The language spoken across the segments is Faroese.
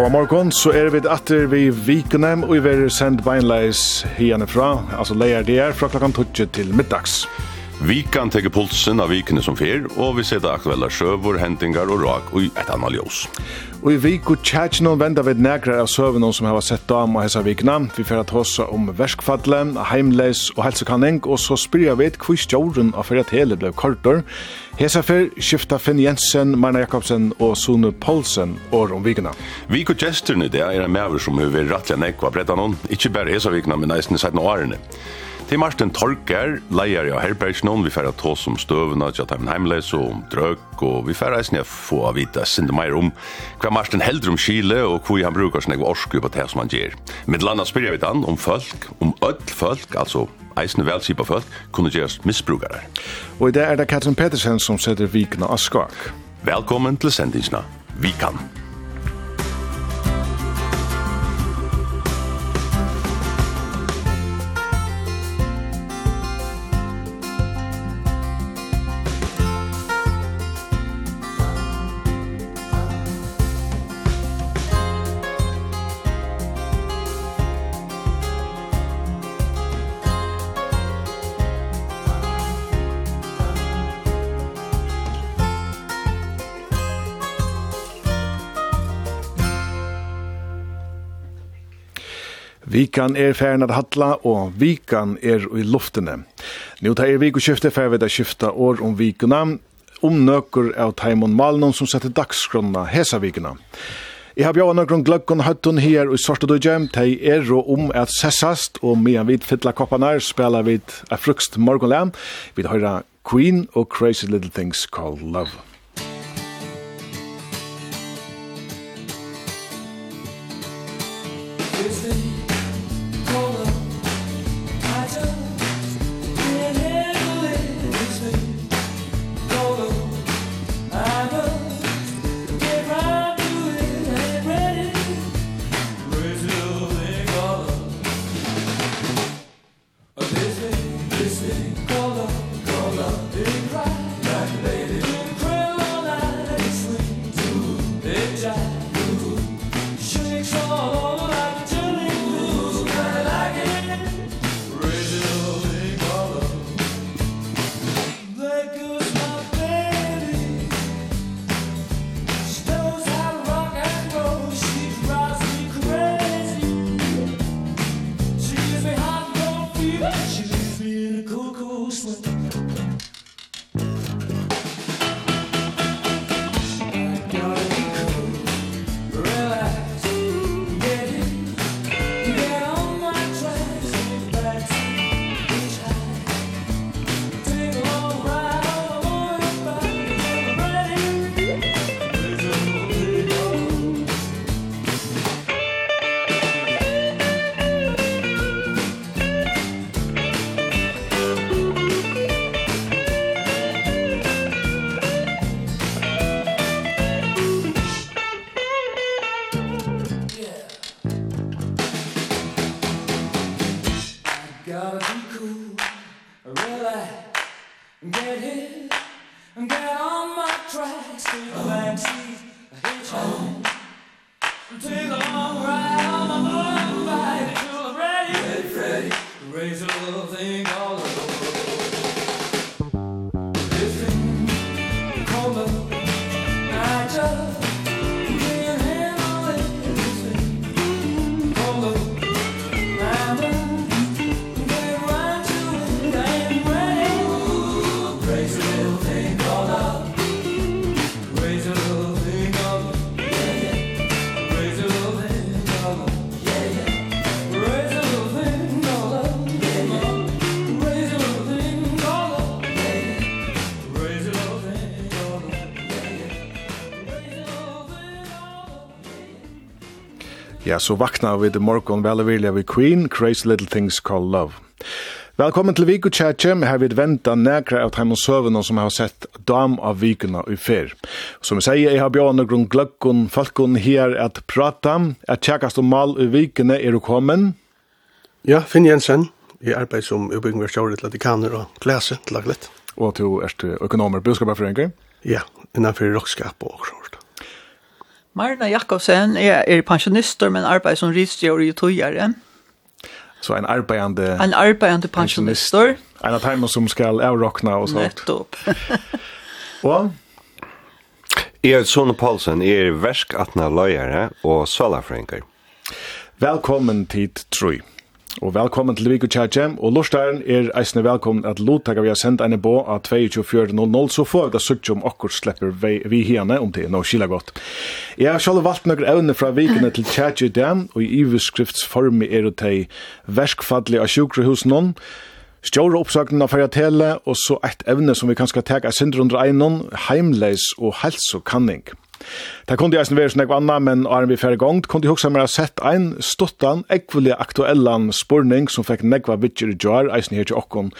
Gåa morgon, så er vi atter vi vikene, og vi er sendt beinleis hierne fra, altså leier det er fra klokkan 12 til middags. Vi kan tege pulsen av vikene som fer, og vi seta aktuelle sjøver, hendingar og rak og et annet ljós. Og i vik og tjætjen noen venda vi negrar av søvn som har sett dam og hessa vikna. Vi fyrir at hossa om verskfadle, heimleis og helsekanning, og så spyrir jeg vet hvor stjåren av fyrir at hele ble kortor. Hesa fyr skifta Finn Jensen, Marna Jakobsen og Sune Poulsen år om vikna. Vik og tjesterne det er en maver som har vært rettelig nekva brettan hon, Ikke bare hesa vikna, men nesten sett no årene. Til Martin Torker, leier av Herbergsnån, vi færre tås om støvene, at jeg heimleis og om drøk, og vi færre eisen jeg få av vita sinde meir om hva Martin helder om Chile, og hva han brukar sin egen orsku på det som han gjør. Med landa jeg vidt han om folk, om öll folk, altså eisen velsipa folk, kunne gjøres misbrukare. Og i det er det Katrin Pettersen som setter vikna av skak. Velkommen til sendingsna. Vi kan. Vikan er færen at hatla, og vikan er i luftene. Nå tar er vikoskiftet, for jeg vet at skifta år om vikuna, om nøkker av Taimon Malnon som setter dagskrona hesa vikuna. Jeg har bjørn nøkker om gløkken høtten her i Sortedøyje. De er om at sessast, og medan vi fytla koppene her, spiller vi et frukst morgenlæn. Vi hører Queen og Crazy Little Things Called Love. Ja, så vakna vi til morgon vel og vilja vi Queen, Crazy Little Things Called Love. Velkommen til Viku Tjetje, vi har vidt venta nekra av Taimon Søvene som har sett dam av vikuna i fer. Som jeg sier, jeg har bjørn og grunn gløkkun, falkun her at prata, at tjekkast om mal i vikene er du kommen? Ja, Finn Jensen, jeg arbeid som utbyggingversjåret latikaner og glese til laglet. Og du er økonomer, budskapet for Ja, innanfor rockskap og sånt. Marna Jakobsen er, er pensjonister, men arbeider som ridsgjør i togjere. Så en arbeidende... En arbeidende pensjonister. En av dem som skal avrockna og sånt. Nettopp. og? Jeg er Sone Paulsen, jeg er verskatna løyere og salafrenker. Velkommen til Trøy. Og velkommen til Viko Tjadje, og Lorstein er eisne velkommen at Lothaka vi har sendt en bå av 22.4.00, så får vi da søkt om akkurat slipper vi, vi herne om det, nå skila godt. Jeg har selv valgt noen evne fra vikene til Tjadje i dag, og i iverskriftsform er det til verskfadlig av sjukrehus noen, Stjóra oppsakna fyrir að tele og så eitt evne som vi kanska teka er under einon, heimleis og helsokanning. Det kunne jeg snävare snägg anna, men er vi ferdig gongt, kunne jeg også mer sett en stottan ekvelig aktuellan spurning som fikk negva vitcher i jar, eisen her til okkon.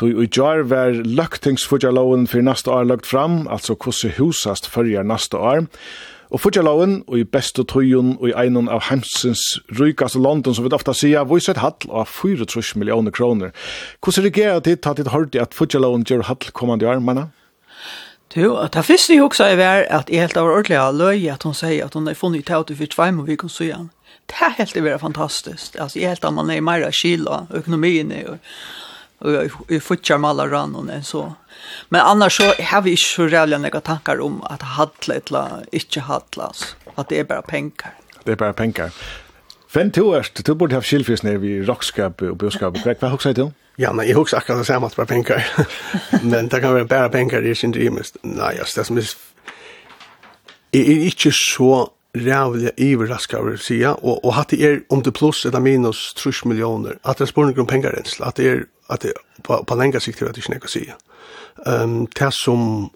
Tui i jar var løgtingsfudjaloven for neste år lagt fram, altså hvordan husast fyrir neste år. Og fudjaloven, og i beste tøyun og i einon av heimsens rykaste London, som vi ofta sier, viser et hall av 4 millioner kroner. Hvordan regerer dit, tatt dit hårdi at fudjaloven gjør hall kommande år, manna? Jo, at det første jeg også er var at jeg helt av ordentlig av løy at hun sier at hun har funnet ut til for tvei må vi kan si han. Det er helt det var fantastisk. Altså, jeg helt at man er mer skil og økonomien og, og, og jeg fortsatt med alle rannene så. Men annars så har vi ikke så rævlig noen tanker om at hadle eller ikke hadle, altså. At det er bare penger. Det er bare penger. Fem to erst, du burde ha skilfisner i rockskap og budskap. Hva har du sagt til? Ja, nej, jeg husker akkurat det samme at det var penger. Men det kan være bare penger, det er ikke rimligt. Nei, altså, det som er... Jeg er ikke så rävliga överraska över att säga Og, og att det er om det pluss eller minus 3 millioner, at det spår någon pengar ens at det er at det på på längre sikt er det inte å si. Um, det som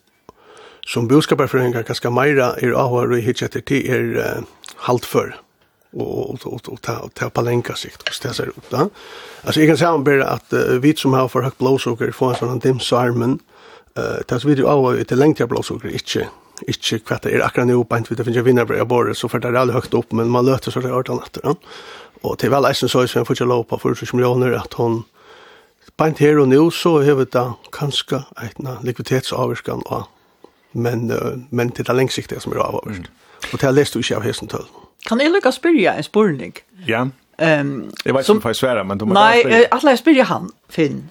som boskapar för en ganska mera är av och er uh, är halt för og og og ta ta på länka sikt och ställa sig ut da. Altså jag kan säga om bera at uh, vi som har for högt blåsocker får en sån dim sarmen eh tas vi ju av ett längre blåsocker inte inte kvatta er akkurat nu på inte vi finner vinnare jag bara så för det är aldrig högt upp men man löter så det hört etter. Ja. Og til vel Eisen så er det för att låpa för 20 millioner at hun Bant her og nå så har vi da kanskje en likviditetsavvirkan, men, uh, men til det lengsiktige som er avvirkan. Mm. Og til jeg leste jo ikke av hesten tøll. Kan jeg lukke å spørre en spørning? Ja. Um, jeg vet ikke om jeg svære, men du må nei, bare spørre. Nei, alle jeg spørre han, Finn.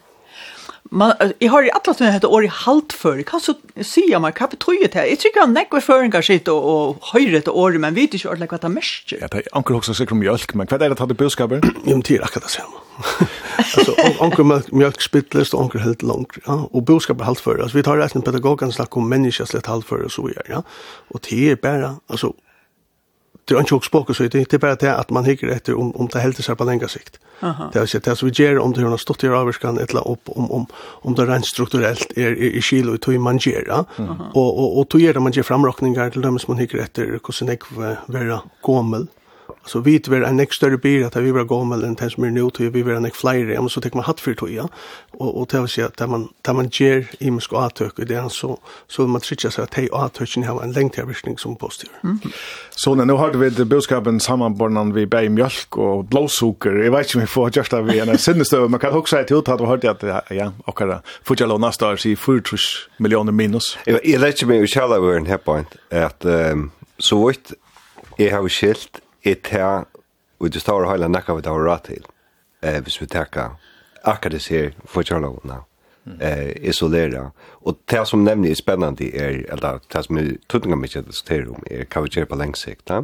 Man, jeg har i alle tiden dette året halvt før. Hva så sier man, hva betyr det her? Jeg tror ikke han nekker føringer sitt og, og høyre etter året, men vet ikke ordentlig hva det er mest Ja, det er anker også sikkert mjølk, men hva er det tatt i budskaper? Jo, men det er akkurat det samme. altså, anker mjølk spittlest og anker helt langt, ja, og budskaper halvt før. Altså, vi tar resten pedagogen snakker om menneskeslitt halvt før og så gjør, ja, og det er bare, altså, det er ikke også spåket så det er bare det at man hikker etter om, om det helder seg på lengre sikt. Aha. Det er ikke det som vi gjør om det har stått i avvarskan eller opp, om, om, om det rent strukturellt er i, i kilo i tog man gjør. Og, og, og tog gjør det man gjør framrockningar til dem som man hikker etter hvordan jeg vil være gommel så vi vet väl en extra större bil att vi vill gå med den tills mer nu till vi vill en flyger ja men så tar man hatt för toja och och till sig att man där man ger i musk att och det är så så man trycker så att hej att touchen har en längd till som positiv. Mm. Så när nu har vi det budskapen sammanbornan vi bär mjölk och blåsukker. Jag vet inte om vi får just av en sinnestö man kan också säga till att du hörde att ja och kan fortsätta låna star sig 40 miljoner minus. Jag vet inte men vi kallar vi en här point att så vitt Jeg har skilt er det og det står hele nekka vi det har rett til eh, hvis vi tenker akkurat det ser for kjærlovene eh, isolera. Og det som nevner er spennende er eller det som er tøtninger mye diskuterer om er hva vi gjør på lengst sikt da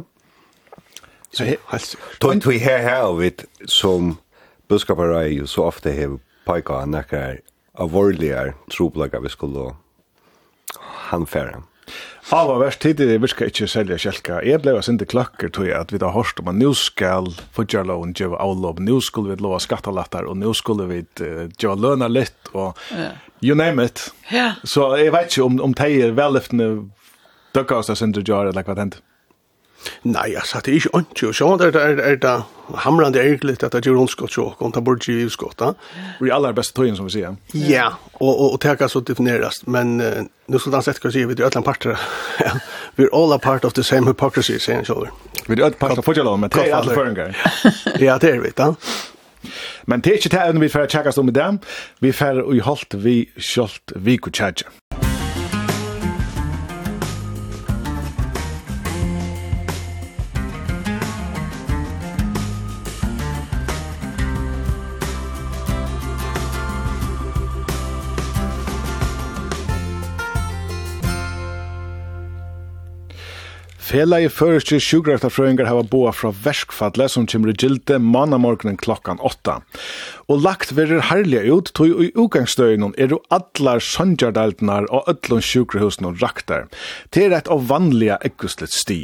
Så helt vi her her av it som er jo så ofte har pika nekkar av vorligar troplaga vi skulle han færa. Hava verst det virka ikkje selja kjelka. Jeg blei sindi klakker tog at vi da hørst om at nu skal fudjarloven djeva avlov, nu skulle vi lova skattalattar, og nu skulle vi djeva løna litt, og you name it. Ja. Så jeg vet ikke om, om teier vellyftene døkka oss da sindi djeva, eller hva det hendt. Nei, altså, det er ikke ordentlig. Og sånn er det, er, er det hamrande egentlig at det gjør ondskott så, og det burde gjøre utskott. Og er aller beste tøyen, som vi sier. Ja, og, og, og det kan så defineres. Men uh, nå skal han sett hva sier, vi er alle parter. ja. We're all a part of the same hypocrisy, sier han selv. Vi er alle parter av fortjellov, men det er alle føringer. ja, det er vi, da. Men det er ikke det vi får tjekkast om i dem. Vi får i holdt vi kjølt vi kunne tjekkast. Felagi føreske sjukrektafrøyngar hava boa fra verskfadle som kjemur i gilde manamorgenen klokkan 8. Og lagt verir herliga ut, tog i ugangsdøynon er jo allar sondjardaldnar og öllun sjukrehusen og raktar. Det er et av vanliga ekkustlet sti.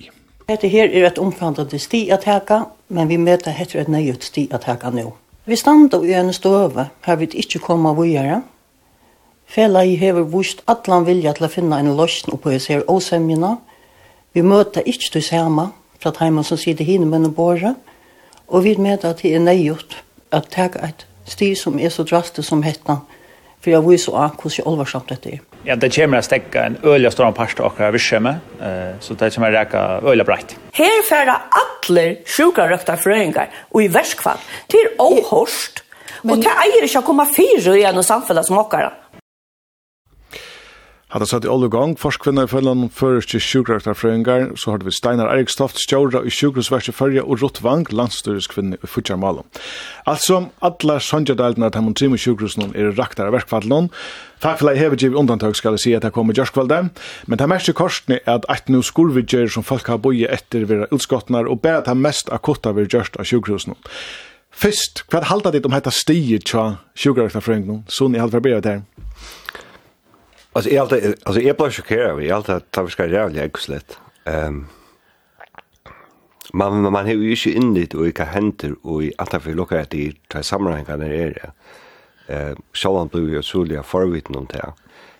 Hette her er et omfandande sti at heka, men vi møter hette et nøyut sti at heka nå. Vi standa i en støve, her vi ikke koma vujere. Felagi hever vust allan vilja til å finna en løsning på hos her åsemjena, Vi møter ikke det samme fra timen som sitter hinne med båret, og vi møter at det er nøygjort at det er et sti som er så drastisk som hettene, for jeg viser også hvordan alvorsamt dette er. Ja, det kommer å stekke en øyelig stor parst av akkurat virksomme, så det kommer å reke øyelig breit. Her færre atler sjukarøkta frøyngar, og i verskfall, til åhorst, og til eier ikke å komme fire igjen og samfunnet som akkurat. Hatt har satt i alle gang, forskvinna i følgen førerste sjukrektarfrøyngar, så har vi Steinar Erikstoft, stjåra i sjukrosverset fyrja og Rutt Vang, landstyrskvinne i Futjarmalum. Altså, alle sondjadaldene av de trimme sjukrosen er raktar av verkfallen. Takk for at jeg hever givet undantag skal jeg si at jeg kom i Gjørskvalde, men det mest i korsen er at et no skurvidgjør som folk har boi etter vera utskottnar og bare det mest akutta vi gjørst av sjukrosen. Fyrst, hva halda ditt om hetta stiget tja sjukrektarfrøyngar, sånn i halvverberet der? Alltså jag alltid alltså jag blir chockerad. Jag alltid tar vi ska göra det exlet. Ehm man man har ju inte in det och vilka händer och i att vi lockar att det tar sammanhang är det. är. Eh Shawan blev ju så lite förviten om det.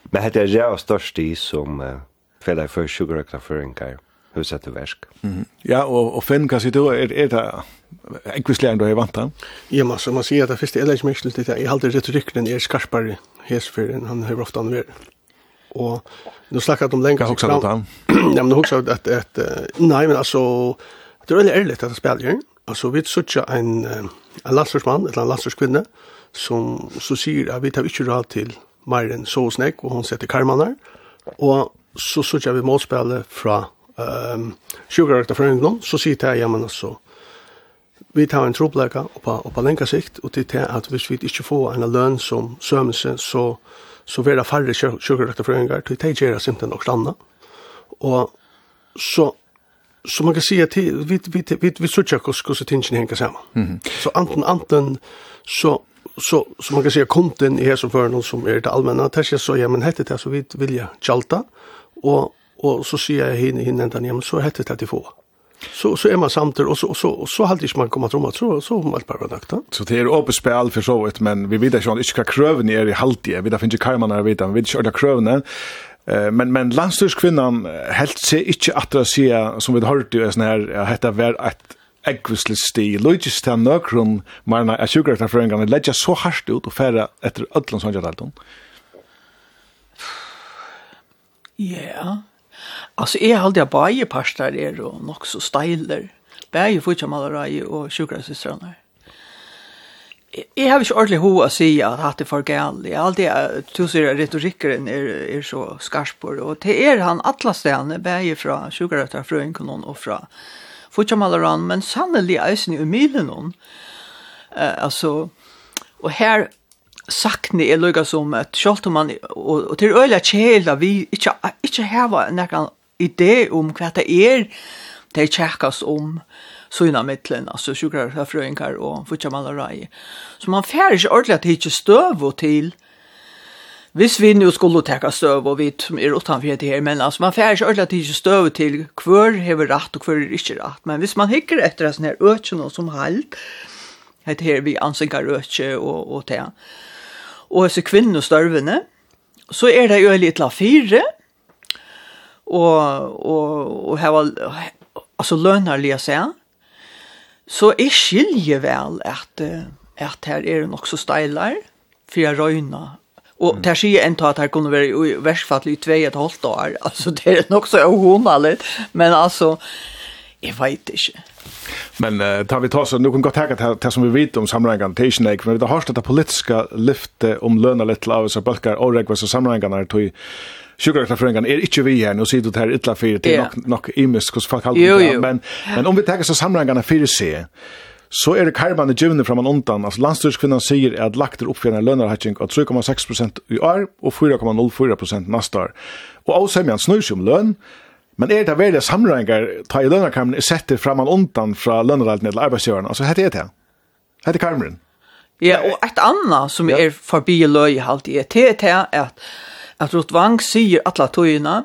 Men det är jag störst i som uh, fäller för sugar sugarökta för en kar huset till väsk? Mm. Ja, och, och Finn kan sitta är, är det ekvislägen du har vant han? Ja, man, så man ser att det första är lite mycket lite. Jag har alltid retoriken är skarpare hesfyr än han har ofta använt och nu snackar de länge också att han. Ja men också att att, att nej men alltså det är väldigt ärligt att spela ju. Alltså vi söker en en landslagsman eller en landslagskvinna som så säger att vi tar inte råd till Myren Såsnäck och hon sätter karmanar och så söker vi målspel från ehm um, Sugar från England så sitter jag men alltså vi tar en truppläka på på längre sikt och det är att hvis vi inte får en lön som sömse så så vera færre sjukkerøkterfrøyngar, til de gjerra simpelthen noe stanna. Og så så man kan si at vi vi vi vi söker kus kus tingen henga saman. Mm. Så anten anten så så så man kan säga konten i som för som er det allmänna täcker så ja men hette det så vi vilja jag jalta og och så ser jag hin hin ända ner så hette det til det får. Så så är man samt och så så så och så halt man kommer tror så så man allt bara nakt. Så det är öppet spel för så vet men vi vet ju inte ska krövn är i haltie. Vi där finns ju karman där vet vi vet ju alla krövna. Eh men men landstyrskvinnan helt sig inte att det ser som vi har hört ju sån här heter väl ett ekvislig sti. Logist til nøkron, marna er sjukkertar føringane, leggja så hardt ut og färra etter ödlans håndjadalton. Ja, yeah. Alltså är halde jag bara pastar är och nog så styler. Bär för jag malare och sjukhusystrarna. Jag har inte ordentligt hur att säga att det är för gärna. Allt det tusen retoriken är, är så skarspor. Och det är han alla ställen, bär från sjukrötar, från konon och från fotjamalaran, men sannelig eisen i umilen hon. Eh, alltså, och här sakne är lukka som att om man, och, og till öliga kjela vi inte, inte hava nekkan idé om hva det er det tjekkast om sånne mittlen, altså sjukrarfrøyngar og futsamalarai. Så man fær ikke ordentlig at det ikke støv og til Hvis vi nu skulle teka støv, og vi som er utanfor det her, men altså, man fær ikke ordentlig at det ikke støv til hver hever rett og hver er ikke rett. Men hvis man hikker etter sånne her økje som halt, det her vi ansinkar økje og, og det, og disse kvinnestørvene, så er det jo litt la fire, og og och här alltså lønnar lia seg. Så er skilje vel at at her er det också stylar for jag röjna Og mm. der sier en at her kunne være i värstfall i två et halvt år. Alltså det er nok så ohonalligt. Men altså, jeg vet ikke. Men uh, tar vi ta så, nu kan gå tacka till det som vi vet om samlingen till Isnäck. Men vi har hört det politiska lyfte om löna lite av oss och regler og regvars och samlingarna sjukkerklafrengan er ikke vi her, nå sier du det her ytla fyrir, det er nok, nok imisk hos folk halvdelen, jo, jo. men, men om vi tenker så för fyrir se så er det karmane givne fra man undan. Altså landstyrskvinnan sier at lagt er oppfjerne lønarhatting av 3,6% i år og 4,04% neste år. Og avsemjan snur seg om løn, Men er det veldig samrengar, ta i lønarkarmen, er setter fram man undan fra lønarhalten til arbeidsgjøren? Altså, hette er det? Hette karmeren? Ja, og et annet som ja. er forbi løy i halvtid, det er det at at Rotvang sier atla tøyina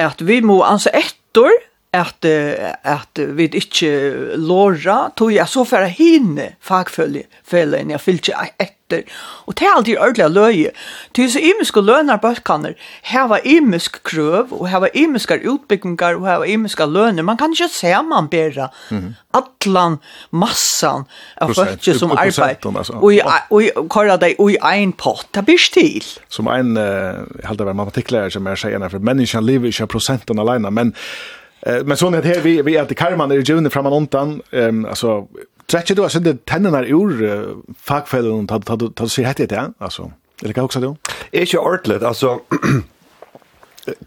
at vi må ansa ettor at, at vi ikke låra, tog jeg så for hinne fellen jeg fyllte etter. Og det er alltid ordentlig løye. Til så imiske lønner bøkene, her var imisk krøv, og her var imiske utbyggingar, og her var imiske lønner. Man kan ikke se man bedre mm -hmm. atlan massan av folk som arbeid. Altså. Og, og, og kåre deg i en pott, det blir stil. Som en, jeg uh, heldig var matematikklærer som jeg sier, for menneskene lever ikke prosenten alene, men Eh men sån att här vi vi att Karman är ju framan ontan ehm alltså träcker du alltså det tänderna ur uh, fackfällen och ta ta ta sig hett det alltså eller kan också då. Är ju ortlet alltså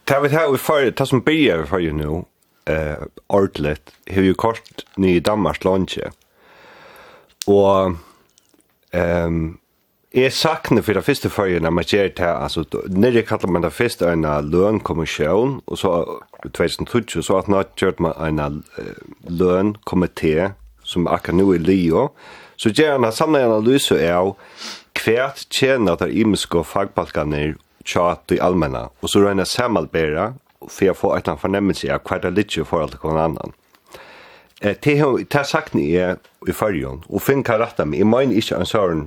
Ta vi här vi för ta som börjar för ju nu eh ortlet hur ju kort ni i Danmark lunch. Och ehm Jeg sakner for det første følgen når man gjør det, altså, nere kallar man det første en lønkommisjon, og så, i 2020, så at nå gjør man en lønkommitté, som akkurat nå er lio, så gjør han samlet en analyse av hvert tjener der imenske fagbalkene tjat i allmenna, og så røyner samalbera, for jeg får et eller annet fornemmelse av hva det er litt i forhold til hver annan. Eh, det har sagt ni er i fyrjon, og finn kan rette meg, jeg mener ikke en søren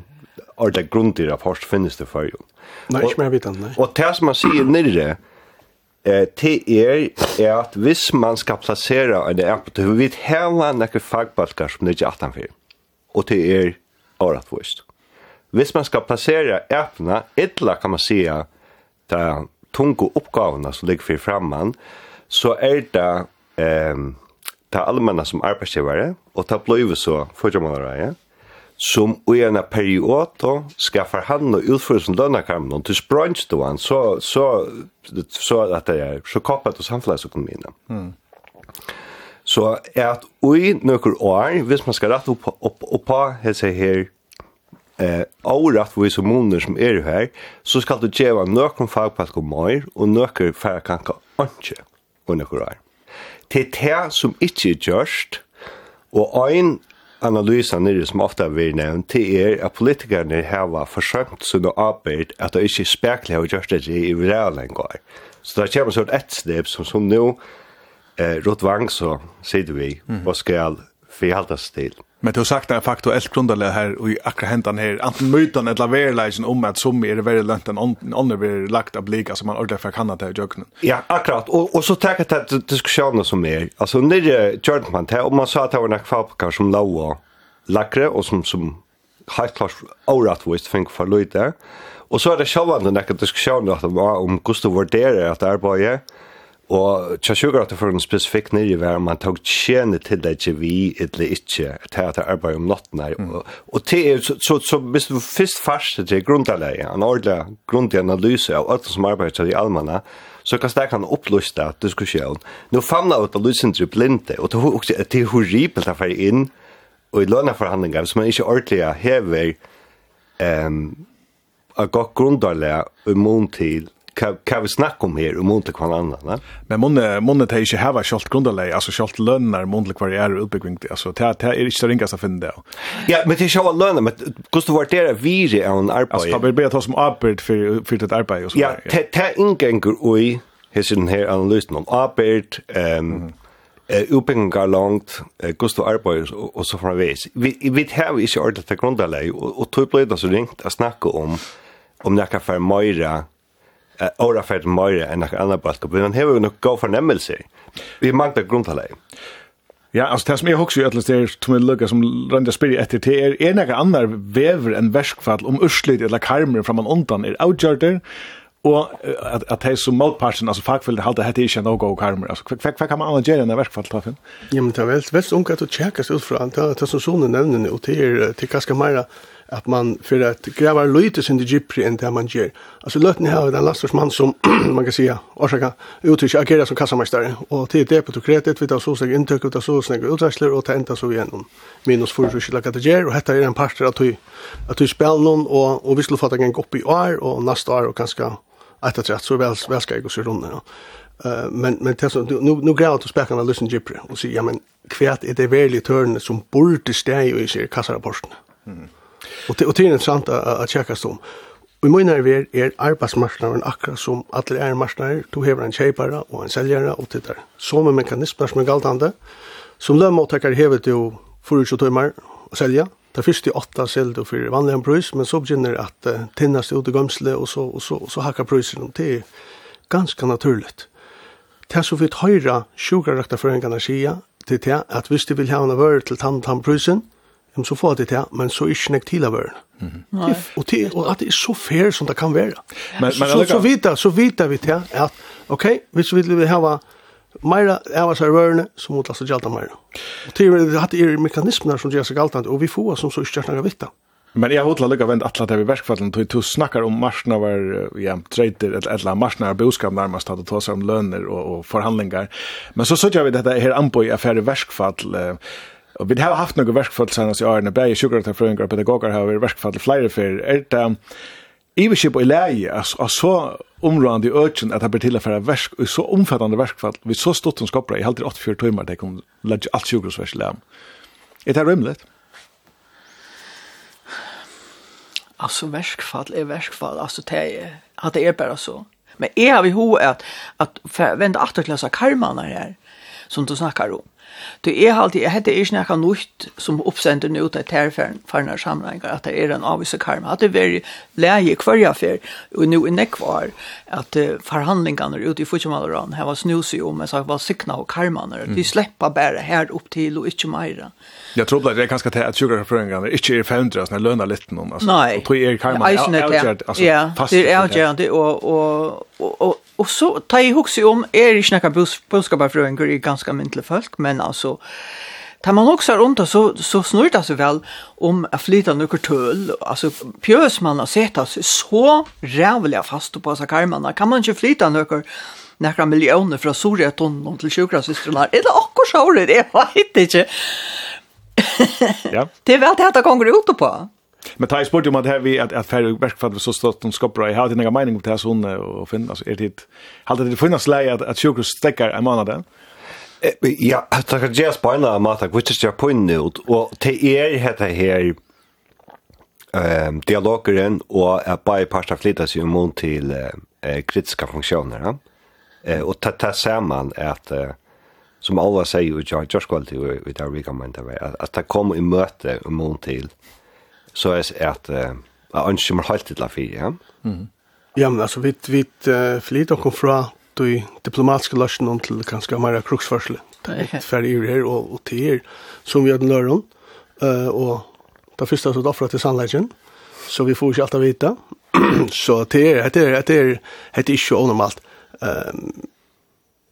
ordentlig grundig rapport finnes det for jo. Nei, ikke mer vidt nei. Og det som man sier nere, eh, til er, er at hvis man skal plassere en app, så vil vi heve noen fagbalkar som det ikke er 18. Og til er åretvist. Hvis man skal plassere appene, ytla kan man sige, det er tunge oppgavene som ligger for fremman, så er det eh, det allmänna som arbeidsgivare, og det blir så, fortsatt man det, ja? som i en period lønnekarmen, og til sprønns till han, så, så, så at det er, så koppet och samfunnsøkonomien. Mm. Så er at i noen år, hvis man skal rette opp, opp, opp på här her, eh årat vi som moner som er her så skal du geva någon fagpass kom mer och några färre kanske inte och några år. til är det som inte är gjort och en analysen nere som ofta vi nevnt, det er at politikerne har forsømt sin arbeid at det ikke spekler har gjort det i realen går. Så det kommer sånn et sted som, som nå eh, Rott Vang så sier vi mm. og skal vi allt til. stil. Men du har sagt det faktuellt grundarlega här och i akra händan här antingen eller verleisen om att som er det lønt enn ånden blir lagt av blick som man ordentlig för kan det i jöknen. Ja, akkurat. Och, och så tenker det til diskusjonen som er, Alltså nere gjør man det om man sa at det var några fabrikar som og lakre och som, som helt klart åretvist fink för løyde. Och så är det självande några diskusjonen om, hvordan du vurderer at arbeidet, Og tja sjukker at det for en spesifikk nere var om man tog tjene til det ikke vi, eller ikke, til at det arbeid om nottene. Mm. Og, og til er, så, så, så hvis du først farste til grunnleie, en ordentlig grundig analyse av alt som arbeider til de allmenne, så kan det kan opplyste diskusjon. Nå fann jeg ut av lysindre blinde, og det er, det er horribelt å være inn og i lønneforhandlinger som man ikke ordentlig hever um, av godt grunnleie og mån til kan vi snacka om här och månte kvar andra va men månne månne det inte hava skolt grundalä alltså skolt lönnar månte kvar är uppbyggning alltså det det är inte ringas att finna ja men det ska lönnar men kost vart det vi är en arbete alltså vi vi ta som arbete för för det arbete och så ja det det ingänger oj hesen här analysen om arbete ehm eh uppbyggingar långt gusto arbete och så framvis. Vi vi har ju inte ordat det grundläggande och och tog på det så ringt att snacka om om det kan för mera uh, overfært mer enn noen annen balkop, men han har jo nok god fornemmelse. Vi mangler grunntallet. Ja, altså det som jeg husker i ætlis det er som jeg lukker som Randa spyrir etter det er en eller annen vever enn verskfall om urslit eller karmer fra man undan er avgjørter og at, at det er som motparten, altså fagfellet halte hette ikke noe og karmer, altså hva, hva kan man anna gjøre enn verskfall traffen? Ja, men det er veldig veldig unga at du tjekkast ut fra det som sonen nevner og det er ganske meira at man för att gräva lite sin Egypten än det man gör. Alltså låt ni ha den lasters man som man kan säga orsaka uttryck agera som kassamästare och till det på konkretet vid så sig intryck av så snägg utväxlar och tänta så igen minus för så skilja kategorier och detta är en part att du att du spelar någon och och vi skulle fatta en upp i år och nästa år och ganska att det så väl väl ska gå så runt Uh, men men det så nu nu går att spela med Lucien Gipre och säga men kvärt är det väldigt törnet som borde stäja i sig kassarapporten. Mm. Och det, och det är intressant att, att checka så. Vi menar vi är arbetsmarknaden akkurat som alla är marknader. Du har en köpare och en säljare och tittar. Som en mekanism som är galtande. Som lönemottagare hever du 24 timmar att sälja. Det första i åtta säljer du för vanliga pris. Men så begynner det att uh, tinnas ut i gömsle och så, och så, och så hackar priserna. Det är ganska naturligt. Det som vi tar höra sjuka rätta föreningarna säga till det att visst du vill ha en vare till tandtandprysen men så får det det, men så ikke nek til av øren. Mm. -hmm. Og, til, og at det er så fair som det kan være. Men, så, men, så, så, vita, så vita vi til at, ok, hvis vi vil hava Meira av oss rørene, så må det altså gjelda meira. Og til at det er mekanismene som gjør seg galt, og vi får som så ikke snakker vitt Men jeg hodla lukka vend atla til vi verkfallen, du, du snakkar om marsna var, ja, treitir, eller, eller marsna var boskap nærmast, at du tåsar om lønner og, og forhandlingar. Men så sørger vi dette her anboi affæri verkfall, uh, Og vi har haft några verkfall senast i årene, bare sjukvårdsfröingar og pedagoger har vi verkfall i flere fyr. Er det Iviship och leie, alltså så områdande i ökjen at det blir till att föra verk, og så omfattande verkfall, vi så stort som skapar, i halvtid 84 timer, det kommer lägga allt sjukvårdsvers i Är det rymlig? Altså, Alltså verkfall är verkfall, alltså det är, att det är bare så. Men är vi ho att, att vända återklassa karmene här, som du snackar om. Det er alltid, jeg heter ikke noe nytt som oppsender nå til terfarne sammenhengar, at det er en avvise karma. At det er leie hverja fer, og nå er nekvar, at uh, forhandlingene ute i Futsjamallaran, her var snusig om, jeg sa, var sikna og karmaner. De slipper bare her opp til og ikke mer. Jeg tror det er ganske til at sjukerprøvingene ikke er fændre, sånn at lønner litt noen. Altså, Nei. Og tog er karmaner, jeg er avgjert, altså, fast. Ja, det er avgjert, og, og, og, og Og så tar jeg hukse om, er ikke för en i ganske myndelig folk, men altså, tar man også runt så, så snur det seg vel om å några noen tøl. Altså, man har sett oss så rævlig fast på seg karmene. Kan man ikke flyta några några miljoner fra Soria tonnen til sjukhusystrene. Er det akkurat så det? Jeg vet ikke. ja. det er vel det at det kommer ut på. Men tar sport om att här vi att att färre verkfall så stort de skapar i hade några mening om det här sån och finna alltså är det halt det finnas läge att att sjukhus stäcker en månad Ja, det kan jag spela mata. Which är på nu och till er heter här ehm dialogeren och att by passa flytta sig mot till eh, kritiska funktioner. Eh och ta ta samman att som alla säger ju jag just kvalitet vi där vi kan att att ta komma i möte mot till så är det att jag önskar mig helt till för ja. Mm. Ja, men alltså vi vi flyter och från till diplomatiska lösningen till kanske mer kruxförsel. Det är färdig här och och till som vi har lärt eh och det första så då för till sandlägen så vi får ju alltid att veta. så det är det är det är det är inte onormalt. Ehm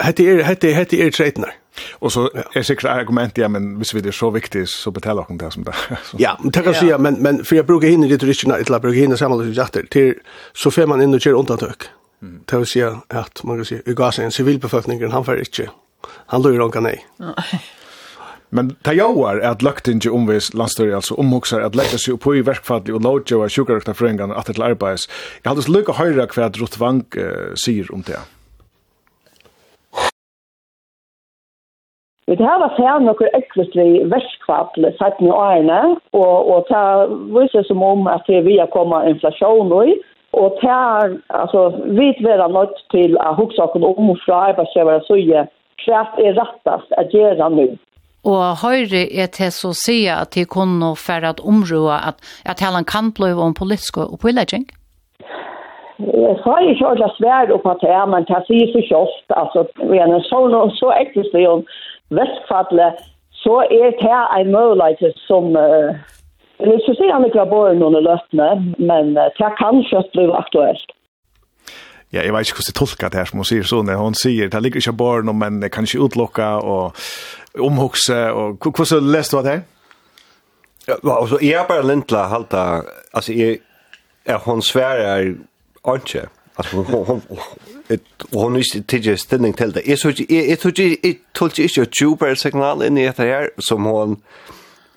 Hette er, hette, hette er treitnar. Och så är ja. säkert argument ja men hvis vi det är så viktigt så betalar hon det som det. ja, men det kan säga men men för jag brukar hinna det rycka ett jag brukar hinna samma lite efter till så får man in och kör undantag. Mm. Det vill säga att man kan säga i gasen civilbefolkningen han får inte. Han då ju nej. Men ta joar at om vi omvis alltså om också att lägga sig på i verkfalli og lodja att sjukarøkta att at til Jag Jeg hadde höra høyra kvad Rotvang uh, syr om det. Vi har vært her noen ekkert verskvall satt med årene, og, og det viser som om at det vil komme inflasjon nå, og det er, altså, vi vil er nødt til å huske oss om fra arbeidsgjøret så gjør kraft er rettast å gjøre nå. Og høyre er til så sier at de kunne for at område at, at hele kan bli om politisk og pålegging? Jeg sa ikke ordentlig svært opp at det er, men det sier så kjøst. Altså, vi er så, så ekkert om Vestfatle, så er det en mulighet som... Uh, jeg vil ikke si han ikke har båret noen løftene, men uh, det kan kjøtt bli aktuelt. Ja, jeg vet ikke hvordan jeg tolker det her som hun sier sånn. Hun sier, det ligger ikke bare noe, men jeg kan ikke utlokka og omhokse. Og, hvordan leste du det her? Ja, altså, jeg er bare lint til å halte, altså, jeg, jeg, hun sverer ikke. Alltså hon ett hon är inte ställning till det. Är så är så är tolkar inte ett super signal in i det här som hon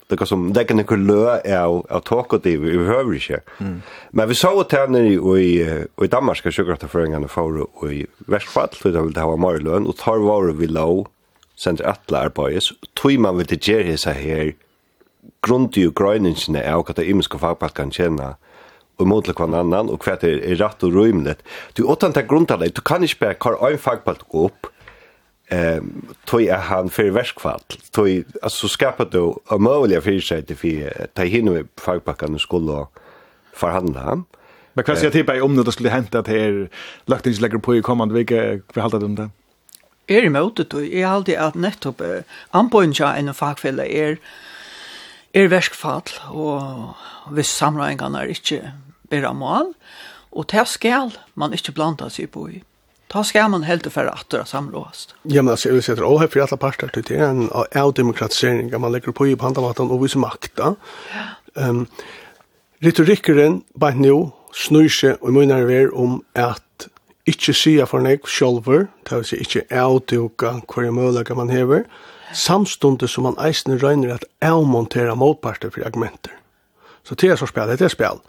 det går som det kan kunna lö är att ta det vi behöver inte. Men vi såg att han i i Danmark ska köra att förringarna för och i Västfall för det vill det ha mer lön och tar var vi low sent atlar boys. Tui man vill det ger här grundig gröningen är att det imiska fagpart kan känna. Mm og mot til hver annan, og hva er, er rett og rymlet. Du åttan til grunn av det, du kan ikke bare kvar en fagpalt gå opp, ehm tog är han för verkfall tog alltså skapar då omöjliga förutsättningar för ta hinna fagpackarna skulle förhandla. Men vad ska jag tippa om det skulle hända att här löktingslägger på i kommande vecka vi håller det? där. Är emot det Jeg har alltid at nettopp uh, anpoinja en fagfelle er er verskfall og hvis samlingene er ikke bedre mål, og det skal man ikke blanda seg på i. Da skal man helt og færre atter samråst. Ja, men altså, jeg vil si at det er for alle parter til det er en av demokratisering, man legger på i på handamaten og viser makta. Ja. Um, retorikkeren, bare nå, snur seg og munner ver om at ikke sier for nek sjolver, det vil si ikke avduka hver mulighet man hever, samstundet som man eisen røyner at avmontere motparter for argumenter. Så det er så spil, det er spil.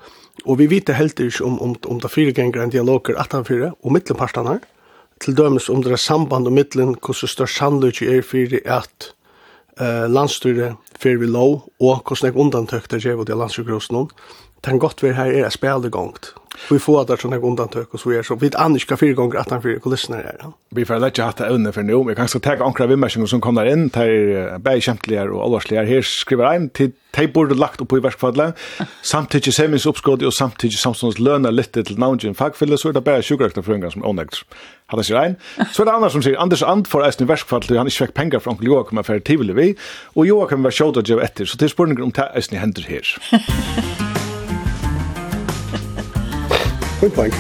Og vi vet helt ikke om, om, om det fire ganger en dialoger 18-4 og mittelparten her, til dømes om det er samband og midtlen, hvordan størst sannløyke er for at eh, landstyret fer vi lov, og hvordan jeg undantøkter det og det landsstyrgrosen, tan gott vi här är spel gångt. Vi får där såna undantag och så är så vid Anniska fyra gånger att han fyra kulisserna är. Vi får lägga hatta under för nu. Vi kanske ta ankra vimmersen som kommer in till bergskämtligar och allvarsligar. Här skriver en till tejbordet lagt upp på i verkfallet. Samtidigt semis uppskåd och samtidigt samstånds löna lite till navngin fagfälle så är det bara sjukräkna för som ånägts. Hade sig en. Så det andra som säger Anders And för ästen i verkfallet han inte fick pengar från Joakim affär tivoli vi. Och Joakim var sjådad av etter. Så till spurningen om det händer här. Wink, wink.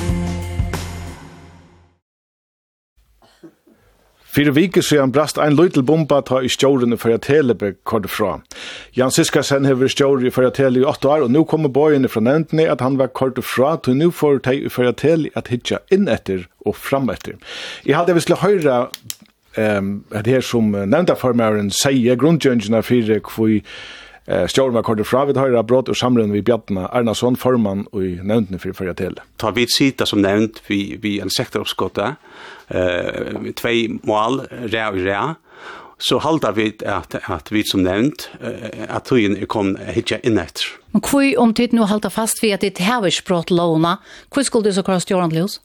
Fyrir vike siden brast ein løytel bomba ta i stjåren i at telebe kort fra. Jan Siskasen hever stjåren i at Tele i 8 år, og nu kommer bøyene fra nevntene at han var kort fra, til nu får teg i at Tele at hitja inn etter og fram etter. Jeg hadde vissle høyra um, at her som nevnta formæren sier, grunngjøngene fyrir kvui Eh stjórn var kordur frá við høyrra brot og samrun við Bjarna Arnason formann og í nevndni fyrir fyrir til. Ta við sita som nevnd vi vi en sektoruppskotta eh við tvei mål rea og rea så halda vi at at vi som nevnt at tøyen kom hitja inn etter. Men kvøy om tid nu halda fast vi at det här är språk låna. Kvøy skulle du så krast Jordan Lewis?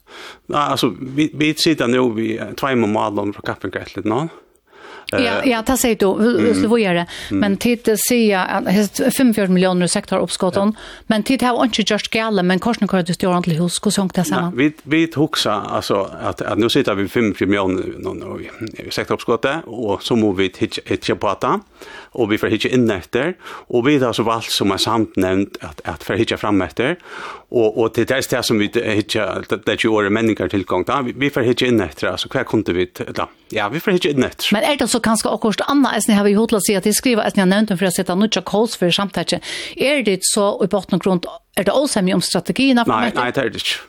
Nej, alltså vi vi sitter nu vi två mål om för kaffen grätlet någon. Ja, ja, det säger du. Vi skulle vi göra? Men tid säga att 45 miljoner sektor uppskotton, men tid har inte just gälla, men korsen kan du stå ordentligt hur sjönk det samman. Vi vi huxa alltså att att nu sitter vi 5 miljoner någon sektor uppskottet och så måste vi hitcha på att og vi får hitje inn etter, og vi har så valgt som er samt nevnt at, at får hitje fram etter, og, og til det stedet som vi hitje, det er ikke året menninger tilgang, da, vi, vi får hitje inn etter, altså hver kunde vi, da, ja, vi får hitje inn etter. Men er det så kanskje akkurat annet, jeg har vi hodla si at jeg skriver, jeg har nevnt om for å sette noe kåls for samtidig, er det så i botten og grunn Er det åsemje om strategierna? Nej, nej, det är det inte.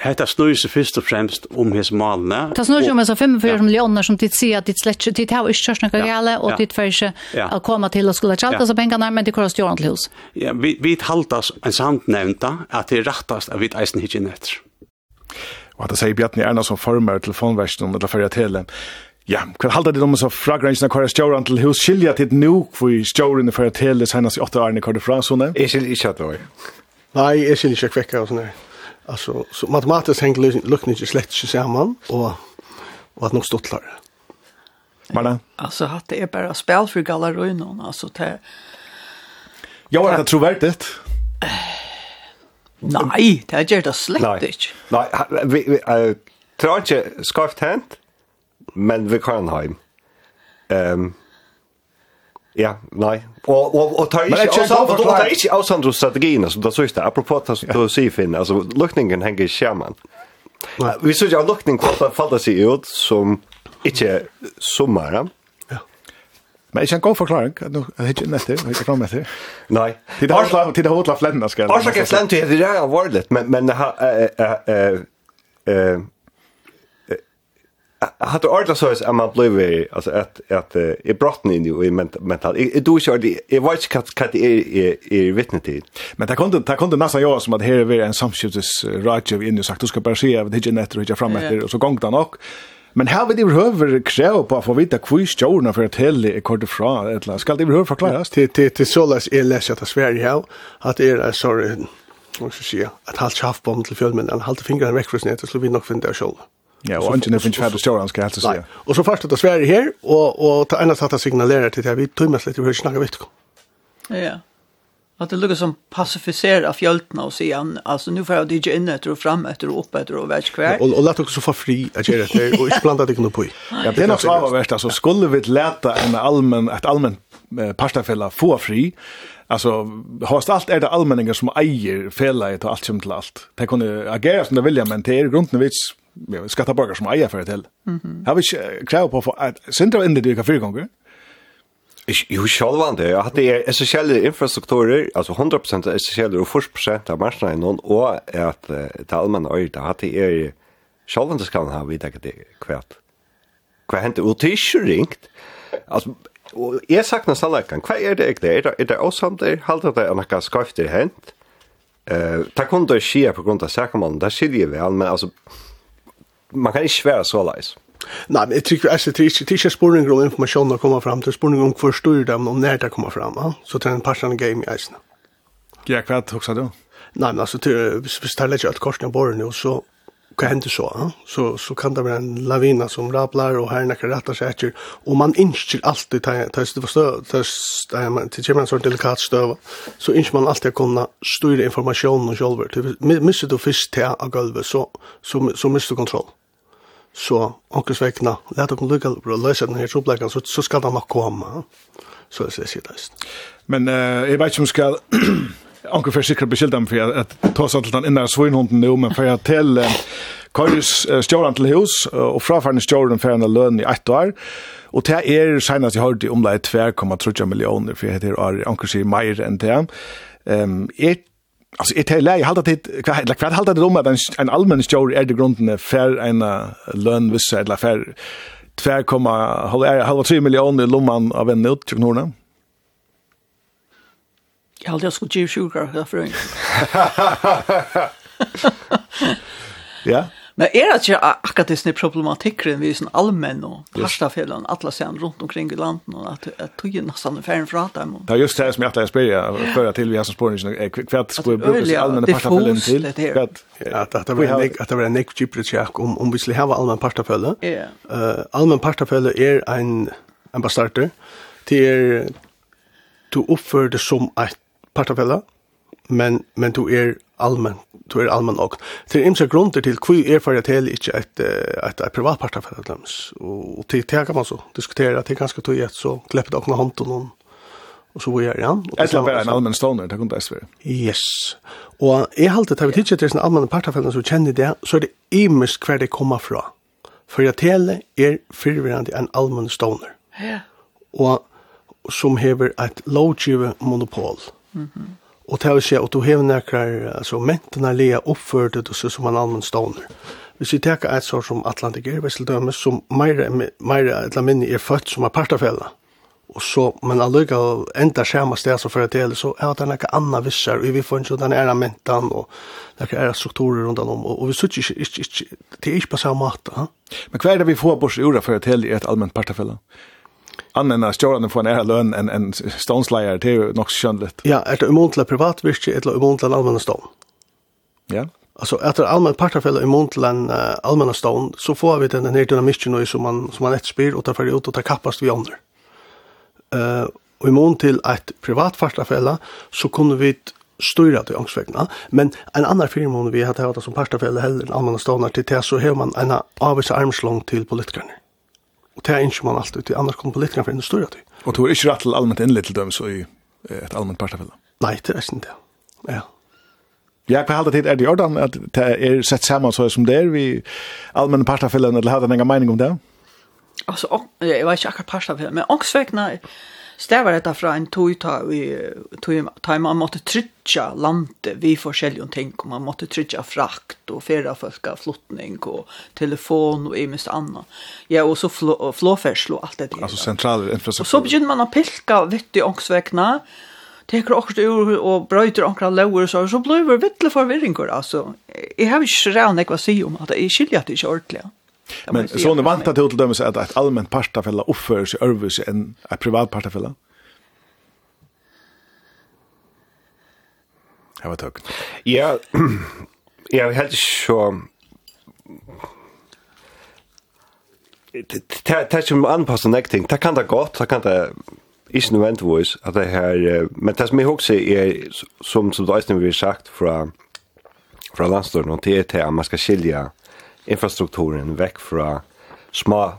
Hetta snur sig först og fremst om his malne. Ta snur sig om alltså 45 ja. miljoner som dit ser att ditt slätt ditt har inte körs några gälle och ditt för sig att komma till och skulle chalta så pengarna men det kostar ju ordentligt hus. Ja, vi vi haltas en sant nämnta att det rättast att vi eisen hygienetr. Och att säga Bjarni Erna som formar telefonversionen eller förra tele. Ja, kan halda det om så fragrensna kvar stjóran til hus skilja til for i stjóran for tele seinast 8 árni kvar frá sunne. Eg skil ikki at Nei, jeg synes ikke kvekker og sånn her. Altså, så matematisk henger lukken ikke slett ikke sammen, og, og at nok stått klare. Var det? Altså, att det er bare spill for gallerøynen, altså, det... Ja, er det tror Nei, det gjør det slett ikke. Nei, vi, vi uh, tror ikke skarft hent, men vi kan ha Ehm... Um, Ja, nei. Og og og tar ju också så vad tar ju också andra strategier så det så just det apropå att du ser fin alltså luktningen hänger skärman. Vi såg jag luktning på fantasy ut som inte sommar. Ja. Men jag kan gå förklaring nu heter det nästa heter fram efter. Nej. Det har slagit till det hotla flända ska. Orsaken flända det är vårdligt men men eh eh eh hade ordla så att man blev alltså att att i brotten in i mental i du kör det i vad kat kat i i vittne till men det kunde det kunde nästan jag som att här är en samskiftes radio in du sagt du ska bara se av det är och jag fram efter och så gångt han och Men här vill det över kräva på att få vita hur jorna för att hela är kort ifrån. Eller ska det behöva förklaras? Till, till, till sålas är läs att Sverige här. Att det är, sorry, vad ska jag säga, att halvt schaffbomb till fjällmännen, halt fingrarna veck från snett så vi nog finna det själva. Ja, og ikke nødvendig færdelig stjåren, skal jeg helst si. Og så først at det svære her, og, og ta ene satt jeg signalerer til det, vi tog mest litt, vi hører snakke vidt. Ja, at det lukker som passifiserer fjøltene og sier, altså, nå får jeg DJ inn etter og frem etter og opp etter og vet hver. Ja, og, og lett dere så få fri at gjøre det, og ikke blanda dere noe på i. Ja, det er nok avvært, altså, skulle vi lete en allmenn, et allmenn parstafella få fri, Alltså har allt är det allmänningar som äger fela i allt som till allt. Det kunde agera som det vill men det är grunden vits ja, skatteborgar som eier for det til. Mm -hmm. Har vi ikke krav på for at sindra av enda dyrka fire gonger? Jo, sjálvande, ja, at det er essentielle infrastrukturer, altså 100% essentielle og 40% av marsna i noen, og at det allmenn øyda, at det er sjálvande skal ha vidt ikke det kvært. Hva hendte, og det er ikke ringt, altså, og jeg sakna sannleikan, hva er det ikke det? Er det åsander, halda det anakka skafter hent? Eh, det kunne det skje på grunn av sakermannen, det skiljer vi vel, men altså, man kan ikke være så leis. Nei, men jeg tror ikke det er ikke spørning om informasjonen å komme fram er spørning om hvor stor det er, om når det kommer fram. Ja? Så det er en passende game i eisen. Ja, hva er du? Nei, men altså, hvis vi tar litt at korsen er borren, så hva hender så? Så, så kan det være en lavina som rablar, og herren kan rette seg etter, og man innskjer alltid til støv, til kommer en sånn delikat stöv så innskjer man alltid å kunne styre informasjonen själva sjølver. Misser du først til av gulvet, så, så, så mister du kontroll så onkers vekna, leta kom lukka på løysa den her tropleikan, så, så skal den nok komme. Så det sier det. Men uh, jeg vet ikke om skal onkel for sikra beskylda mig for at ta sånn til den innan svinhunden nu, men for jeg til uh, Kajus uh, stjåren til hus, og frafærende stjåren for en løn i ett år, og det er senast jeg hørte omlai 2,3 millioner, for jeg heter Ari, onker sier meir enn det. Um, er Alltså ett hela jag håller det kvar eller kvar håller det om att en, en allmän stor är det grunden för en lön vissa eller för 2,3 miljoner lomman av en nöt tror nog Jag håller jag skulle ge sjukar för en. Ja. Men er det ikke akkurat det som er problematikken vi er sånn allmenn og parstafellene, alle sen rundt omkring i landet, og at, at tog er nesten ferden fra dem? Det er just det som jeg alltid spør, før jeg til vi har som spørning, hva skulle brukes allmenne parstafellene til? At det var en nekv kjipere tjekk om, om vi skulle hava allmenn parstafelle. Yeah. Uh, allmenn parstafelle er en, en bastarter, til du oppfører det som et partafelle, men men du er allmän du er allmän och till imsa grunder till hur är för att hela inte ett ett ett privat parti för dems och till det kan man så diskutera. Det ganska tog ett så kläppte och hand och någon och så gör han och det är en allmän stoner det kunde SV yes. Och är halt det har vi tittat det är en allmän parti för som känner det så är det immers kvar det kommer från för att det är förvirrande en allmän stoner ja. Och som hever ett lovgive monopol. Mhm. Mm Og det vil si at du hever nekker, altså mentene lia oppført det så som en allmenn ståner. Hvis vi tenker et sår som Atlantik er, hvis det er som meira, meira eller minne er født som er partafella, og så, men allukka enda skjerma sted som fører til, så er det nekka anna visser, og vi får ikke den æra mentan, og nekka æra strukturer rundt om, og vi sitter ikke, ikke, ikke, det er ikke på samme måte. Men hva er det vi får bors i ordet fører til i et allmenn partafella? annan när den får en ära lön en en stonslayer till nog skönligt. Ja, ett omontla privat virke ett omontla allmänna stånd. Ja. Alltså att det allmänna partafälla i Montland uh, allmänna stånd så får vi den här dynamiken nu som man som man ett spyr och tar för ut och tar kappast vi under. Eh uh, och i mån till ett privat partafälla så kunde vi styra det ångsvägna. Men en annan firma vi hade haft som partafälla heller allmänna stånd till det så har man en avvis armslång till politikerna. Og det er ikke man alltid, til, annars kommer politikerne for en større tid. Og du er ikke rett til allmenn innlitt til dem, så i et allmenn partafelle? Nei, det er ikke det. Ja. Ja, hva halda tid er det i ordan at det er sett saman så som det er vi allmenn partafellen eller har en enga meining om det? Altså, jeg var ikke akkurat partafellen, men ångsvekna, Stävar detta från en tog vi tog tog man måste trycka landet vi en ting och man måste trycka frakt och färra folka flottning och telefon och mest annat. Ja och så flåfärslo allt det där. Alltså central infrastruktur. Och så börjar man att pilka vitt i ångsvägna teker okkur ur og brøyter okkur lower så så blir det vittle forvirringur altså. Jeg har ikke rævn jeg var si om at jeg skiljer at det ikke ordentlig. Men så nu vant det till dem så att ett allmänt partafella uppför sig örvis en ett privat partafella. Jag var tøkt. Ja, jeg vil helst så... Det er som anpasset nekting. Det kan det godt, det kan det ikke nødvendigvis, at det her... Men det som jeg også er, som, som det vi har sagt fra, fra landstånden, det er til at man skal skilja infrastrukturen vekk fra små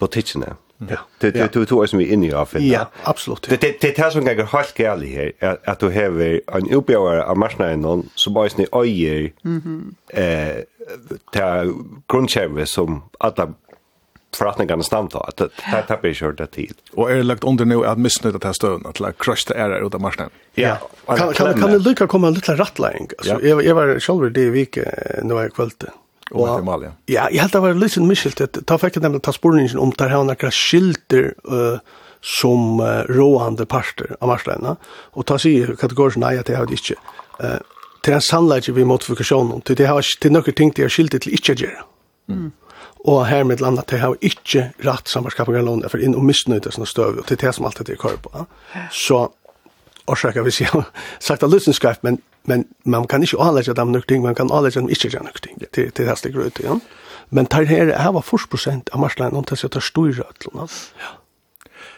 butikkene. Ja. Det det det tog som vi inne i av. Ja, absolut. Det det det tar som ganska helt gärligt här att du har en uppgörare av marknaden någon så bara ni öjer. Mhm. Eh ta grundkärve som alla förrättningarna stand då att det här tappar ju det till. Och är det lagt under nu att missnöta det här stöden att like crush the error ut av marknaden. Ja. Kan kan kan det lucka komma en liten rattling. Alltså jag jag var själv det i veckan när jag kvällde. Og Guatemala, ja. Ja, jeg held det var litt miskiltet. Ta fikk jeg nemlig ta sporningen om der har noen skilter uh, som uh, råande parter av marsleina. Og ta sier kategorisk nei at det har det ikke. Uh, til en sannleik vi modifikasjonen, til det har til noen ting de har skilter til ikke å gjøre. Mm. Og her med landa, det har ikke rett samverskapet av lånet for inn og misnøyde sånne støv, og til det som alt det er kvar på. Så orsaka vi jeg har sagt av lysenskap, men, men man kan ikke avlegge dem nok ting, man kan avlegge dem ikke nok ting, til, til det stikker ut igjen. Men tar her, her var 40 av marslein, om det er styrer stor noe. Ja.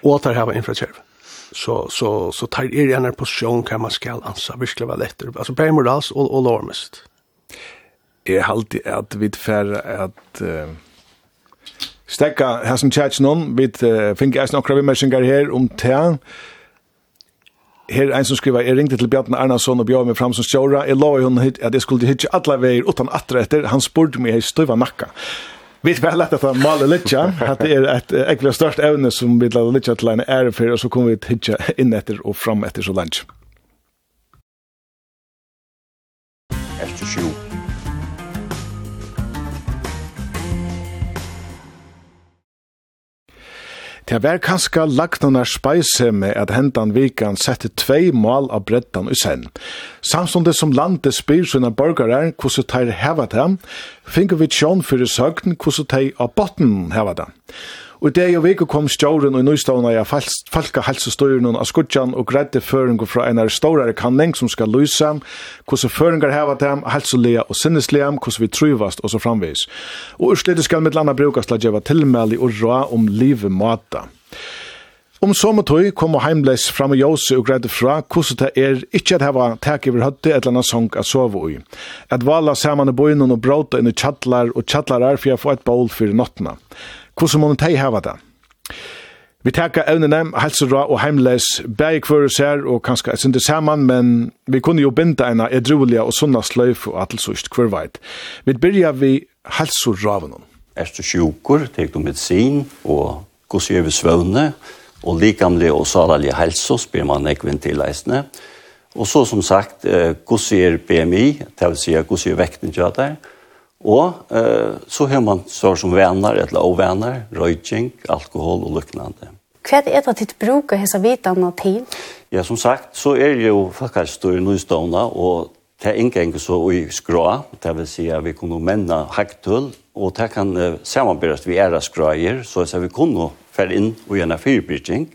Og tar her var infrakjerv. Så, så, så tar er en posisjon kan man skal ansa, virkelig var lettere. Altså, bare morals og, og lormest. Jeg har alltid at vi tilfærer at... Uh Stekka, her som tjatsen om, vi uh, finner eisen okra vimmersingar her om um, tja, her er en som skriver, jeg ringte til Bjarne Arnason og bjør meg fram som stjåra, jeg la hun hit, at jeg skulle hitje alle veier utan atre etter, han spurte meg i støyva nakka. Vi vet lett at han maler litt, at det er et ekkert størst evne som vi lader litt til en ære for, og så kommer vi hitje inn etter og fram etter så langt. Efter sjuk Det var lagt noen speise med at hendan vikan sette tvei mål av breddan i sen. Samstundet som landet spyr sina borgare hvordan teir heva dem, finner vi tjån fyrir søgn hvordan de av botten heva dem. Og det og veke kom stjåren og nøystavna ja falka helsestøyren av skudjan og greidde føringu fra en av stårare kanning som skal lysa, hvordan føringar heva dem, helselega og sinneslega, hvordan vi truvast og så framvis. Og ursledes skal mitt landa brukast la djeva tilmæli og rå om livet mata. Om sommertøy kom og heimleis fram og jose og greide fra hvordan det er ikke at heva tak over høtte et eller annet sång at sove i. At vala saman i bøynen og bråta inn i tjattlar og tjattlar er for jeg får et bål for nottena. Hvordan må de hava det? Vi takkar evnene, helsera og heimles bæg kvar oss her, og kanskje et sinter saman, men vi kunne jo binda eina edruelige og sunna sløyf og atelsust kvar veit. Vi byrja vi helseravnen. Er du sjukur, tek du medisin, og gos gjør vi svøvne, og likamlig og salalig helse, spyr man ekvinn til leisne. Og så som sagt, gos gjør BMI, det vil si gos gjør vekten til at det er, Og eh, så har man sår som venner, eller ovenner, røyking, alkohol og liknande. Hva er det ditt bruk av hese vitene til? Ja, som sagt, så er det jo faktisk i nøystående, og det er ikke så i skrå, det vil si at vi kunne menne hektull, og det kan eh, samarbeides vi er skråer, så at vi kunne fære inn og gjøre fyrbryting,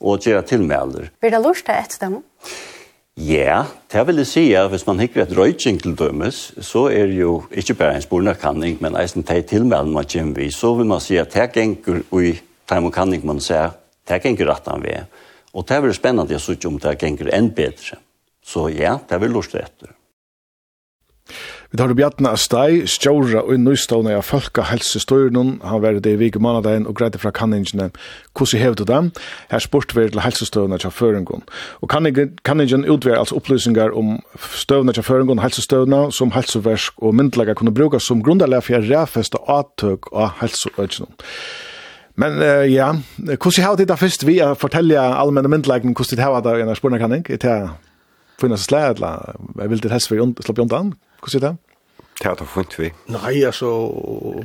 og gjøre tilmelder. Vil det lurt det et stemme? Ja. Ja, det vil jeg si at hvis man hikker et røyting til dømes, så er jo ikke bare en spornakanning, men eisen teg tilmelden man kommer vi, så vil man si at det gengur ui teimonkanning man ser, det gengur rett han ved. Og det er veldig spennende å sitte om det gengur enn bedre. Så ja, det vil lort etter. Vi tar Bjartna Astai, stjóra og nøystående av Folkehelsestøyren. Han var det i vike måneden og greide fra kanningene. Hvordan hevde du dem? Her spurt vi til helsestøyene til føringen. Og kanningen utverer altså opplysninger om støvene til føringen, helsestøyene som helseversk og myndelager kunne bruke som grunnlag for å rævfeste avtøk av helseøyene. Men uh, ja, hvordan har du det først vi å fortelle allmenne myndelagen hvordan du har det i en spørnekanning? Er det finnes slag, eller jeg vil du helst for å slappe undan? Hvordan er det? Det har er funnet vi. Nei, altså,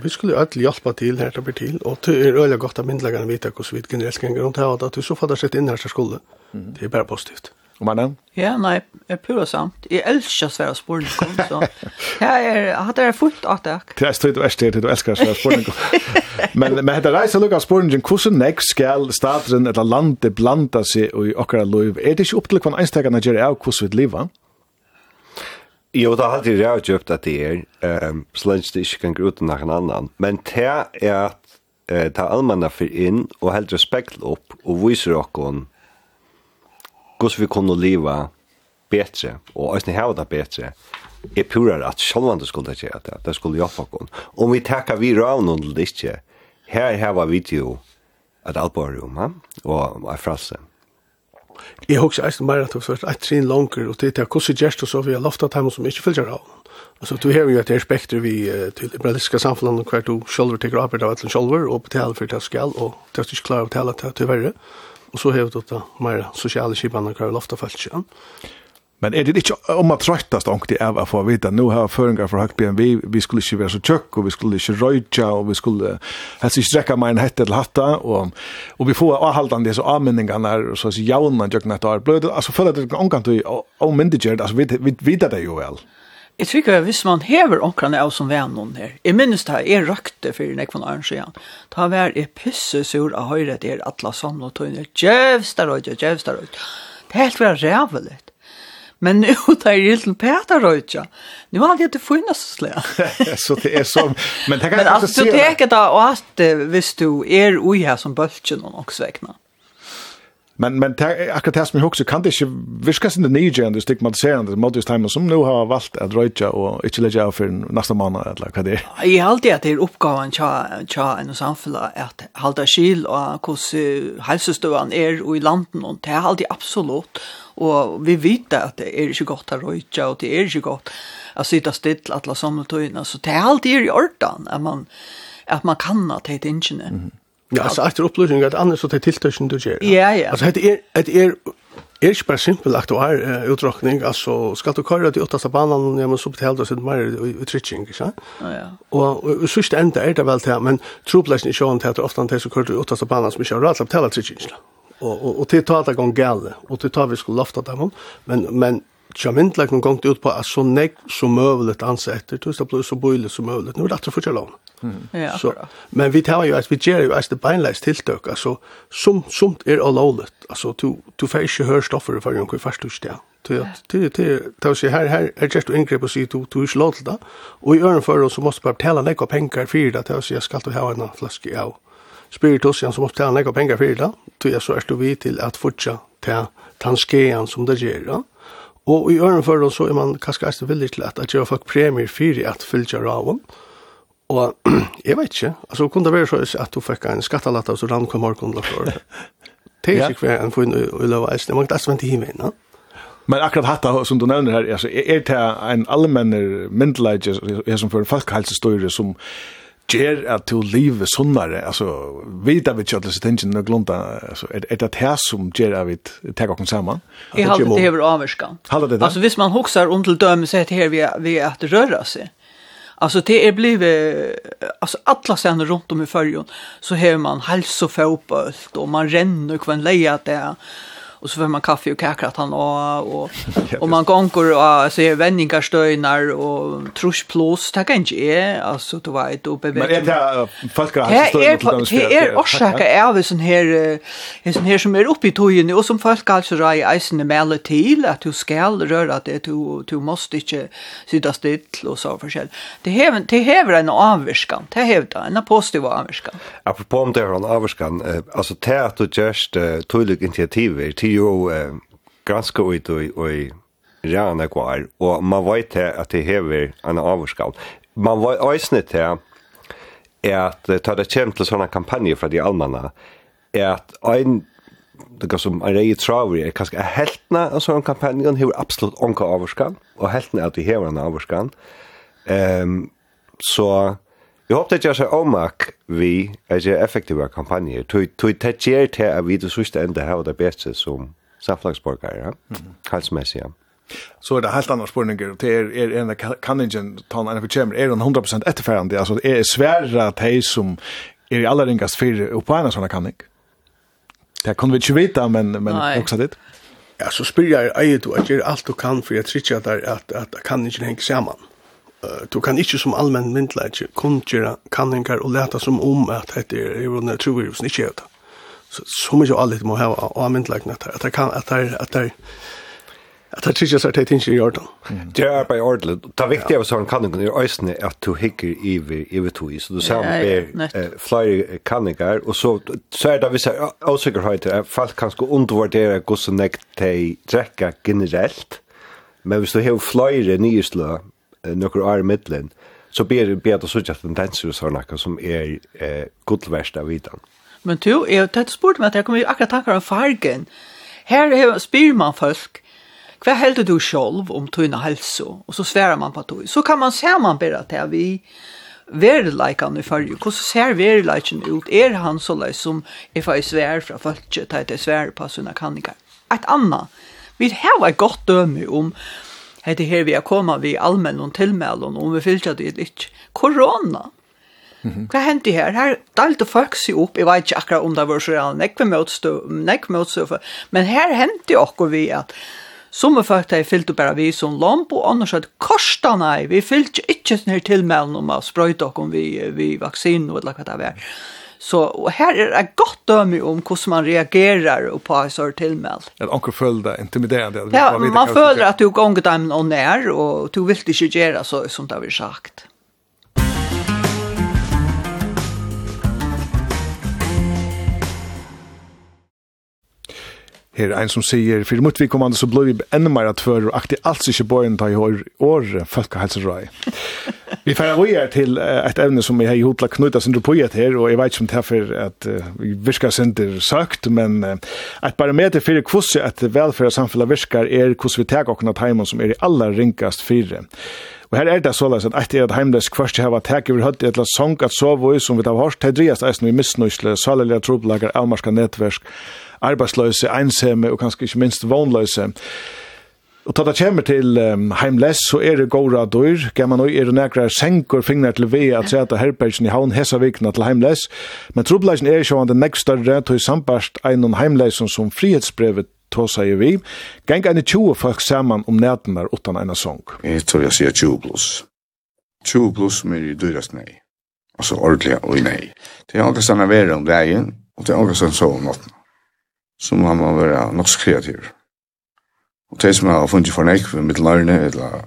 vi skulle jo alltid hjelpe til her til å bli til, og det er øyelig godt at myndelagene vet hvordan vi generelt skal gjøre det, og at vi så fatter sett inn her til skole. Det er bare positivt. Og mannen? Ja, nei, det er pura samt. Jeg elsker svære spørninger, så jeg er, det jeg fullt av det. Det er støyt og erst til du elsker svære spørninger. men med dette reiser lukk av spørningen, hvordan nek skal staten eller landet blanda seg i okkara liv? Er det ikke opp til hva en einstakene gjør av hvordan vi lever? Jo, det har alltid jag köpt at det er, um, så lenge det ikke kan gå ut nach annan. Men det är att eh ta allmänna for inn og helt respekt opp og viser okkon hvordan vi kunne leva bättre och ösna ha det bättre. er pura att självande skulle det göra det. Det skulle hjelpe okkon. Om vi takkar vi round under det ikke, her har vi jo att alborum, va? Och a frasse. Mm jeg husker eisen mer at det var et trinn langer, og det er hvordan gjerst og så vi har loftet dem som ikke fylger av. Altså, du har jo et respekter vi til liberalistiske samfunnet, hver du selv tenker arbeid av et eller annet og betaler for det skal, og det er ikke klar å betale til verre. Og så har vi det mer sosiale kibene hver loftet fylger. Men er det ikke om at trøttast ångte av å få vite, nå har føringer for høyt BMW, vi skulle ikke være så tjøkk, og vi skulle ikke røyja, og vi skulle helst ikke strekke meg en hette til hatta, og, og vi får avhaldende disse avmyndingene her, og så sier jaunen tjøkken etter år, blød, altså føler det ikke ångkant du avmyndigjert, altså vi, vi vidar det jo vel. Jeg tror ikke hvis man hever ånkrene av som venn noen her, jeg minnes det jeg røkte for en ekvann arns igjen, ta vær jeg pyssesur av høyre der atla samlet tøyner, djevstar og djevstar og djevstar og djevstar og djevstar og Men nu tar jag till Peter Röjtja. Nu har det inte funnits slä. så det är så. Men det kan. Men alltså det tänker då att visst du är oj här som böltjen och också väckna. Men men ter, akkurat det som jeg husker, kan det ikke virke sin det nygjerende og stigmatiserende time som nå har valgt at røyja og ikke legge av for neste måned, eller hva det er? Jeg halte at det er oppgaven til en samfunn at halte skil og hvordan helsestøvene er og i landen, og det er alltid absolutt. Og vi vet at det er ikke godt å røyja, og det er ikke godt å sitte stille alle samletøyene, så det er alltid i orden at man, at man kan at det er ikke det. Mm -hmm. Ja, altså etter opplysning at annars så det tiltøysen du gjør. Ja, ja. Altså, det er, det er, er ikke bare simpel aktuær uh, utdrakning, altså skal du køre til åtteste banan, ja, men så betaler du sitt mer utrykking, ikke sant? Ja, ja. Og, og og sørste enda er det vel til, men troplæsning ikke annet heter ofte han til som kører til åtteste banan som ikke har råd til å betale utrykking, og, og, og til ta det gang gale, og til ta vi skulle lofta dem, men, men Tja myndleggen gongt ut på at så negg som møvelet ansa etter, tog det blir så bøylig som møvelet. nu er det alltid fortsatt lån. Ja, så, men vi tar jo at vi gjør jo eist det beinleis tiltøk, altså, som, som er allovlet, altså, du, du får ikke høre stoffer for noen hver første sted. Det er det det att säga här här är just ingrepp och så du du slår det och i öron för oss så måste bara betala några pengar för det att jag ska ta ha en flaska av spiritus som måste betala några pengar för det då jag så är du vi till att fortsätta ta tanskean som det gör då Og i øren for så er man kanskje eisen villig til at jeg gjør folk premier for at fylgja raven. Og jeg vet ikke, altså kunne det være så at du fikk en skattalatt av så rann kom morgen for. Det er ikke hver en funn i løv eisen, man kan eisen hjemme innan. Men akkurat hatta som du nevner her, altså, er det en allmenner myndelæg som for en folkehelsestøyre som ger at to live sunnare alltså vita vi chatlas attention och glunta alltså är det det här som ger av ett tag och samman Jag har det över avskan alltså hvis man huxar om till döm så här vi vi att röra sig Alltså det är blivit alltså alla sen runt om i förjon så har man hälsofotboll och man ränner kvar leja det och så får man kaffe och kakor att han och och och man gånger och så är vänningar stönar och trusch plus tack inte är alltså då vet det uppe Men är det folk har stönar det är orsaka är vi sån här är sån här som är uppe i tojen och som folk alltså raj eisen med till att du skall röra det du du måste inte sitta still och så förskäll. det häver det häver en avskan det hävdar en positiv avskan Apropå om det är en avskan alltså det att du just tydligt initiativ till jo eh, ganske ut og, og ræna kvar, og man vet at det hever en avvarskall. Man vet også til at ta det kjem til sånne kampanjer fra de allmanna, er at ein det går som en rei traver er kanskje heltna av sånne kampanjer, hever absolutt onka avvarskan, og heltna at de hever en avvarskan. Um, så Jeg håper det gjør seg omak vi er ikke effektive kampanjer. Tog det gjør til at vi det sørste enda har det beste som samflagsborgare, ja? Mm. Halsmessig, ja. Så er det helt andre spørninger. Det er, er en kan ikke ta en av kjemmer. Er den 100% etterferdig? Altså, er svære at de som er i aller ringast for oppe en sånn kan ikke? Det kan vi ikke vite, men, men også ditt. Ja, så spyr jeg eier du at gjør alt du kan for jeg tror ikke at, at, at, at kan ikke henge sammen du kan ikke som allmenn myndelige kun gjøre kanningar og leta som om at dette er jo en trovirus ikke gjør det. Så, så mye alle må ha av myndleikene at det kan, at det, at det, at det tykkes at det er ikke i orden. Det er bare i orden. Det viktig av sånn kanninger er øyne at du hikker i vi to i. Så du ser er flere kanninger, og så, så er det visse avsikkerheter at folk kan sko undervurdere hvordan jeg drekka generelt, men hvis du har flere nye slø, nokkur år i så ber ber det sånn at tendenser og sånne som er eh, godverst av vidan. Men du, jeg har spurt meg at jeg kommer akkurat tankar om fargen. Her spyr man folk, hva helder du sjolv om tøyna helse? Og så sverar man på tøy. Så kan man se man bare til vi verileikan i fargen. Hvordan ser verileikan ut? Er han så løy som er for svær fra folket til at jeg svær på sånne kanninger? Et annet. Vi har et godt døme om Hette her vi er kommet vi allmenn og tilmelden, og vi fyllt det litt. Korona! Mm. Hva hendte her? Her dalte folk seg opp, jeg vet ikke akkurat om det var så reale, nekve møtstøv, møtstøv, men her hendte okkur vi at som vi folk har fyllt bare vi som lomp, og annars at korsta nei, vi fyllt ikke sånn her tilmelden om å sprøyte okkur vi, vi vaksinen og hva det var. Så och här är ett gott döme om hur man reagerar och på så tillmäl. Att onkel följde intimiderande. Ja, man följde att du gånger dem och när och du vill inte göra så som det har sagt. her ein som sier, for mot vi kommande så blir vi enda mer at før, og aktig alls ikke bøyen ta i år, år folkehelserøy. vi færer vi her til et evne som vi har gjort hodla knuta sin rupoiet her, og jeg vet ikke om det er for at vi virker sin søkt, men et barometer for hvordan et velferdssamfunnet virker er hvordan vi tar åkna teimen som er i aller ringast fire. Og her er det såleis at etter at heimles kvart hava tek over høtt i etla sång at sove som vi tar hørt, det driast eisen vi misnøysle, saleliga trobelager, avmarska netversk, arbeidsløse, ensemme og kanskje ikke minst vånløse. Og ta det kommer til um, heimless, så er det gåra dyr. Gamma nå er det nekrar senker fingrar til vi at seta herbergsen i havn hessa vikna til heimless. Men trobleisen er sjåan den nekst større til sambart einon heimlesson som frihetsbrevet tåsa i vi. Geng ene 20 folk saman om nætenar utan en sång. Jeg tror jeg sier 20 pluss. 20 pluss som er i dyrast nei. Altså ordentlig og nei. Det er åkastan av vera om dagen, og det er åkastan så om natten så må man være nok så kreativ. Og det som jeg har funnet for nek, mitt lærne, eller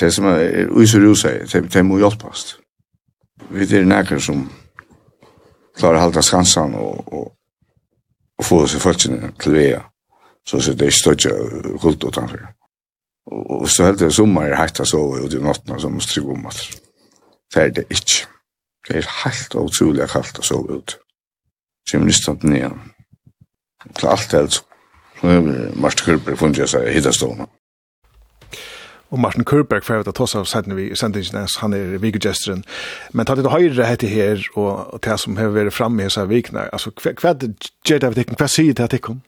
det som er uiser jo seg, det må hjelpast. Vi er nekker som klarer å halda skansan og, og, og få seg folkene til vea, så det er støtja kult utanfor. Og, og så helt det sommer er heit å sove ut i natten, som må strygge om at det er det ikke. Det er helt utrolig kaldt å sove ute kommer som listat ner. Till allt helst. Martin Kurberg fungerar seg hitta stående. Og Martin Kurberg for jeg vet at også sættene vi i sendingen, han er vikegesteren. Men tatt det høyre hette her, og det som har vært fremme i seg vikene, altså hva er det av tikkene, hva sier det av tikkene?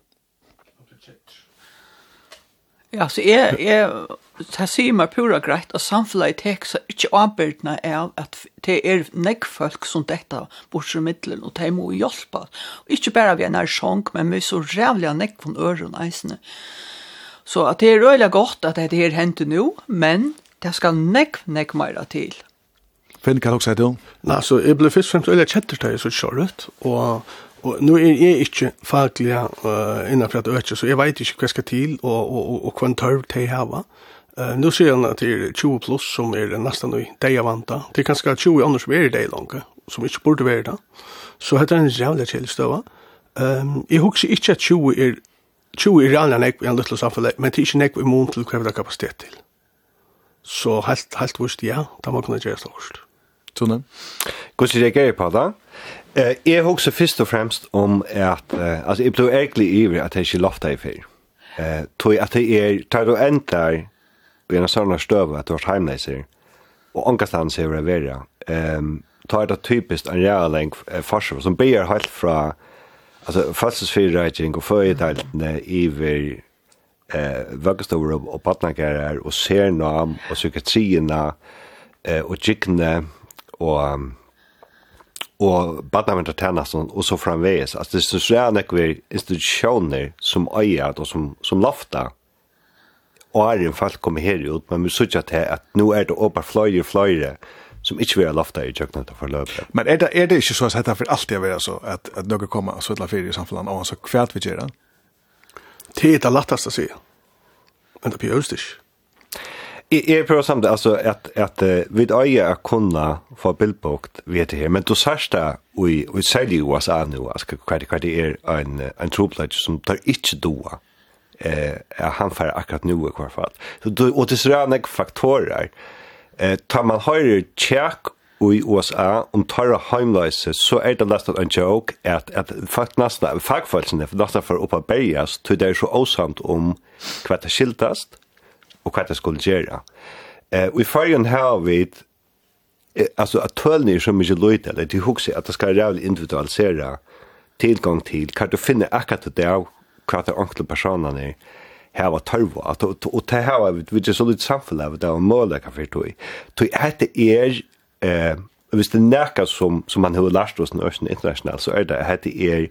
Ja, så jeg, jeg det sier meg pura greit at samfunnet tek seg ikke avbyrdene av at det er nekk folk som dette bortsett middelen, og det må hjelpe. Og ikke bare vi er nær sjong, men vi er så rævlig av von øren eisene. Så at det er røyla godt at det er hentet nå, men det skal nekk, nekk mer til. Finn, kan det også si det? Nei, så jeg ble først og fremst øyla kjetter til jeg så kjøret, og Og nu er jeg ikke faglig uh, innenfor at øke, så jeg vet ikke hva jeg skal til og, og, og, og hva en tørv til jeg har. Uh, nu ser han at det er 20 pluss som er nesten i deg av vanta. Det er kanskje 20 andre som er i deg langt, som ikke burde være det. Så dette er en jävla källstöva. Um, jeg husker ikke at 20 er 20 är alla nekv i en liten samfunn, men det er ikke nekv i mån til hva vi har kapasitet til. Så helt, helt vist, ja, da må kunne gjøre slagst. Tone? Hvordan reagerer på det? Eh, jeg husker først og fremst om at, eh, altså, jeg ble egentlig ivrig at jeg ikke lovte i fyr. Uh, tog at jeg er, tar du endar, i en sånn støv at du har heimleiser, og ångastans hever det vera. Um, ta er det typiskt en realeng forsvar som blir helt fra alltså födelsesfyrräkning och födelsedeltene iver eh vöggestor og, og partnerkärer og ser nam og psykiatriene, eh og kikkene, og chickne och och og, og så framväs. Altså, det er så jävla institutioner som öjat og som, som lofta åren folk kommer her ut, men vi sier til at nå er det åpne fløyre, fløyre, som ikke vil ha lofta i kjøkkenet for løpet. Men er det, er det ikke så at dette for alltid er så, at, at noen kommer og søtler fyrir i samfunnet, og så kvært vi gjør det? Det er det letteste å si. Men det blir østisk. Jeg, jeg prøver samt, altså, at, at uh, vi øye er kunne få bildbukt ved det her, men du sørst det, og, og særlig i USA nå, hva det er en, en tropløyde som tar ikke doa eh han får akkurat nu i hvert fall. Så då och det är några faktorer. Eh tar man höjer check i USA om tarra heimleise, så er det nesten en joke at, at folk nesten, fagfølelsene for nesten for oppa berges, tog det er så åsamt om hva det skiltast og hva det skulle gjøre. Eh, og i fargen her vi altså at tølene er så mye løyte, eller de husker at det skal rævlig individualisere tilgang til hva du finner akkurat det av hva det enkle personene er hava tørva. At og det her var, vi ikke så litt samfunnet det var målet målaka for tog tog hette er eh, hvis det er nærka som, som man har lært hos den østen internasjonalt, så er det at hette er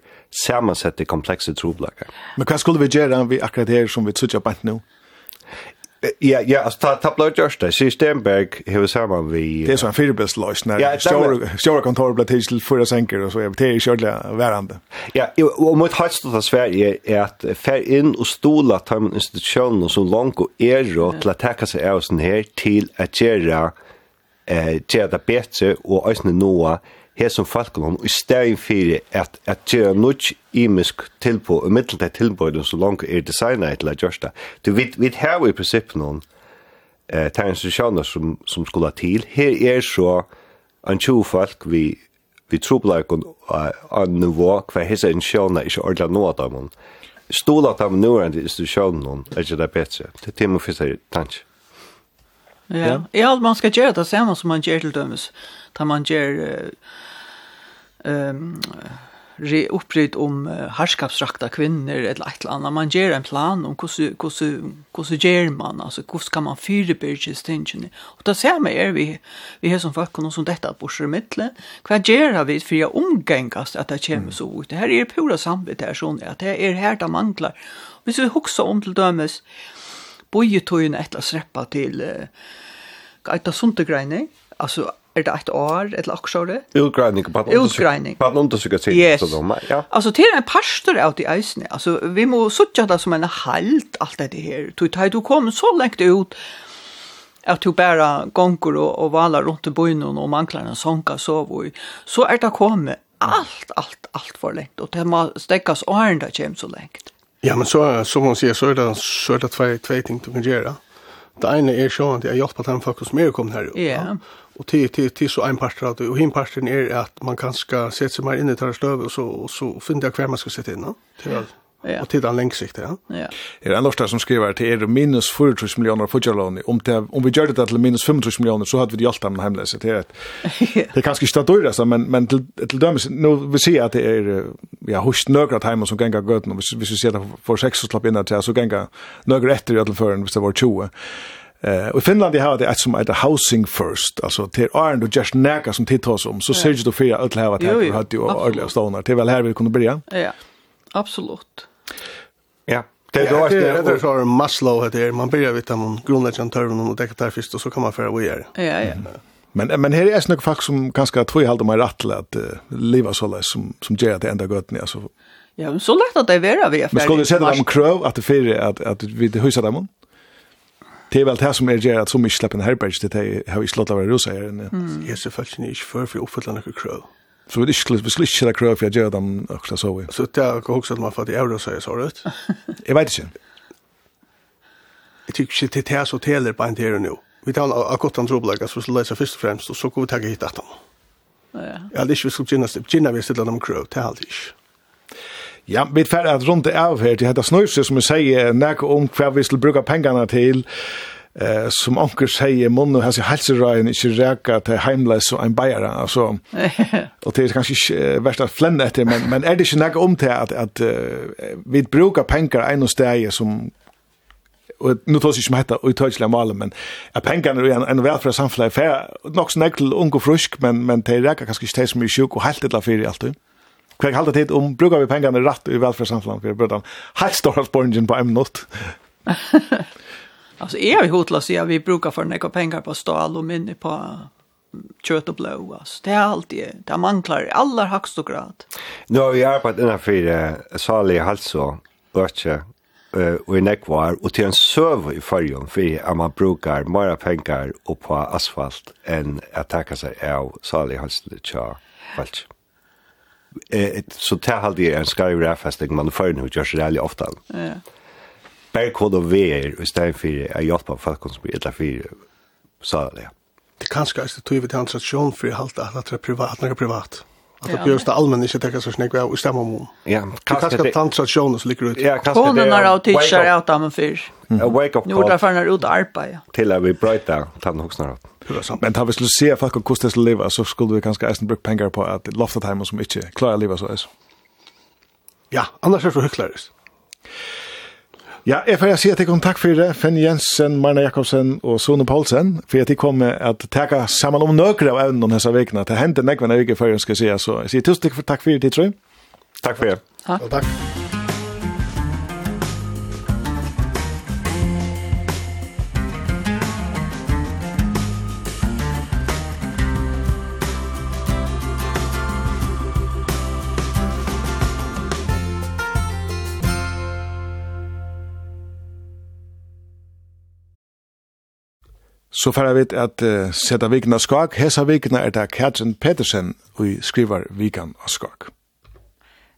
sammensette komplekse troblager Men hva skulle vi gjøre vi akkurat her som vi trodde på nå? Ja, ja, alltså ta ta blå just det. Så Stenberg hur samman vi Det är så en fyrbäst lösn när ja, stora stora kontor blir till förra sänker och så är det körliga varande. Ja, och mot hatst av Sverige är att fär in och stola ta en institution som så långt och är då till att ta sig av sen här till att göra eh göra det bättre och ösna noa hesum falkunum i stein fyrir at at gera nutch imisk tilbo og mittelta tilbo so langt er designa til at justa to vit vit her við principle on eh tansitioner sum sum skula til. Her er so ein tju folk vi vi trublar kon on the walk for his insurna is ordla nota mun stola tam nu and is to show non är det bättre det tema för sig tant Ja, jag man skal gera det samma som man gör till dömes där man ger ehm re upprit om härskapsrakta kvinnor eller ett eller annat man ger en plan om hur hur hur ger man alltså hur ska man fyra bridges tension och då ser man är vi vi har som folk och som detta på skärmittle vad ger vi för jag omgängas att det kommer så ut? Det här är pura samvete här sån att det är här där manglar hvis vi huxar om till dömes bojetöjen ett att släppa till av Suntegreine, alltså er det et år eller också det? Utgreining. på något. Utgrävning. På något så gott. Ja. Altså, til en pastor ut i ösnen. Altså, vi må suttje det som en halt alt det her. Du tar du kom så lengt ut at du bare gonger og, og valer rundt i bøynen og mangler en sånka sovøy, så er det kommet alt, alt, alt for lengt, og det må stekkes åren det kommer så lengt. Ja, men så, som man sier, så er det, så er det tve, tve ting du kan gjøre. Det ene er sånn at jeg hjelper dem folk som er kommet her. Ja. Yeah och till till till så en part att och hinparten är att man kanske sätta sig mer in i tar stöv och så och så fundar kvar man ska sätta in då. Till Ja. Och till den längsikt, ja. Ja. Är en Lars som skriver till er minus 40 miljoner på Jaloni. Om det om vi gör det till minus 25 miljoner så hade vi hjälpt dem hemlösa till ett. Det kanske inte så men men till till dömes nu vi ser att det är ja hust några timmar som gänga gott och vi vi ser det för sex så slapp in där så gänga några efter i alla förrän hvis det var 20. Eh och Finland har det som heter housing first alltså till Iron och just näka som tittas om så ser du för att ha att ha hade ju ordliga stonar till väl här vi kunde börja. Ja. Absolut. Ja. Det är då att det är så Maslow det är man börjar vita man grundläggande törven och täcka där först och så kan man föra vidare. Ja ja. Men men här är det nog folk som ganska tror jag håller mig rätt att leva så där som som ger det ända gott ni alltså. Ja, men så lätt att det är vara vi är. Men skulle du säga dem kröv att det för att att vi det husar dem? det är väl det som är det att så mycket släppen herberg det har vi slått av rosa här inne. Yes, det fallet inte för för uppfyllande krav. Så vi skulle vi skulle köra krav för jag gör dem också så vi. Så det är också att man får det euro så så rätt. Jag vet inte. Jag tycker inte det är så teller på en del nu. Vi tar av gott om trubbel så så läser först och främst och så går vi ta hit att dem. Ja. Ja, det är ju så gynnas det gynnas vi sitter dem krav till allt. Ja, vi er ferdig at rundt det av her til dette snøyse som vi sier nek om hva vi skal bruke pengene til. Eh som onkel sier munnu hans halsrein ikkje reka til heimleis og en bæjar altså. og det er kanskje ikke verst at flenne etter men men er det ikke nek om til at at uh, vi brukar pengar en og stæje som og nu tås ikke som heter og tøysla malen, men at pengarna er en, en velfra samfunnet er nok snakk til ung og frusk, men, men det er reka kanskje ikke det som er sjuk og helt etter fyrir alltid. Hva jeg halte tid om brukar vi pengene rett i velferdssamfunnet for brødene. Helt står alt borgen på en minutt. alltså är vi hotlösa si, ja, vi brukar för några pengar på stål och minne på kött och blå alltså det är alltid det manklar alla högst och grad nu har vi arbetat innan för uh, salig halso ötje uh, och i nekvar och till en söv i färgen för att man brukar mera pengar och på asfalt än att tacka sig av salig halso tja falsk så det här det en skarv räfästing man får nu görs det väldigt ofta. Ja. Bergkod og VR och stein för att hjälpa folk som blir etter for så det. Det kanske är det tog vi for transaktion halte at det er privat, några privat. Att det blir det allmänna inte täcka så snägg och stämma om. Ja, kanske det tantra showen så ligger ut. Ja, kanske det. Hon har och teacher out fyr. A Wake up. Nu där när ut arpa ja. Till att vi brighta tant huxnar åt. Men tar vi skulle se folk och kosta att leva så skulle vi kanske ästen brukt pengar på att lofta time som inte klarar leva så är. Ja, annars är det för hycklariskt. Ja, jeg får si at jeg kom takk for det, Fenn Jensen, Marna Jakobsen og Sone Paulsen, for at jeg kom med at takka sammen om nøkere av evnen disse vekene. Det hendte nekvene jeg ikke før jeg skal si, så jeg sier tusen takk for det, tror jeg. Takk for det. Takk. Og takk. Så får jeg vite at uh, sette vikene av skak. Hesa vikene er det Katrin Pettersen og skriver vikan av skak.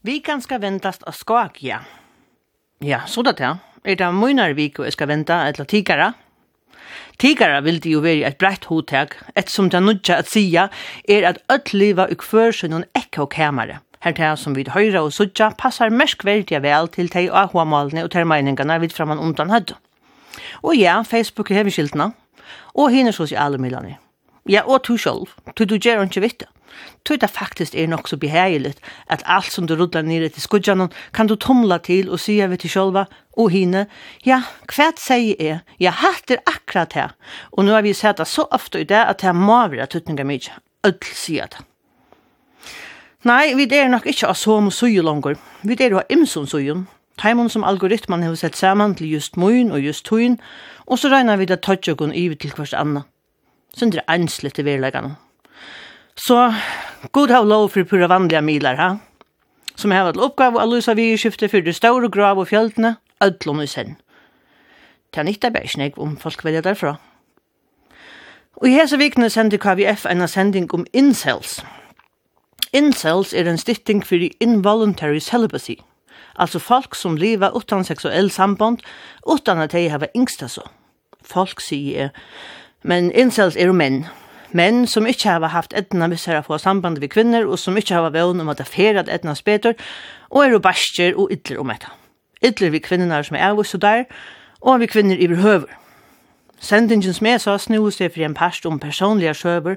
Vikan skal ventast av skak, ja. Ja, så det er. Er det munar vik og skal venta etla tigara? Tigara vil det jo være et brett hotek, et som det nudja at sia er at öll liva uk førsyn og ekka og kæmare. Her til som vi høyra og sudja passar merskverdiga vel til teg og ahua malene og termeiningarna vid framan undan hødd. Og ja, Facebook er heviskiltna, og henne sosiale midlene. Ja, og du selv, du du gjør ikke vitt det. Tøy det faktisk er nok så behageligt at alt som du rullar nere til skudjanen kan du tumla til og sige vi til sjolva og hine, ja, kvært sier jeg, hatt er akkurat her, og nå har vi sett det så ofte i det at det må være tøtninga mykje. ødel sier det. Nei, vi er nok ikke av som suju langer, vi er jo av imson sujen, Taimon som algoritman hefur sett saman til just moin og just tuin, og så regnar vi det tøtjokon ivi til hvers anna. Sindri einslitt til verlegane. Så, god hav lov for pura vanliga milar, ha? Som heva til oppgave å løsa vi i skifte fyrir staur og grav og fjöldene, ödlom i sen. Det er nytta bæg snegg om folk velja derfra. Og i hese vikne sender KVF en sending om incels. Incels er en stytting fyrir involuntary celibacy. Alltså folk som lever utan sexuell samband, utan att de har yngsta så. Folk sier, men incels er menn. Menn som ikke har haft etna misser få samband med kvinner, og som ikke har vøvn om at det fer at etna speter, og er jo baster og ytler om etta. Ytler vi kvinner som er avvist og der, og vi kvinner i behøver. Sendingen som jeg sa snur seg for en past om personlige sjøver,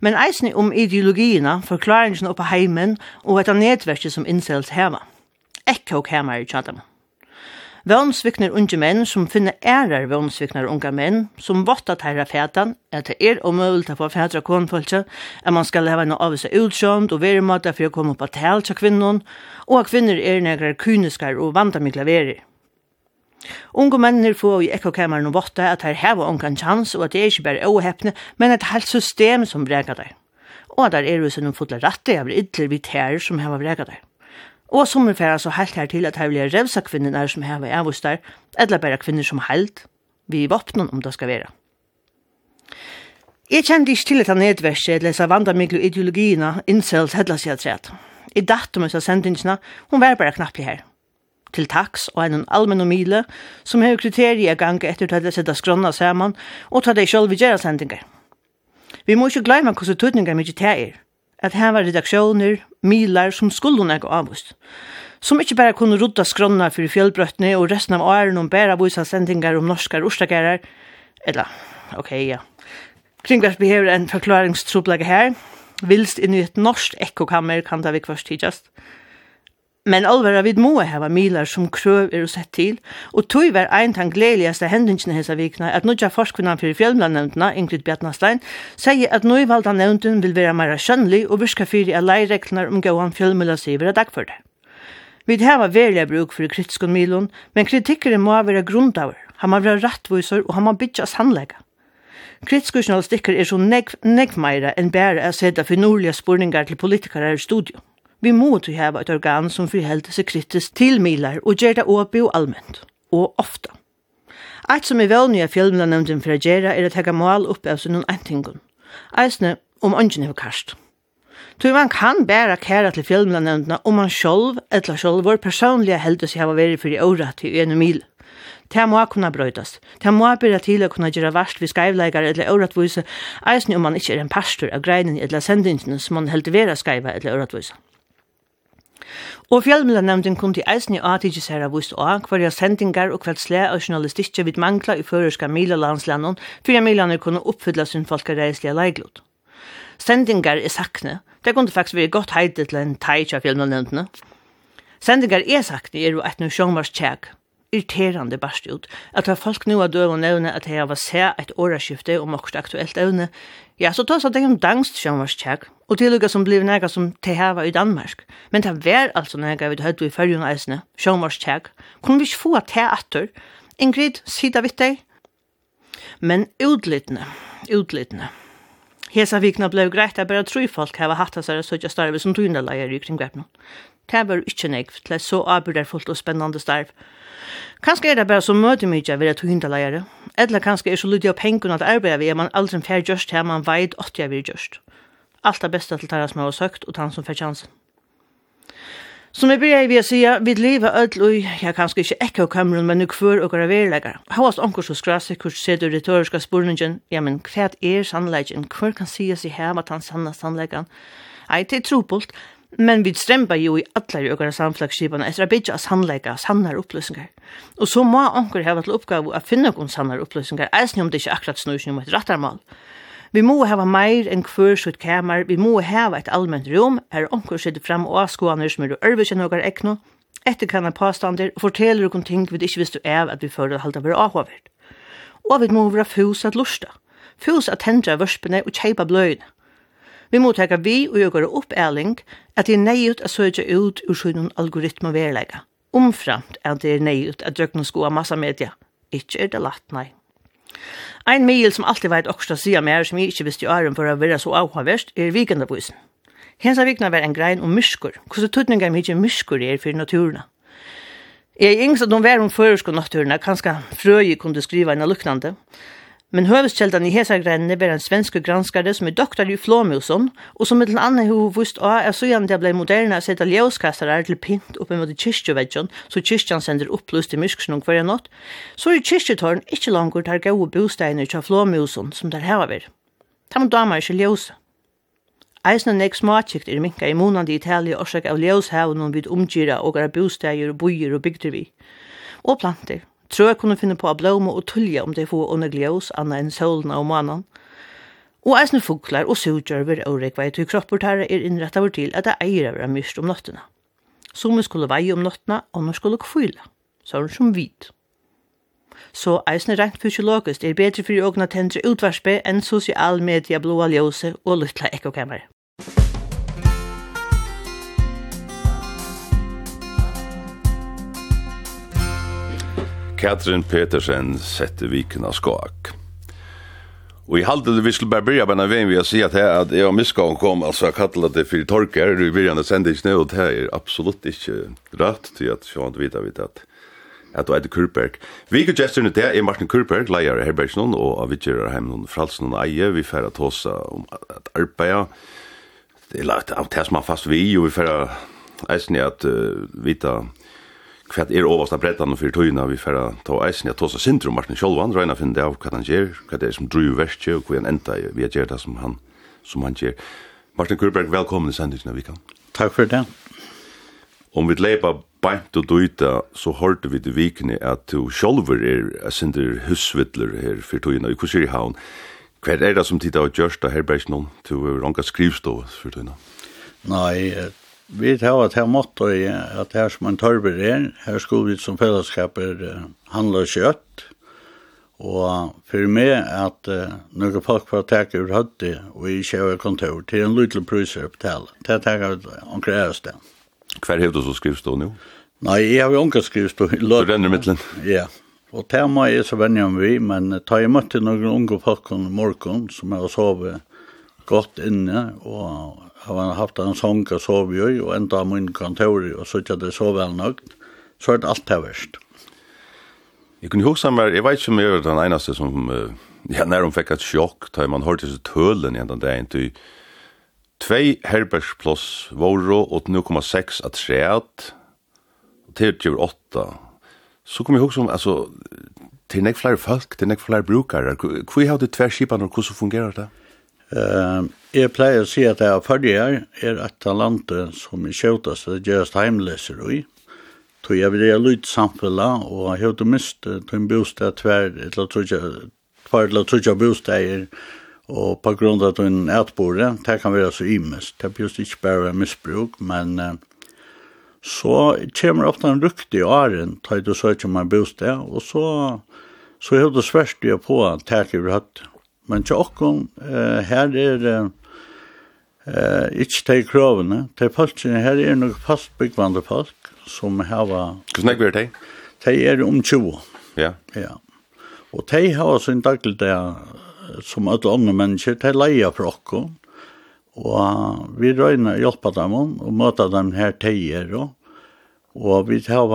men eisen om ideologierna, forklaringen oppe heimen og etter nedverket som incels hever ekkokammer i tjadam. Vånsviknar unge menn som finner ærar vånsviknar unga menn som vottat herra fætan at det er omøvult å få fætra konfølse at man skal leva noe av seg utsjømt og være måte for å komme på tal til kvinnon og at kvinner er negrar kyniskar og vandamikla verir. Unge mennir får i ekkokammeren og votta at her heva ungan chans og at det er ikke bare åhepne, men et helt system som vrega der. Og at der er jo sånn fotla rattig av idler vi tær som heva vrega der. Og som er færa så helt her til at her vil revsa kvinner som heva avvistar, eller bare kvinner som held, vi i våpnen om det skal være. Jeg kjente ikke til at han nedverste, eller så vandra myklo ideologiene, incels, hedla seg at I datum av sendingsene, hun var bare knapp her. Til taks og en allmenn og mile, som har kriterier gang etter til at sette skrona sammen, og ta det selv vi gjør sendinger. Vi må ikke glemme hvordan tøtninger mye til er at her var redaksjoner, milar som skulle nekka avvist. Som ikke bare kunne rodda skronna for fjellbrøttene og resten av åren om bæra vise sendingar om norskar orsdagerar, eller, ok, ja. Kringvert behøver en forklaringstroblegge her, vilst inn i et norsk ekkokammer kan det vi kvarst tidjast. Men alvara vid må hava milar som krøv er sett til, og tog var ein tan gledeligaste hendingsene hesa vikna, at nudja forskvinnan fyrir fjellmlandnevntna, Ingrid Bjarnastein, sier at nøyvalda nevnten vil være meira skjønnelig og virka fyrir a leireklnar om gauan fjellmullasiver er dagførde. Vi hava verlega bruk fyrir kritiskon milon, men kritikkere må vera grundaver, han må vera rattvisor og han må bytja sannlega. Kritiske journalistikker er så negv, negv meira enn bæra å seta for nordlige spurningar til politikere i studium. Vi må til hava et organ som forhelder seg kritisk til milar og gjør det åpig og allment, og ofta. Eit som er vanlig av fjellmla nevnden for å gjøre er å tega mål opp av sin entingun. Eisne om ønsken er karst. Tui man kan bæra kæra til fjellmla nevndena om man sjolv, etla sjolv, vår personlige heldes hava veri fyrir året til en mil. Det må kunna brøytast. Det må byrja til å kunna gjøre varst vi skeivleikar eller åratvise, eisne om man ikkje er en pastor av greinen eller sendingene som man held vera skeiva eller åratvise. Og fjallmiddelnevnden kunne til eisen i ATG særa vist av hverja sendingar og hvert slæ av journalistikje vid mangla i førerska milalandslannon, fyrir milaner kunne oppfylla sin folkareislige leiglod. Sendingar er sakne. Det kunne faktisk være godt heidet til en teitja fjallmiddelnevndene. Sendingar er sakne er jo et nu sjongvars tjekk, irriterande barst ut. At har folk nu av døv og nevne at jeg var se et åraskifte om okkur aktuelt evne, Ja, så tås det om dansk sjónvarskjæk, og tilukka som blir nega som te hava i Danmark. Men det var altså nega vi høyde i fyrjun eisne, sjónvarskjæk. Kunne vi ikke få te atter? Ingrid, sida vitt deg? Men utlittne, utlittne. Hesa vikna blei greit at bare tru folk hava hatt hans er søtja starve som tunneleier i kring Det var ikke nekv til så avbyrderfullt og spennende starv. Kanskje er det bare så møte mye ved at du hinderleier. Eller kanskje er så lydig av pengene at arbeidet vi er man aldri fer gjørst her man veit åtte jeg vil gjørst. Alt det beste til deres med å søkt og han som fer chansen. Som jeg begynner vi å si, vi lever ødel og jeg kanskje ikke ikke av kameran, men nu kvør og er verlegger. Hva er anker så skrasig hvor ser du retoriske spurningen? Ja, men hva er sannleggen? Hvor kan si seg her at han sanna sannleggen? Nei, det er trobult, Men vi strempa jo i alla i ökara samflagsskiparna efter att bytja sannleika og sannar upplösningar. Og så må anker hava til oppgave at finna okkur sannar upplösningar, eisen om det ikke akkurat snursen om et rattarmal. Vi må hava meir enn kvör sutt kamar, vi må hava eit allment rom, er onkur sitter fram og askoaner som er ørvisen og ekno, etterkanna påstander og forteller okkur ting vi ikkje visste av at vi fyrir halda vi avhavert. Og vi må vera fus at lusta, fus at tendra vörspene og kjeipa bløyene. Vi må teka vi og gjøre oppeling at det er nøyut å søke ut ur sjønnen algoritma verleika. Omframt at det er nøyut at drøkken skoa massa media. Ikke er det latt, nei. Ein mail som alltid veit oksta sia mer som jeg ikke visste i åren for å være så avhavverst, er vikendabuysen. Hensa vikna var en grein om myskur, hvordan tutninga mykje myskur er for naturna. Jeg er yngst at de var om føresko naturna, kanskje frøy kunne skriva en luknande, Men høveskeldan i hesa grenne ber en svensk granskare som er doktor i Flåmusen, og som mittel annet ho vust av er så gjerne det ble moderne å sette ljøskassere til pint oppe mot kyrkjøvedjon, så kyrkjan sender opplust i mysksen hver natt, så er kyrkjøtåren ikkje langt tar gode bosteiner til Flåmusen som der hever. må damer ikkje ljøse. Eisne nek smakikt er minka i månande i Italia orsak av ljøshavn vid omgyra og er bosteier og bojer og bygder vi. Og planter. Tror jeg kunne finne på å blåme og tullje om det får under gljøs, anna enn solen og manan. Og eisne fuglar og sugjørver og rekvei til kroppur tæra er innretta vår til at det eier av myrst om nottena. Som skulle vei om nottena, og når skulle kvila, sånn som vit. Så eisne rent fysiologiskt er bedre fyrir ågna tendre utvarspe enn sosial media blåa ljøse og luttla ekokammer. Katrin Petersen sette viken av skak. Og i halde det vi skulle bare byrja benna veien vi har sier at her at jeg og Miskaun kom, altså jeg kallet det for torker, du vil gjerne sende ikke ned, og det er absolutt ikke rett til at sjåan vita vidt at at du heter Kurberg. Vi går gesterne til er Martin Kurberg, leier i Herbergsnån, og av vi vidtjører hjemme noen fralsen og eie, vi færre tåsa om at arbeida, det er lagt av det som er fast vi, og vi færre eisen i at uh, vita kvat er oversta brettan og fyrir tøyna vi fer ta eisen at tosa sindrom Martin Sjolvan reina finn det av kvat han gjer, kvat det er som drew verste og kvat enda vi ger det som han som han gjer. Martin Kurberg velkommen i sendingen vi kan Takk for det Om vi leipa beint og duita, så hørte vi til vikene at du sjolver er sinder husvittler her for tøyna i Kusiri Havn. Hva er det som tida har gjørst av herbergsnån til å ranka skrivstå for tøyna? Nei, Vi tar at her måtte i at her som en tørber er, her skulle vi som fellesskaper handla kjøtt. Og for meg at uh, noen folk får takke ur høtti og i kjøve kontor til en liten prus å betale. Det takker vi omkring er sted. Hver hevde så skrivstå nå? Nei, jeg har jo omkring skrivst du. Så renner mittelen? Ja. Og det må jeg så vennja om vi, men ta jeg møtte noen unge folk om morgen som jeg har sovet, godt inne, og har haft en sång og sov jo, og enda av min kontor, og så ikke det så vel nok, så er det alt det verst. Jeg kunne huske meg, jeg vet ikke om jeg var den eneste som, ja, når hun fikk et sjokk, da man hørte disse tølen igjen den dagen, til tvei herbergsplås våro, og 0,6 at treet, til 28. Så kom jeg huske om, altså, til nek flere folk, til nek flere brukere, hvor har du tverskipan, og hvordan fungerer det? Uh, jeg pleier å si at jeg er ferdig her, er et av landet som er kjøtast, det gjøres heimleser i. Tog jeg vil gjøre lyd samfunnet, og jeg har mist til en bostad tver, eller tver eller trutja bostad, og på grunn av at hun er etbore, det kan være så imest. Det blir ikke bare misbruk, men uh, så kommer ofte en rukt i åren, tar du søker om en bostad, og så, så er det svært på at det er hatt Men til åkken, uh, her er uh, ikke de kravene. De folkene her er noen fastbyggvande folk som hava... Hvordan er det de? De er om 20. Ja. Ja. Og de har sin daglig som alle andre mennesker, de leier for åkken. Og vi røyner hjelpe dem om, og møte dem her teier og Og vi tar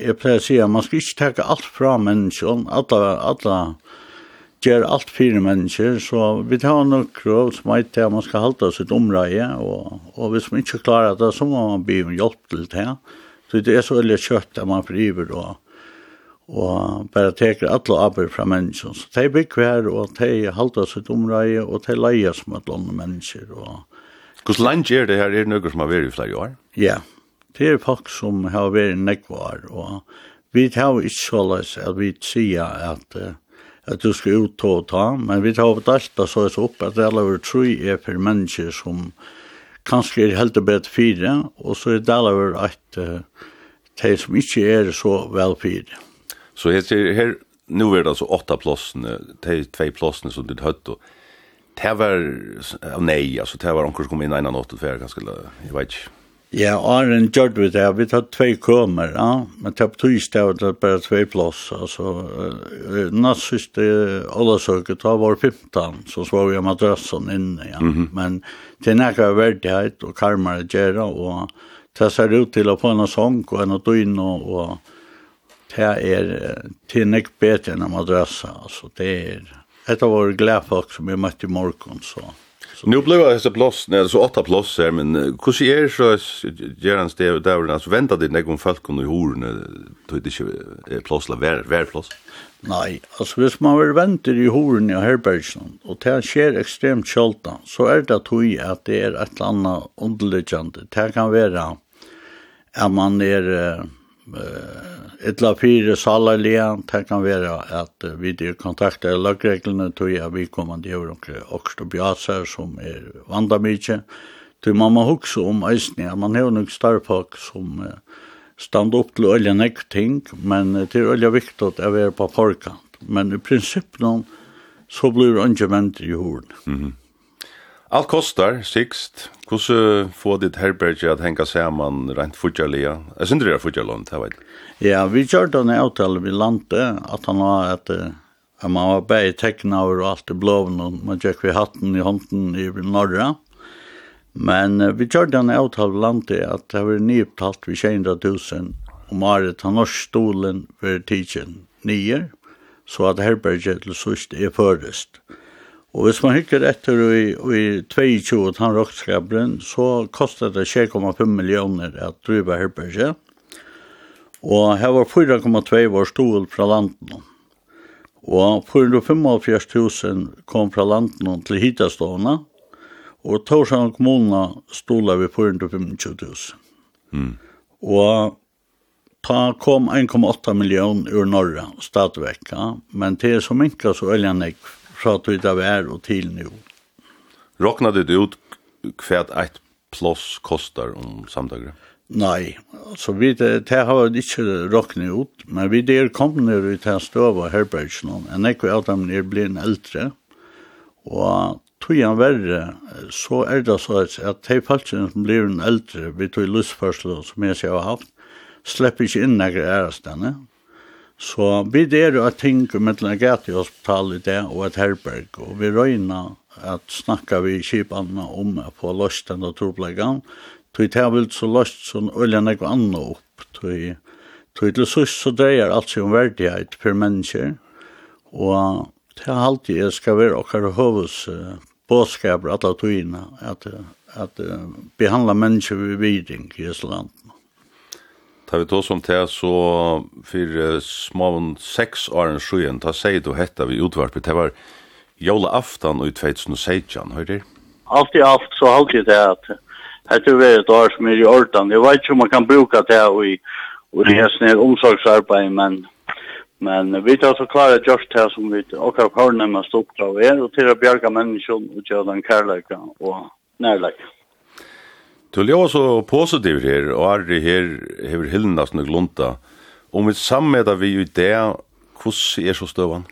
jeg pleier å si at man skal ikke ta alt fra menneskene, alle, alle gjør alt fire mennesker, så vi tar noen krav som er til at man skal halte sitt område, og, og hvis man ikke klarer det, så må man bli med hjelp til det. Så det er så veldig kjøtt at man friver og, og bare teker alle arbeid fra mennesker. Så de bygger her, og de halte sitt område, og de leier som et land mennesker. Og... Hvordan land gjør det her? Er det noe som har vært i flere år? Ja, det er folk som har vært i nekvar, og vi tar ikke så løs at vi sier at uh, at du skal ut og ta, men vi tar opp alt det så er så opp at det er over tro er for mennesker som kanskje er helt og bedt fire, og så er det over at uh, de som ikke er så vel fire. Så jeg sier her, nå er det altså åtta plåsene, de tve plåsene som du høtt, og det var, nei, altså det var omkring som kom inn 1.84, kanskje, jeg vet ikke. Ja, Arjen gjør vi det. Vi tar två kommer, ja. Men det betyr ikke tisdag var det bare två plass. Alltså, natt siste åldersøket da var 15, så så vi madrassen inne, ja. Mm -hmm. Men det er nekka verdighet og karmere gjerra, og det ser ut til å få en sång og en døgn, og, og det er til nek bedre enn madrassen. Alltså, det er... Ett av våre glede folk som vi mötte i morgen, så... Så nu blev det så plats när så åtta plats här men hur ser så Gerans det där alltså vänta det när kom folk i horna då det inte plats la vär vär plats. Nej, alltså hvis man vill vänta i horna i Herbergsen och det sker extremt kallt så är det att ju att det är ett annat underliggande. Det kan vara att man är eh etla fire salarliga, det kan være at vi de kontakter lagreglene tog jeg vi kommer til å gjøre okst og bjaser som er vanda mykje. Tog man må huske om eisne, at man har nok starpak som stand opp til olje nekk ting, men det er olje viktig at jeg er på forkant. Men i prinsippen så blir det ikke venter i horen. Mm -hmm. Allt kostar, sixt. Hvordan får ditt herberge at henga saman rent fudjarlia? Jeg synes det er fudjarlund, jeg vet. Ja, vi kjørte en avtale vid landet, at han var at, at man var bare i teknaver og alt i blåven, og man tjekk vi hatten i hånden i norra. Men vi kjørte en avtale vid landet at det var nyupptalt vi 200 000 om året han norsk stolen för tidsen nyer, så at herberget til sørst er førest. Og hvis man hykker etter i, i 22 tannrokkskabelen, så kostet det 6,5 millioner at drive herberget. Og her var 4,2 var stol fra landen. Og 475.000 kom fra landen til hitastående, og Torsan kommuna stola vi 425.000. Mm. Og ta kom 1,8 million ur norra stadvekka, men det er så minka så øljan fra tog det vær og til nu. Råkna du ut hva et plås kostar om samdager? Nei, altså vi, det, det har vi ikke råknet ut, men vi der kom ned i støv og herbergsnån, enn ikke av dem er blir en eldre, og tog han verre, så er det så at de falskene som blir en eldre, vi tog lystførsel som jeg har haft, slipper ikke inn nægre ærestene, Så vi der og ting mellom Gati hospital i det og et herberg, og vi røyna at snakka vi i kipanna om å få løst denne naturplegan, tog det vil så løst som øljan jeg anna opp, tog tog til sust så dreier alt seg om verdighet for mennesker, og det er alltid jeg skal være okkar høves bådskaper at at at uh, behandla mennesker vi vidring i Island. Ta vi tås om det, så for uh, smån seks åren sjøen, ta sier du hetta vi utvarpet, det var jola aftan i 2016, og du? Alt i alt så halte jeg det at det er et år som er i ordan. Jeg vet ikke om man kan bruka det i, i hesten her omsorgsarbeid, men, men vi tar så klare just det som vi akkurat har nemmast oppdrag er, og til å bjerga menneskene og gjøre den kærleika og nærleika. Du lever så positiv her, og Ari her hever hyllnast nok lunta. Om vi sammeda vi jo det, hvordan er så støvan?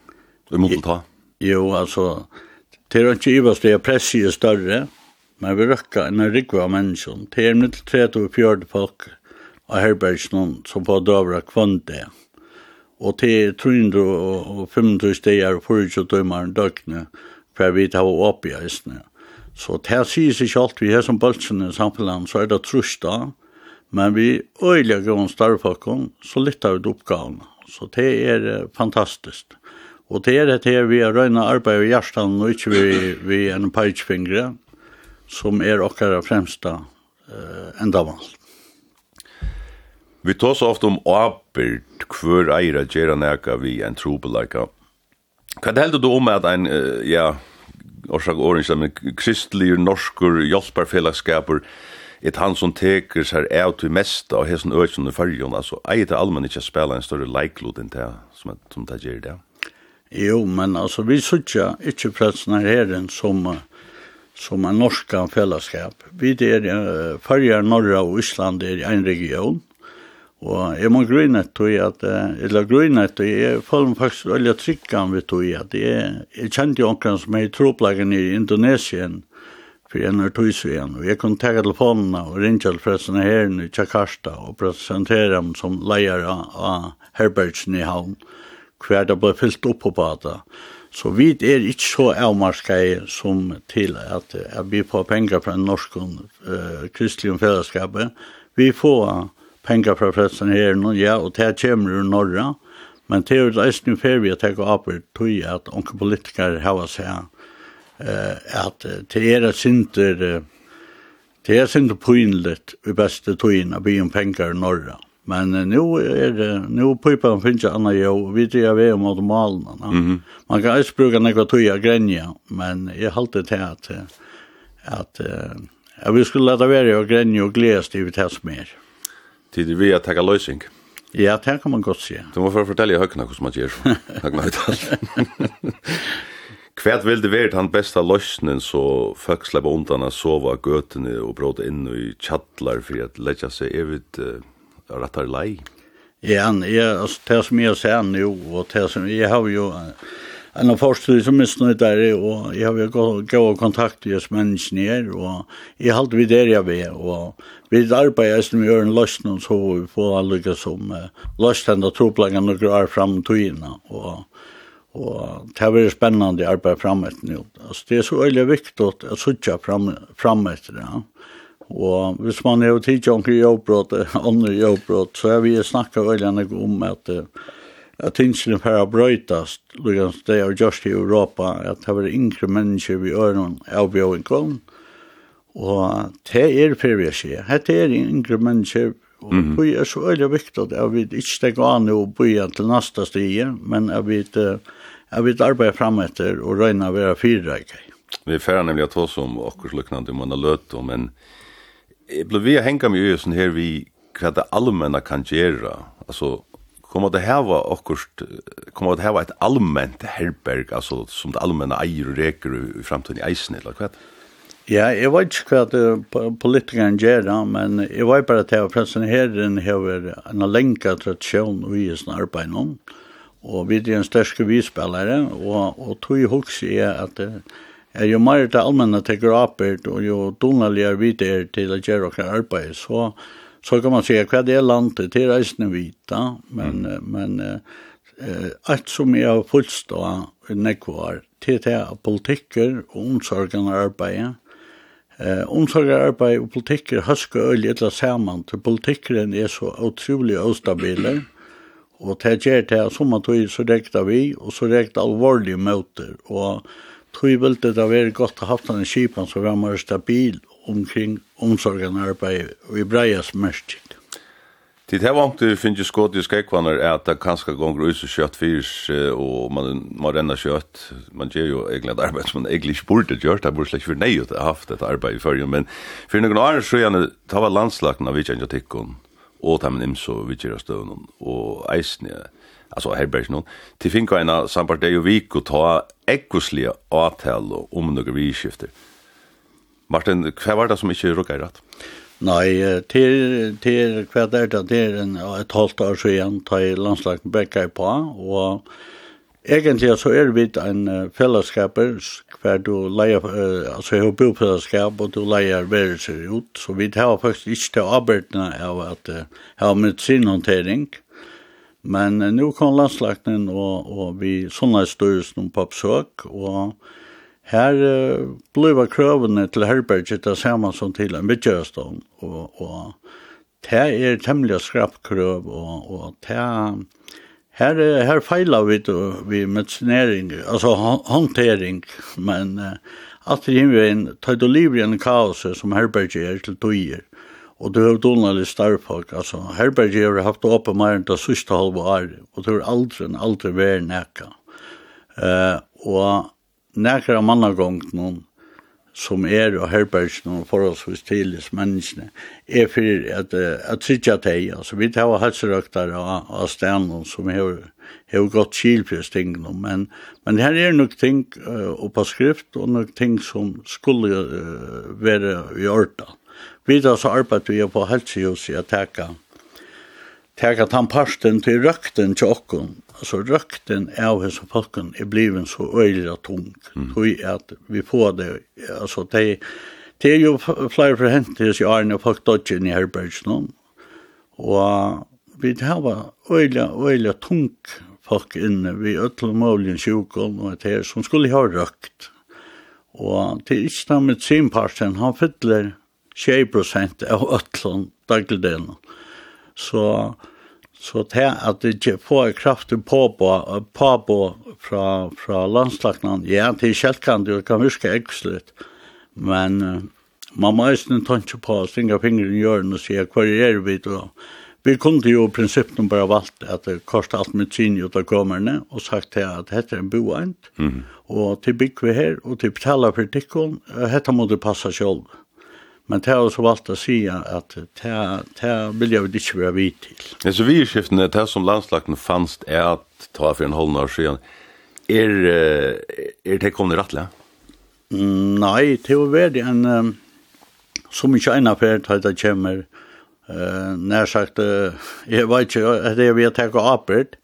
Vi må ta. Jo, altså, det er ikke ivast det, presset er større, men vi røkka en rikva av menneskjon. Det er mitt 30 og 40 folk av herbergsnån som på døvra kvante. Og det er 300 og 500 steg og 40 døymar døgnet, for vi tar opp i eisne. Ja Så det sier seg ikke alt vi har som bøltsene i samfunnet, så er det trus da, men vi øyelig går en så lytter vi oppgavene. Så det er fantastisk. Og det er det her vi har røyna arbeid i hjertan og ikke vi, vi en peitsfingre, som er okkara fremsta eh, endamal. Vi tar så ofte om åbyrd hver eier at gjerra neka vi en trobeleika. Hva heldur du om at en, ja, orsak åren som kristelig norskur hjelparfellesskaper et han som teker seg av til mest av hessen øysen i fargen, altså eier til allmenn ikke spela en større leiklod enn det som, som det gjør det. Jo, men altså vi sutja ikke pretsnar herren som som er norska fellesskap. Vi er uh, farger Norra og Island er en region, Og jeg må grunne til at, eller grunne til, jeg føler meg faktisk veldig tryggende ved til at jeg, jeg kjente jo noen som er i troplagen i Indonesien for en av igjen, og jeg kunne ta telefonene og ringe til pressen her i Jakarta og presentere dem som leier av herbergsen i havn, hver det ble fyllt opp på bata. Så vi er ikke så avmarskei som til at, jeg blir på penger fra en norsk uh, kristelig fellesskap. Vi får pengar fra pressen her nå, ja, og det kommer ur norra, men det er jo eisen fer vi å tenke opp i tog at onke politikere hava seg at det er et sinter det er sinter poinlet i beste togin av byen pengar i norra. Men uh, nu er det, nu pipa han finnes anna jo, vi drar vi mot malen. Mm -hmm. Man kan eisen bruka nekva tøya grenja, men jeg halte til at, at, at, at vi skulle leta være og grenja og gledes i vi tess mer. Mm Tid vi att ta lösning. Ja, det kan man godt se. Du må for fortelle høkna hvordan man gjør så. Høkna høyt alt. Hvert vil det være den beste løsningen så folk slipper undan å sove av gøtene og bråte inn i tjattler for at letja seg evigt uh, rettar lei? Ja, jeg, altså, det som jeg ser nå, og det som jeg har jo en av forskere som er misnøyd der, og jeg har gått kontakt med oss menneskene her, og jeg halte vi der jeg vil, og vi arbeider som vi gjør en løsning, så vi får alle lykke som uh, løsning og troplagene og grører frem togene, og og det har vært spennende arbeid frem etter nå. Altså, det er så veldig viktig å sitte frem, frem etter det. Ja. Og hvis man har tidligere omkring jobbråd, andre jobbråd, så har vi snakket veldig om at uh, at tingene for å brøytast, lukkans det er just i Europa, at det var yngre mennesker vi gjør noen avbjøring avbjøvinkom, og det er for vi sier, det er yngre mennesker, og mm -hmm. det er så veldig viktig at vi ikke steg an og bøya til neste stige, men at vi, at vi arbeider frem etter og røyner røyna vera fyra Vi er ferdig nemlig at oss om akkurat okkurs om man har løtt men jeg ble vi å henga mye sånn her vi hva det allmenna kan gjøre, altså kommer det här var akkurat kommer det här var ett allmänt herberg alltså som det allmänna äger och reker i framtiden i isen eller vad? Ja, jag vet inte vad uh, politikern gör men jag vet bara att jag förresten herren har en länka tradition i sin arbete någon. Och vi är en största vispelare och, och tog ju också är att er jo mer det allmänna teker oppert, og jo donaligere vi det er til å gjøre okker arbeid, så, så kan man säga vad det landet, till är reisende vita, men, mm. men eh, allt som är har fullstå i nekvar, det är politikker og omsorgande arbeid, Eh, omsorgararbeid og politikker høsker øyelig etter sammen, til politikkeren er så utrolig ostabila og det gjør det som at vi så rekta vi, og så rekta alvorlige møter, og tog vel det da være godt å ha haft en kipan så var mer stabil omkring omsorgenarbeid og i breias mørking. Tid her vant du finnes skått i skrekvannar er at det kanskje gonger ut og kjøtt fyrs og man må renna kjøtt. Man gjør jo egentlig et arbeid som man egentlig ikke burde gjort. Det burde slett for nei ut ha haft et arbeid i fyrrjum. Men for noen år så gjerne, ta var landslagna vi kjenner tikkun og ta min imso vi kjenner støvnum og eisne, altså herbergs noen. Til finka eina sampart det jo vik og ta ekkoslige avtale om noen vidskifter. Martin, hva var det som ikke rukket i rett? Nei, til, til hva det er det, det er en, et halvt år siden, da landslagen bekket på, og egentlig så er vi en fellesskaper, hver du leier, altså jeg har bofellesskap, og du leier verelser ut, så vi har faktisk ikke til arbeidene av at jeg har medisinhåndtering, men nå kom landslagen og, og vi sånne størrelsen på besøk, og Her uh, blev krøvene til herberget det samme som til en bytjøstånd, og, og det er temmelig skrapkrøv, og, og det her, her feiler vi, vi medicinering, altså håndtering, men uh, at det er en tøyt og liv i en kaos som herberget er til tøyer, og det er donalig starfolk, altså herberget har haft åpen mer enn det siste halve året, og du har aldri, aldri vært nækka. Uh, og nekra mannagångt noen som er og herbergs noen forholdsvis tidligst menneskene, er for at, at sitja teg, altså vi tar helserøktere av, av stenen som har, har gått kjil ting tingene, men, men her er nok ting uh, oppa skrift og nok ting som skulle uh, være i orda. Vi tar så arbeid vi er på helsehus i å teka, teka tannparsten til røkten til okken, alltså rökten av hos folken är bliven så öjliga tung. Mm. Tog att vi får det, alltså det, det är ju flera förhänt i sig arna och folk dodgen i herbergsnån. Og vi har øyla, øyla tung folk inne vi ötla måljen sjukon og det här som skulle ha røkt. Og til ikke med synparten, han fyller 20% av ötla dagligdelen. Så Så det at det ikke får på på på fra, fra landslagene, ja, til er du kan huske ekslet, men uh, man må eisen tanke på å svinge fingeren i hjørnet og sier hva er vi da? Vi kunne jo i prinsippen bare valgt at det kostet alt med sin ut av kommerne og sagt til at dette er en boent, mm. og til bygg vi her, og til betaler for dikken, dette må du passe selv. Mm. Men det har så valgt å si at det vil jeg ikke være vidt til. Ja, så vi i skiftene, det som landslagten fanns er at ta for en halv år siden. Er, er det kommet rettelig? Nei, det er jo veldig en um, som ikke en affær til det kommer. Uh, nær sagt, uh, jeg vet ikke det at jeg vil takke arbeid.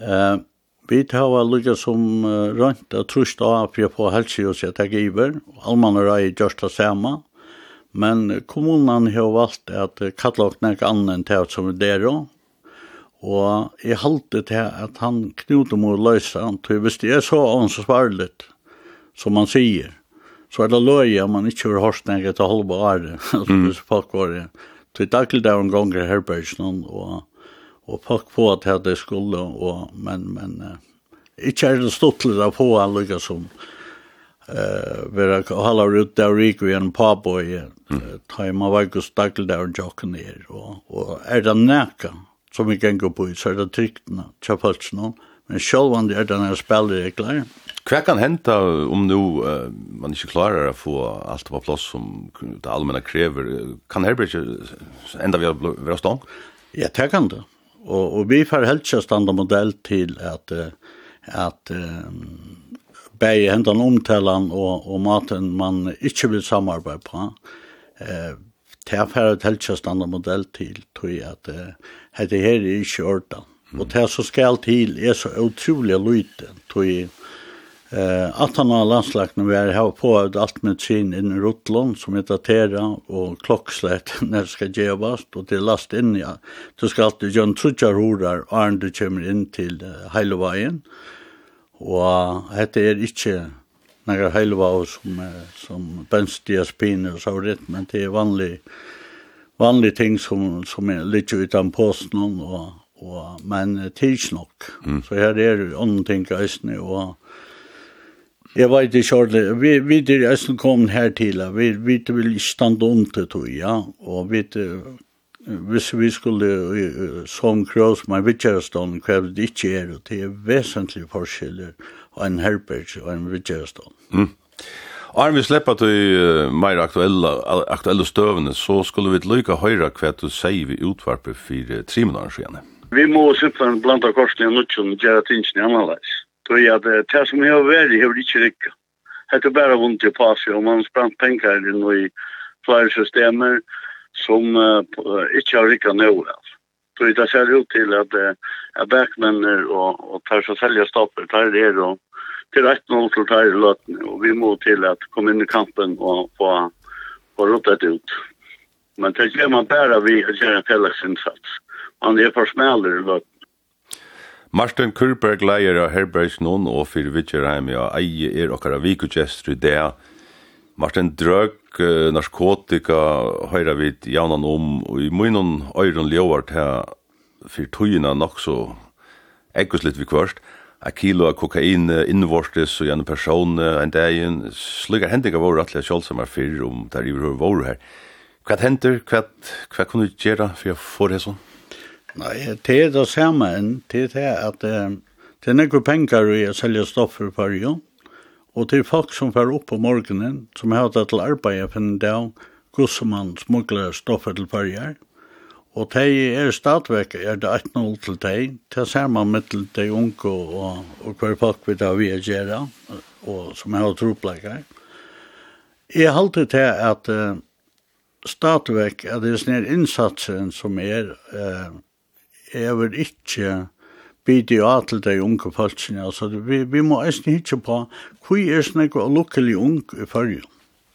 Uh, vi tar lukket som uh, rønt og trusht av for å få helse og jeg takke iver. Alman og rei gjørst det samme. Men kommunen har valgt at kalla og nek annen til som er der Og jeg halte til at han knuter mot løysa, til hvis det er så ansvarsvarligt, som man sier, så er det løy at man ikke har hørt nek til halva året, altså hvis folk var det. Til daglig der en gang i herbergsen, og, og folk på at det skulle, og, men, men, ikke er det stortlig å få han lykkes som, eh vera halla ut där rik vi en papo i tajma var ju stakel där och jocken ner och och är det näka som vi kan gå på så det tryckna chapats någon men självan det är den här klar Hva kan henta om nu uh, man ikke klarar å få alt på plass som det allmänna krever? Kan Herbert enda vi være stånd? Ja, det kan det. Og, og vi får helt ikke standa modell til at, at um, bæg hendan omtalan og, og maten man ikkje vil samarbeid på, eh, til jeg færre teltjastande modell til, tror jeg at hette her er ikkje Mm. Og til så skal til er så utrolig lyte, tror jeg, Eh, att han har landslagna vi har här på allt med sin in Rotlund som heter Tera och klockslätt när det ska göras och det last in ja. Du ska alltid göra en trutjar horar och du kommer in till uh, Heilovajen. Eh, Og dette er ikke nægra heilva og som, som benstiaspine og så rett, men det er vanlig, vanlig ting som, som er litt utan posten og, og, men tidsnok. Mm. Så her er det andre ting och og Jeg vet ikke ordentlig. Vi, vi er nesten kommet her til. Vi, vi vil ikke stande om til tog, ja. Og vi hvis vi skulle som krav med vidtjærestånd, hva krever det ikke er, og det er vesentlig forskjeller av en herberg og en vidtjærestånd. Mm. Arne, vi slipper til uh, mer aktuelle, aktuelle støvende, så skulle vi lykke høyre hva du sier vi utvarper for uh, tre minutter siden. Vi må simpelthen blanda korsene og nødvendig og gjøre tingene annerledes. Det er at det som jeg har vært, jeg har ikke rikket. Det er bare vondt i passe, og man sprang penger inn i flere systemer, og som uh, ikke har rikket nå. Så det ser ut til at uh, backmenner og, og tar seg selge stopper, tar det og til 1-0 til å ta i løten, og vi må til at komme inn i kampen og få, få rottet ut. Men det gjør man bare vi gjør en felles innsats. Man er for smelere løten. Martin Kurberg leier av Herbergs og fyrir Vitcherheim ja eie er okkara vikugestru det. Martin Drøg uh, narkotika høyra vit jaunan om, og i munnen øyren ljóvar til fyrir tøyina nok så ekkus litt vi kvørst, a kilo av kokain innvortes og gjerne person en dagen, sluggar hendinga vore atlega sjálfsamar fyrir om der iverhör vore her. Hva hender, hva, hva kunne du gjøre for å få det sånn? Nei, det er det samme enn, det er det at det er nekker penger i å selge stoffer på jo, Og til folk som fer opp på morgenen, som har hatt til arbeid, for en dag, hvordan man smugler stoffer til farger. Og de er stadigvæk er det 18-0 til de. Det ser man med til de unge og, og hver folk vi da vi er gjerne, og som har troplekker. Jeg har alltid til at uh, stadigvæk er det sånne innsatsen som er, uh, er vel ikke bidde jo til de unge folkene. Altså, vi, vi må eisen hitje på hvor er snakk og lukkelig ung i følge.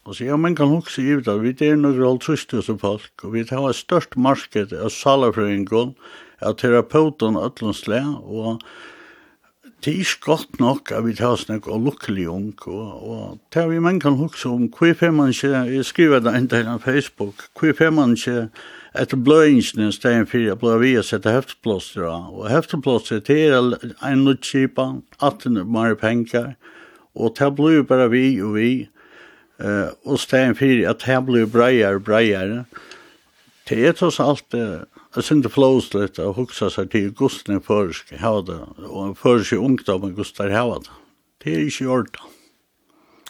Altså, ja, man kan huske i det, vi er noen rolltrystelse folk, og vi har et størst marked av salafrøyngon, av terapeuten, øtlensle, og det er ikke godt nok at vi tar snakk og lukkelig ung, og, og det vi man kan huske om, hvor får man ikke, jeg skriver det en del av Facebook, hvor får man ikke etter bløyingene i stedet for å bli vi å sette hefteplåster av, og hefteplåster til er en nødskipa, 18 mer penger, og det blir bare vi og vi, uh, og stedet for at det blir breier og breier, det er tross alt uh, Jeg synes det flås litt å huske seg til gusten i føreske hava det, og føreske ungdommen gustar hava det. Det er ikke gjort det.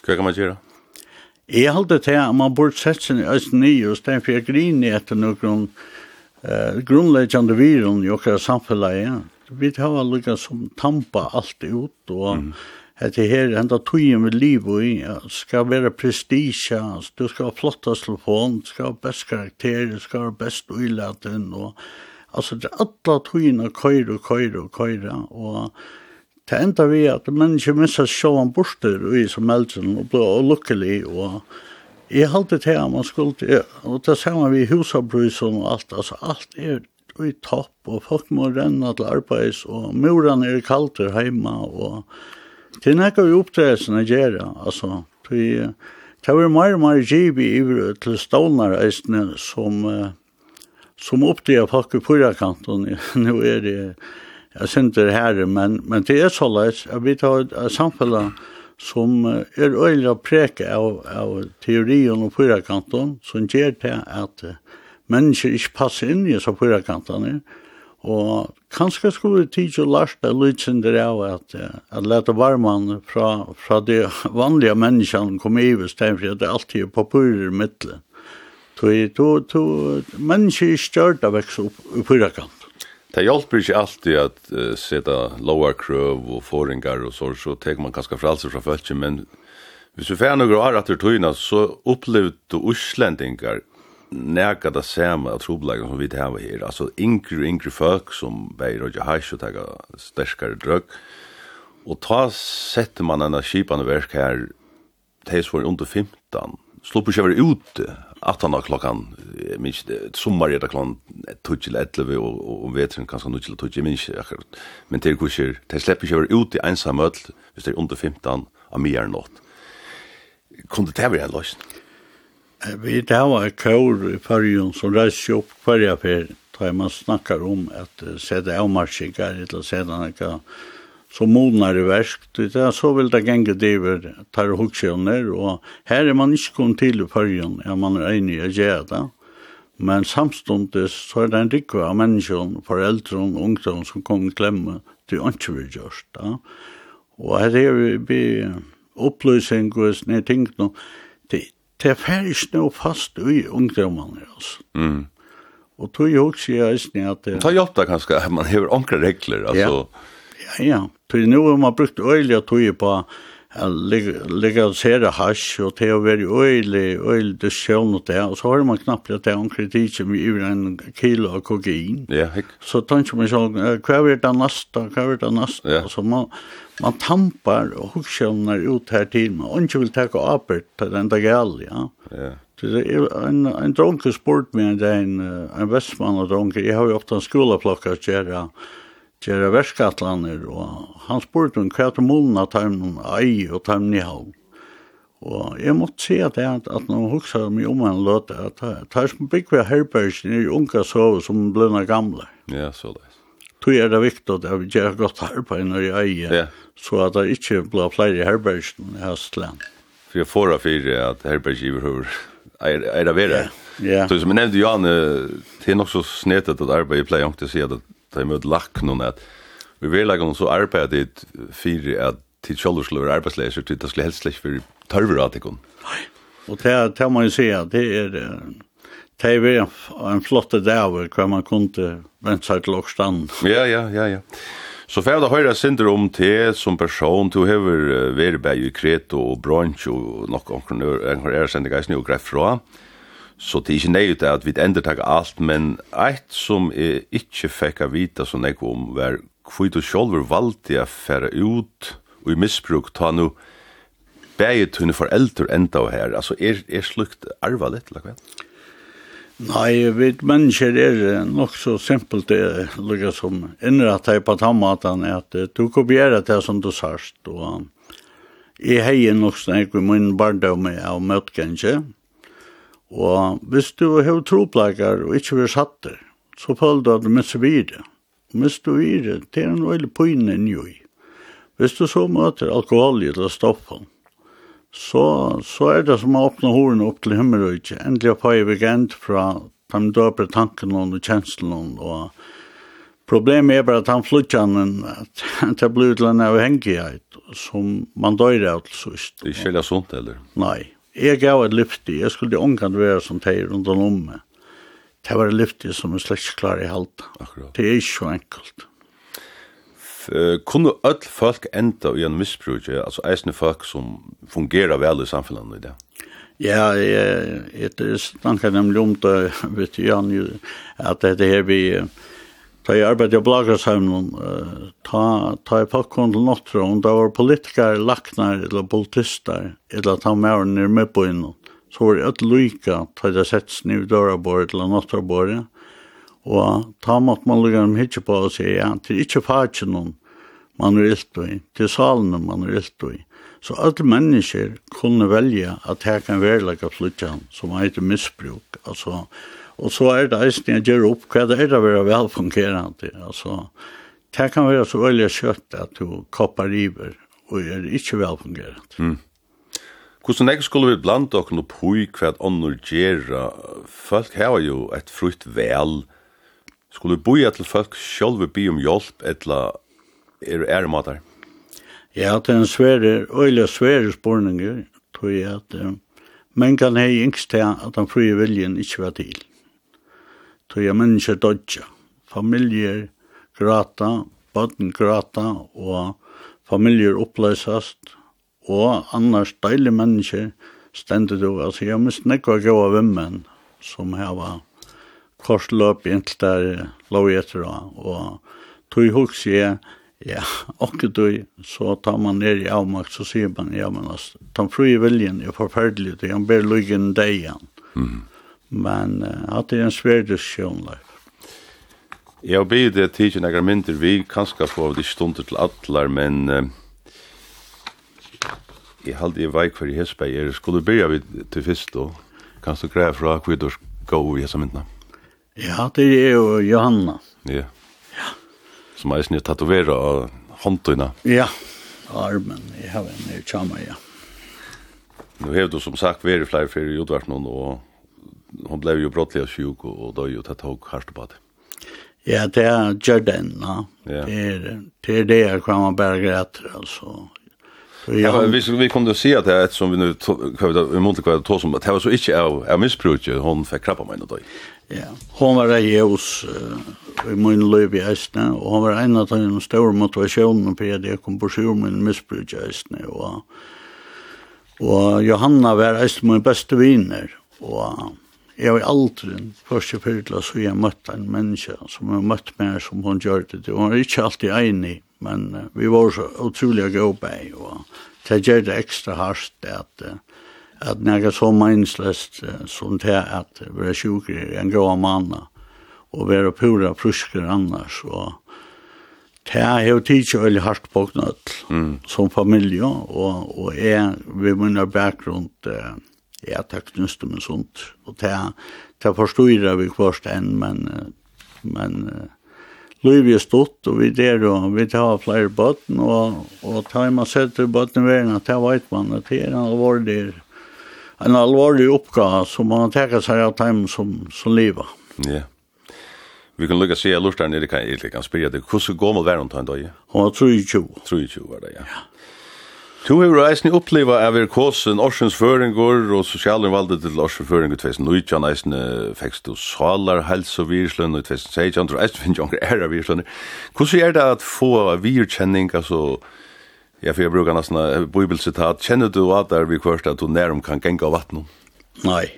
Hva kan man gjøre? Jeg halde til at man burde sett seg i Østen Nye, og stedet for jeg griner etter noen eh, grunnleggende viren i okra samfunnet. Vi har lukket som tampa alt ut, og mm at det her enda tøyen med liv i, ja, skal være prestisja, du skal ha flottast telefon, du skal ha best karakter, du skal ha best uilaten, og altså det er alle tøyene køyre og køyre og køyre, og det enda vi at mennesker mistet sjåan borster i som eldsen, og ble lukkelig, og jeg halte til at man skulle, og det samme vi husabrysen og alt, altså alt er i topp, og folk må renne til arbeids, og morene er kaldt her hjemme, og Det er nekka vi opptredsen å gjøre, altså. Det var mer og mer givet i til stålnar eisne som, som oppdager folk i pyrrakanten. Nå er det, jeg synes det her, men, men det er så leis at vi tar et samfunn som er øyla preke av, av teorien og pyrrakanten, som gjør det at mennesker ikke passer inn i så pyrrakantene, og Og kanskje skulle vi tids og lærte lydsender av at, at lete varmann fra, fra de vanlige menneskene kom i hvis det er alltid er papurer i middelen. Så to, to, mennesker er størt av vekst opp, i opp Det hjelper ikke alltid at uh, sette lower krøv og foringar og så, så tenker man kanskje fralser fra følgen, men hvis vi får noen år etter tøyene, så opplevde uslendinger neka det samme av trobelagen som vi det här här. Alltså yngre og yngre folk som bär og hash og tega sterskare drög. Og ta setter man en kipane verk här tills var under 15. Slå på sig vara ute 18 klockan minst sommar det klokkan 12 och og om vetren kanskje nu till 12 minst men til kurser, till slipper ikke være ute ensam møtl, hvis det er under 15 av mye er nått. Kunde det være en løsning? Vi det var et kår i fargen som reiste opp hverja per, da man snakker om at sette avmarskikker, eller sette noe som modnar i versk, det er så vil det genge diver tar hoksjoner, og her er man ikke kommet til i fargen, ja, man er enig i å gjøre det, men samståndes så er det en rikve av mennesker, foreldre og ungdom som kom i klemme, det er ikke vil gjøre det. Og her er vi opplysning og sånne ting, og det er ferdig nå fast i ungdommene, altså. Mm. Og tog jo også jeg eisen at... Det... Ta hjelp da kanskje, man hever ankre regler, altså. Ja, ja. ja. Tog nå har man brukt øyelig tog på legalisere hasj, og til å være øyelig, øyelig diskusjon og det, og så har man knappt at det er en kritikk som i en kilo av kokain. Ja, hekk. Så tenker man sånn, hva er det neste, hva er det neste? Ja. Så man, man tampar og hukkjønner ut her til, man ikke vil takke apert til den dag alle, ja. Ja. En, en dronke spurt meg en, en, en vestmann og dronke, jeg har jo ofte en skolaplokker å gjøre, ja gjerra verskatlaner, og han spurte om hva til målen av tarmen ei og tarmen i halv. Og jeg måtte si at jeg at når huksa meg om en løte, at det er som bygg ved herbergsen i unga sove som blønna gamle. Ja, så det. Tog er det viktig at vi gjør godt arbeid når jeg eier, ja. så at det ikke blir flere herbergsen i Høstland. For jeg får av fire at herbergsgiver hur er det vera. Ja. Så som jeg nevnte Jan, det er nok så snedet at arbeid i pleier ikke til å si at ta imot lakken at vi vil lage noen så arbeidet for at til kjølver skulle være arbeidsleser, til det skulle helst ikke være tørver at ikke. Nei, og det, det man jeg si at det er, det er en, flott flotte dag hva man kunne vente seg til åkstand. Ja, ja, ja, ja. Så får jeg da høre synder om te som person, du har vært bare i Kreto og Brunch og nok omkring er sendinger i snø og greif fra. Ja Så det er ikke nøyut at vi ender takk alt, men eit som jeg ikke fikk av vita som jeg kom, var hvor du selv valgte å fære ut og i misbruk ta nu bæget hunde foreldre enda og her. Altså, er, er slukt arva litt, eller hva? Nei, vi mennesker er nok så simpelt det lukka som innrett her på tammatan er at du kopierer det som du sørst, og jeg heier nok snakk i min barndom av møtgjengen, Og hvis du har tropleikar og ikke vil satt det, så føler du at du mister videre. Og mister vire, det er en veldig pøyne i. Hvis du så møter alkohol eller stoffen, så, så er det som å åpne hårene opp til himmelrøyke, endelig å i vegent fra de døpere tankene og kjenslene. Og problemet er bare at han flytjanen, at det blir til en avhengighet som man døyre av til sist. Det er ikke sånt, eller? Nei. Jeg gav et lyfti, jeg skulle ångan være som teir rundt om lomme. Det var et lyfti som er slett klar i halta. Akkurat. Det er ikke så enkelt. Kunne öll folk enda i en misbruk, altså eisne folk som fungerer vel i samfunnet i det? Ja, jeg, jeg, jeg snakker nemlig om det, vet jeg, at det er vi, Da jeg arbeidde i Blagersheimen, uh, ta, ta jeg folk kom til Nåttra, om det var politikere, laknar, eller politister, eller ta med nere med på innom. Så var det et lyka, ta jeg sett snu i dørabordet eller Nåttrabordet, og ta måtte man lukka dem hitje på og sier, ja, til er ikke fatjen noen man er ilt i, til salene man er ilt i. Så alle mennesker kunne velja at her kan være lukka flytja som heter misbruk, altså Og så er det eisen jeg gjør opp hva det er det å være velfungerende. Altså, det kan være så veldig kjøtt at du koppar iver og er ikke velfungerende. Mm. Hvordan jeg skulle vi blant dere opp hui hva ånder gjør? Folk har jo et frukt vel. Skulle vi boja til folk selv be om hjelp eller er det ære Ja, det er en svære, øyelig svære spørninger, tror jeg at men kan hei yngst til at den frie viljen ikke var til tog jeg mennesker dodja. Familier grata, bøtten grata, og familier oppløsast, og annars deilige mennesker stendet du. Altså, jeg mist nekva gøy av vimmen som heva korsløp inntil der lov etter, og tog hos jeg, ja, og du, så tar man ned i avmakt, så sier man, ja, men altså, den frie viljen er forferdelig, det er bare lykken deg igjen. Mm men uh, at det er en svær diskusjon der. Jeg har bedt det tidsi nekra myndir vi, kanskje få av de stunder til atlar, men uh, jeg halde jeg vei hver i Hesberg, er skulle byrja vi til fyrst, og kanskje greia fra hver du gå i hessa myndina. Ja, det er jo Johanna. Ja. Ja. Som er snitt tatovera av håndtøyna. Ja, armen, jeg har en, jeg tjama, ja. Nu hevdu som sagt veri flere fyrir jordvart noen, og hon blev ju brottliga sjuk och, och då ju ta tog hårt på det. Ja, det är Jordan, va. Ja. Det är det är det kan man bara gräta alltså. Ja, vi vi kunde se att det är ett som vi nu kvar i månaden kvar tog som att det var så inte av av missbruk hon fick krabba mig då. Ja, hon var där hos i min liv i Östna och hon var en av de stora motivationerna på det kom på sjur med missbruk i Östna och och Johanna var en min bästa vänner och Jeg har aldri, først og fyrt, så jeg møtte en menneske som har møtt meg som hun gjør det. Hun var ikke alltid enig, men uh, vi var så utrolig gode på, og det gjør det ekstra hardt at uh, at når jeg så meningsløst uh, som det at vi er sjukker i en grå mann og vi er pura prusker annars og det er jo tidsi veldig hardt på knøtt mm. som familie og, og jeg, vi munner bakgrunn uh, ja, det om en sånt. Og det, det forstår vi kvart enn, men, men Løyv er stått, og vi der, og vi tar flere bøtten, og, og tar man setter bøtten ved at det vet man, at det er en alvorlig, en alvorlig oppgave som man tar seg av dem som, som lever. Ja. Vi kan lukka se, lortar nere kan, kan det. deg, hvordan går man væren til en dag? Hun var 23. 23 var det, ja. ja. Tu har reisende uppliva av er kåsen Orsens Føringur og Sosialinvaldet til Orsens Føringur 2019 eisende fekst du salar helse og virslønn og 2016 og eisende finn jonger era virslun. Hvordan er det at få virkjenning, altså, ja, for jeg bruker nesten et bibelsitat, kjenner du at der vi kvørst at du nærum kan genga vattnet? Nei.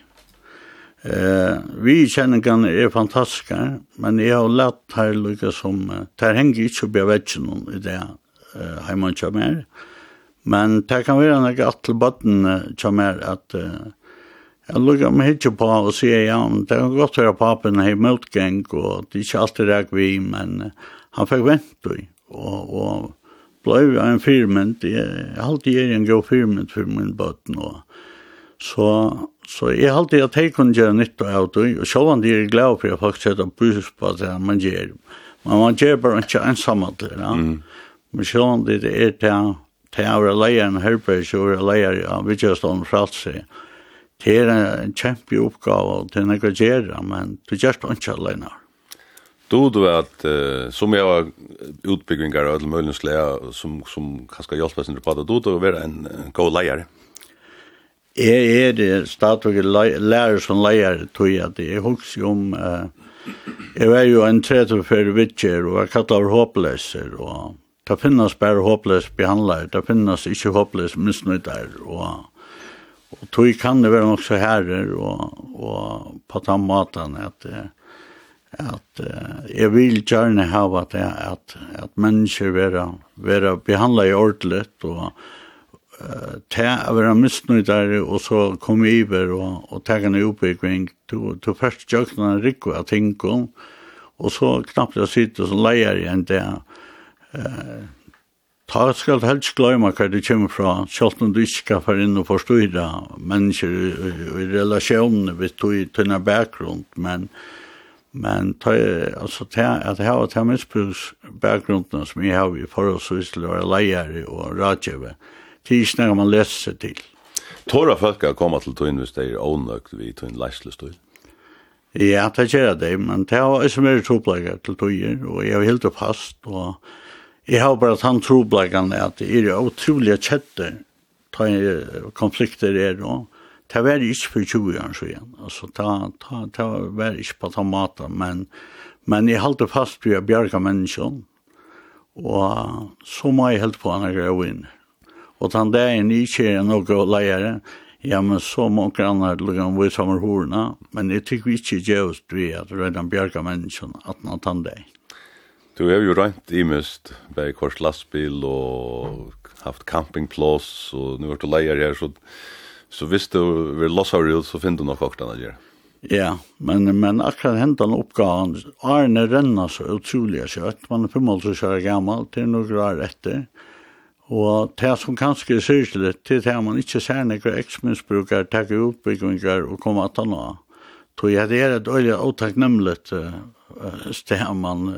Eh, virkjenningene er fantastiske, men jeg har lett her lukka som, det henger ikke oppi av vetsjen i det, heimann kjammer, Men det kan være noe galt til bøtten som er at uh, jeg lukker meg ikke på og sier ja, det kan godt være papen har motgeng, og det er ikke alltid rek vi, men uh, han fikk vente i, og, og ble en firmynd, jeg har alltid gjør en god firmynd for min bøtten, og så, så jeg har alltid at jeg kunne gjøre nytt av det, og selv om de er glad for jeg faktisk setter brus på det man gjør, men man gjør bare ikke ensamme til det. ja. Mm. men selv om det er til til å være leier en herberg, så være leier av Vidjøstånd og Fralse. Det er en kjempe oppgave til å gjøre, men du gjør det ikke alene. Du du at uh, som jeg har utbyggningar av möjligen slä som som kanske hjälpa sin på det du då vara en, en god leier. Jeg er det statliga lärare som leier, tror jeg, att det är hooks om Uh, jeg var jo en tredje för og jeg jag kallar håpløser, og Det finnes bare håpløs behandler, det finnes ikke håpløs misnøyder, og, og tog kan det være nok så herrer, og, og på den måten at, at jeg vil gjerne hava det, at, at mennesker være, være behandlet i ordentlig, og uh, til å være misnøyder, og så komme iver, og, og ta en oppbygging, til først gjøkene rikker av tingene, og så knappt jeg sitter som leier igjen det, Eh, ta skal helst gløyma hva det kommer fra, selv om du ikke skal få inn og forstyrre mennesker i, i relasjonene ved tøyne bakgrunn, men Men ta, altså, ta, at jeg har ta misbruks bakgrunden som jeg har i forholdsvis til å være leier og rådgjøve, til ikke når man leser seg til. Tåra folk har kommet til tøyen hvis det er ånøkt vi tøyen leislestøy? Ja, det gjør det, men det er også mer troplegger til tøyer, og jeg har helt fast, og Jeg har bare tatt han at det er utrolig kjette ta konflikter er og det var ikke for 20 år siden. Altså, det var ikke på den maten, men, men jeg holdt fast på å bjerge menneskene. Og så må jeg helt på henne er inn. Og den dagen jeg ikke er noe leiere, ja, men så må grannar lukke om vi sammen horene, men jeg tykker ikke gjøst vi at redan bjerge menneskene at han tar det. Du har jo rent i mist, bare kors lastbil og haft campingplås, og nu er du leier her, så, så hvis du vil lossa ut, så finner du nok oktan å gjøre. Ja, men, men akkurat hentan oppgaven, Arne renner så utrolig kjøtt, man er på pummel så kjører gammel, til noe år etter, og det som kanskje er syrlig, til det man ikke ser noen eksminsbrukere, takke utbyggingar og komme at han av. Tog jeg det er et øye øyelig åtaknemmelig sted man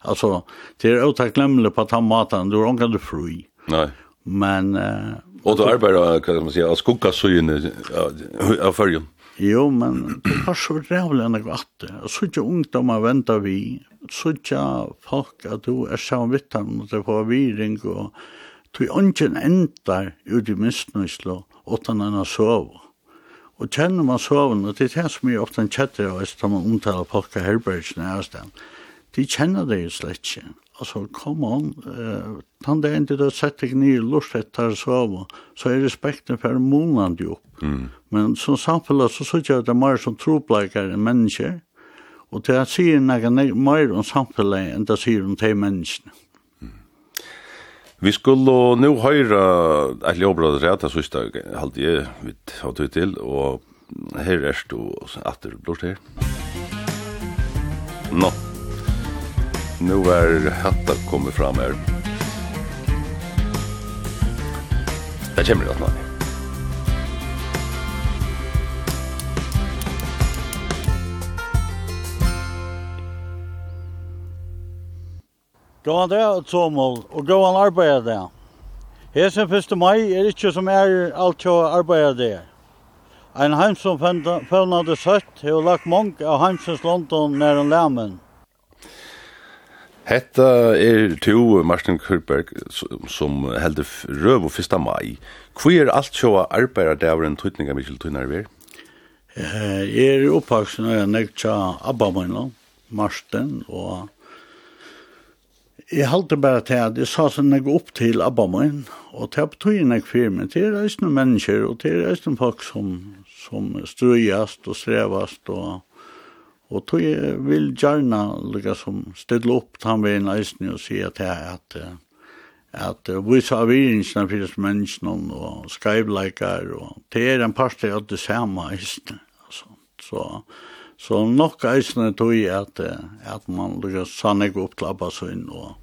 Alltså det är otacknämligt på att han matar du har kan du fri. Nej. Men eh, och då arbetar kan man säga av skugga av förjun. Jo, men det var så rævlig enn jeg at det. Så ikke ungdommer venter vi, så ikke folk at du er sammen vitt ham, og det får viring, og du er ikke endar ut i misnøyslo, åttan enn å sove. Og kjenner man soven, og det er det som jeg ofte kjetter av, hvis man omtaler folk av herbergsene her stedet, de kjenner det jo slett ikke. Altså, come on, uh, tann det dagen du har sett deg nye lort etter sove, så er respekten for månene jo. Mm. Men som samfunnet så synes jeg at det er mer som tropleikere enn mennesker, og det er sier noe mer om samfunnet enn det sier om de menneskene. Vi skulle nu høyra et lovbrød rett, jeg sista det halte jeg vidt har tog til, og her er det at det her. Nå. No. Nu er hatta kommet fram her. Det kommer det nå. Gå an det er og gå an gåan det. Hesen 1. mai er ikke som er alt jo arbeider det. Ein heim som fevnade søtt har lagt mange av heimsens London nær en læmen. Hetta er to Martin Kurberg som heldur røv og 1. mai. Hvor er alt sjåa arbeider der var en tøytninga Mikkel Tøynar ver? Jeg er oppvaksen og jeg nekta Abba min, Marsten, og jeg halte bare til at jeg sa sånn jeg opp til Abba min, og til at tøyen jeg fyrir meg, til reisende mennesker, og til reisende folk som, som strøyast og strevast og Og tog vil gjerne lukka som stille opp tann en eisen og si at jeg at at vi sa virringsene for disse menneskene og skreivleikar og det er en part av det samme eisen. Så, så nok eisen tog jeg at, at man lukka ikke opp til Abbasøyn og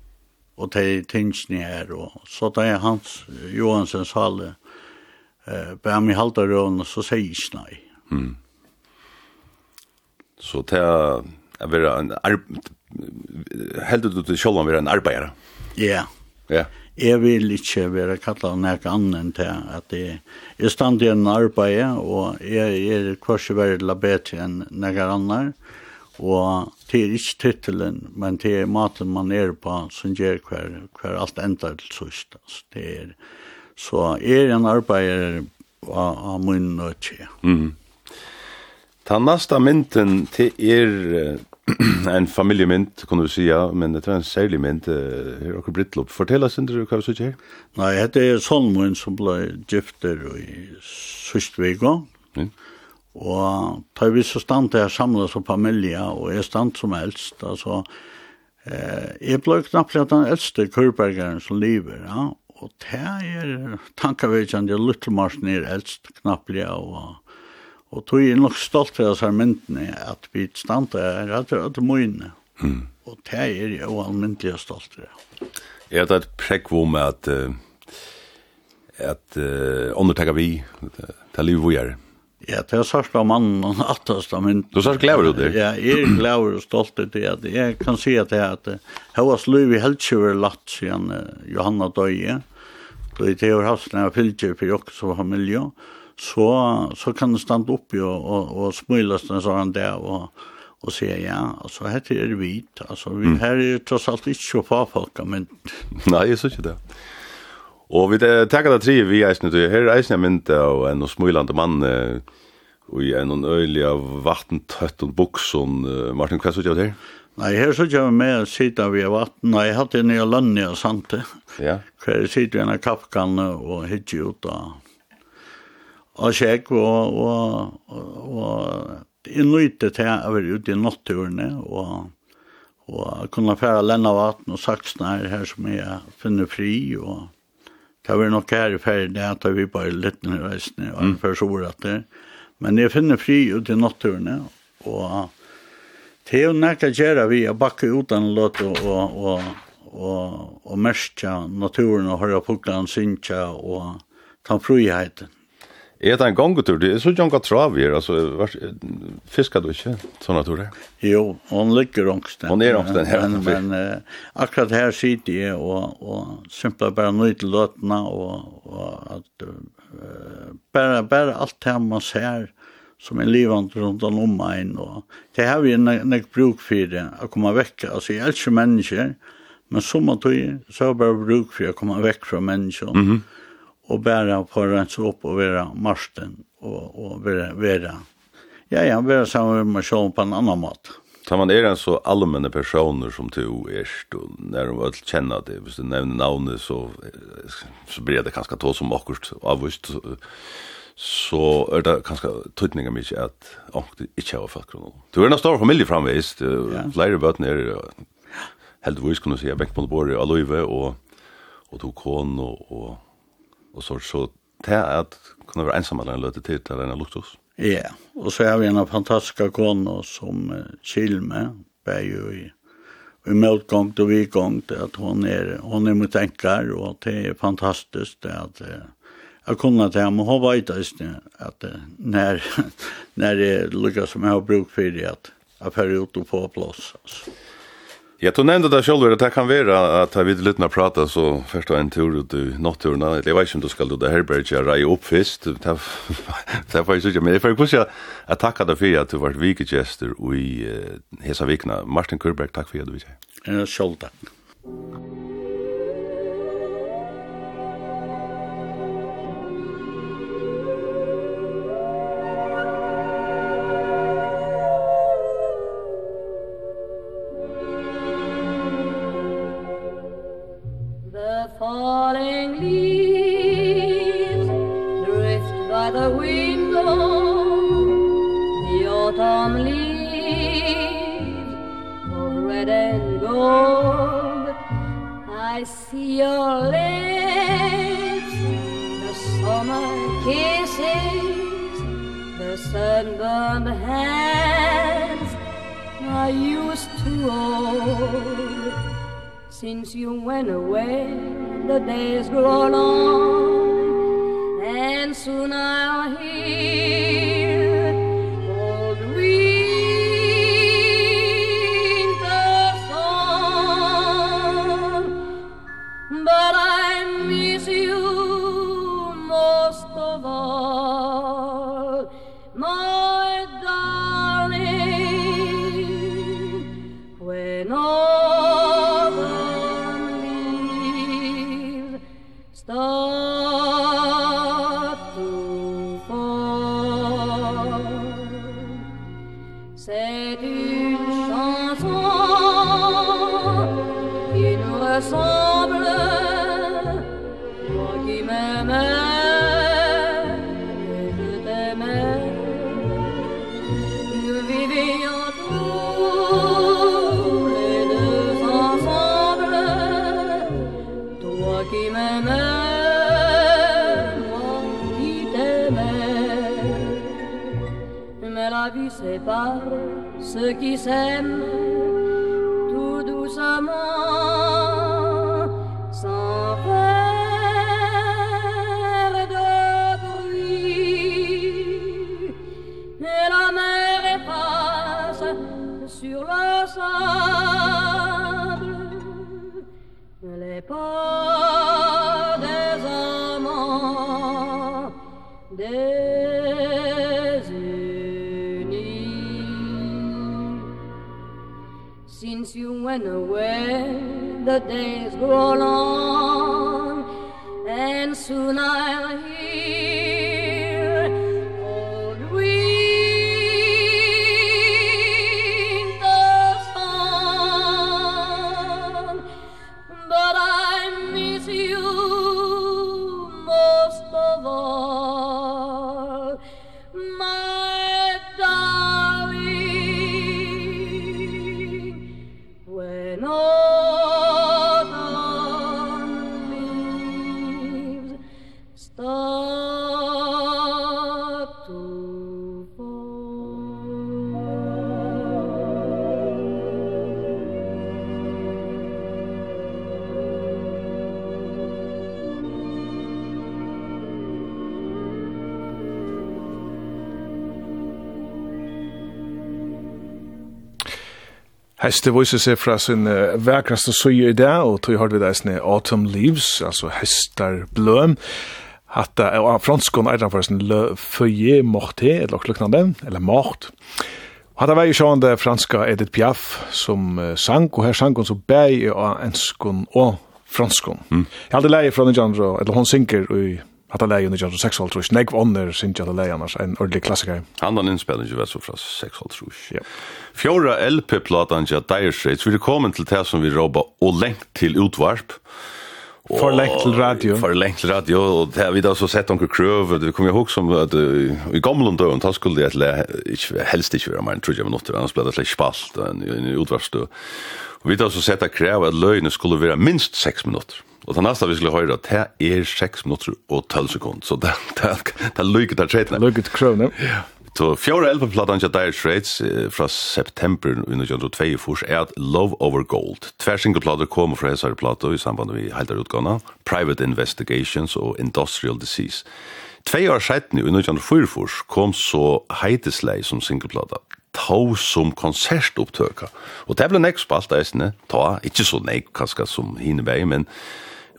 og te tingene her og så da jeg hans Johansen sale eh bæmi halte røn så sier jeg ikke nei. Mm. Så det er vera en arbeid, heldur du til sjálvan vera en arbeidare? Ja. Ja. Jeg vil ikke være kallet av noe annet til at jeg, jeg stand i en arbeid, og jeg er kanskje veldig labet enn noe annet, og det er ikke titelen, men det er maten man er på som gjør hver, hver alt enda til sørst. Altså, det er, så jeg er en arbeid av, av min nødtje. Mm -hmm. Ta nästa mynten till er en familjemynt, kan du säga, men det är en särlig mynt, her och upp? Fortell oss inte hva vi sitter her. Nei, det er mynt som blev gifter i Søstvega. Mm. Og da vi så stand til å samle som familie, og jeg stand som eldst, altså, eh, jeg ble knapt den eldste kurbergeren som lever, ja, og det er tankevekkende, jeg lytter mars ned eldst, knapt, og Og tog er nok stolt av disse myndene at vi standa her at det er alle møyene. Mm. Og det er jeg ualmyndelig stolt av. Er det et prekvom at uh, at uh, undertegger vi til liv vi er? Ja, det er sørst av mannen og nattast av mynden. Du sørst glæver du det? Ja, jeg er glæver og stolt av det. Jeg kan si at det er at Havas liv i helskjøver latt siden uh, Johanna døye. Det er jo hatt når jeg fylgjer for jokkes og familie. Og så, så kan du standa och och, och og smilast så han där och och säga ja, altså her det vit alltså vi mm. är ju trots allt inte så få folk, men... nej så synes ikke det. och vi takker det tre vi är du, här är eisne men och en smylande man och i en øylig av vattentøtt och bukson, Martin, vad så gör det Nei, her så jeg med sida vi vatten, og jeg hadde en ny lønne og sante. Ja. Hver sitte ved en av kappkanne og hittig ut av og sjekk og, og, og jeg nøyte til å være ute i natturene og, og kunne fære lenne vatten og saksene her, her som jeg finner fri og det var nok her i ferie det at vi bare litt ned i reisene og mm. for så ordet det men jeg finner fri ute i natturene og det er jo nært å gjøre vi å bakke uten låt og, og, og, og, og merke naturen og høre fuglene synkja og ta friheten Er det en gångetur? Det er så jonga trav her, altså, fiskar du ikke sånne turer? Jo, hon ligger ångsten. Hon er ångsten, ja. Men, men uh, akkurat her sitter jeg og, og simpelthen bare nøyd til løtene, og, og at, uh, bare, bare alt det man ser som er livant rundt om meg, og det har vi nek, nek bruk for det, å komme vekk. Altså, jeg elsker mennesker, men som at du, så har jeg bare bruk for å komme vekk fra mennesker. Mm -hmm og bæra på rensa opp og vera marsten og, og vera, vera ja, ja, vera sammen med meg sjån på en annan måte. Tar man er en så allmänna personer som du är og når de vil kjenne det, hvis du nevner navnet så, så blir det kanskje to som akkurat avvist, så er det kanskje tydningar mykje at oh, ångt ikke har fått kronon. Du er en stor familie framvist, ja. flere bøtene er heldigvis kunne du si, jeg bengt på det bordet av Løyve, og, og to kon og, og og så så det at kunne være ensam eller en løte tid til en luktus. Ja, og så har vi en fantastisk kone som chill med, bare jo i i motgång och vidgång at hon är hon är mot enkar och det är fantastiskt att jag jeg kunne til ham, ha varit vet at att när när det lykkes som jeg har bruk för det att jeg får ut og få plass. Altså. Ja, du nevnte det selv, det kan være at jeg vil litt når prata, så først var en tur ut i natturen, jeg vet ikke om du skal ut i herberget og reie opp først, det er faktisk ikke, men jeg får ikke jeg takker deg for at du var vikegester i Hesa Vikna. Martin Kurberg, takk for at du var Ja, Selv takk. Your lips, the summer kisses, the sunburned hands I used to hold. Since you went away, the days grow long, and soon I'll hear ceux qui s'aiment tout doucement sans faire de bruit et la mer efface sur le sable les pas and away the days grow on and soon I'll Heste viser seg fra sin uh, vekraste søye i det, og tog har vi det Autumn Leaves, altså hestar bløm. Hatta, og franskon er for sin le føye morte, eller kluknande, eller mort. Hatta var jo sjåan det franska Edith Piaf som uh, sang, og her sang hun så bæg av enskon og franskon. Mm. Jeg hadde leie fra den genre, eller hun synker i at han leier under 1906, nekv ånder synes jeg at leie annars, en ordentlig klassiker. Han har innspillet ikke vært så fra 6, Ja. Fjora LP-platan til Dire Straits, vi er kommet til det som vi råber og lengt til utvarp. For lengt til radio. For lengt til radio, og det har vi da så sett noen krøv, det kom jeg ihåg som at i gamle døgn, da skulle jeg helst ikke være mer enn 30 minutter, annars ble det slik spalt en utvarstø. Og vi da så sett at krev at løgnet skulle være minst 6 minutter. Og det neste vi skulle høre, det er 6 minutter og 12 sekunder, så det er lykke til tredje. Lykke til krøvene. Ja. Så fjore elvenplatan til Dire Straits fra september 1922 er at Love Over Gold. Tver singleplater kom fra hessare plater i samband med heldar utgåna, Private Investigations og Industrial Disease. Tvei år seitni, i 1924 kom så Heideslei som singleplata, ta som konsertopptøka. Og det ble nek spalt eisne, ta, ikkje så nek kanskje som hinebeg, men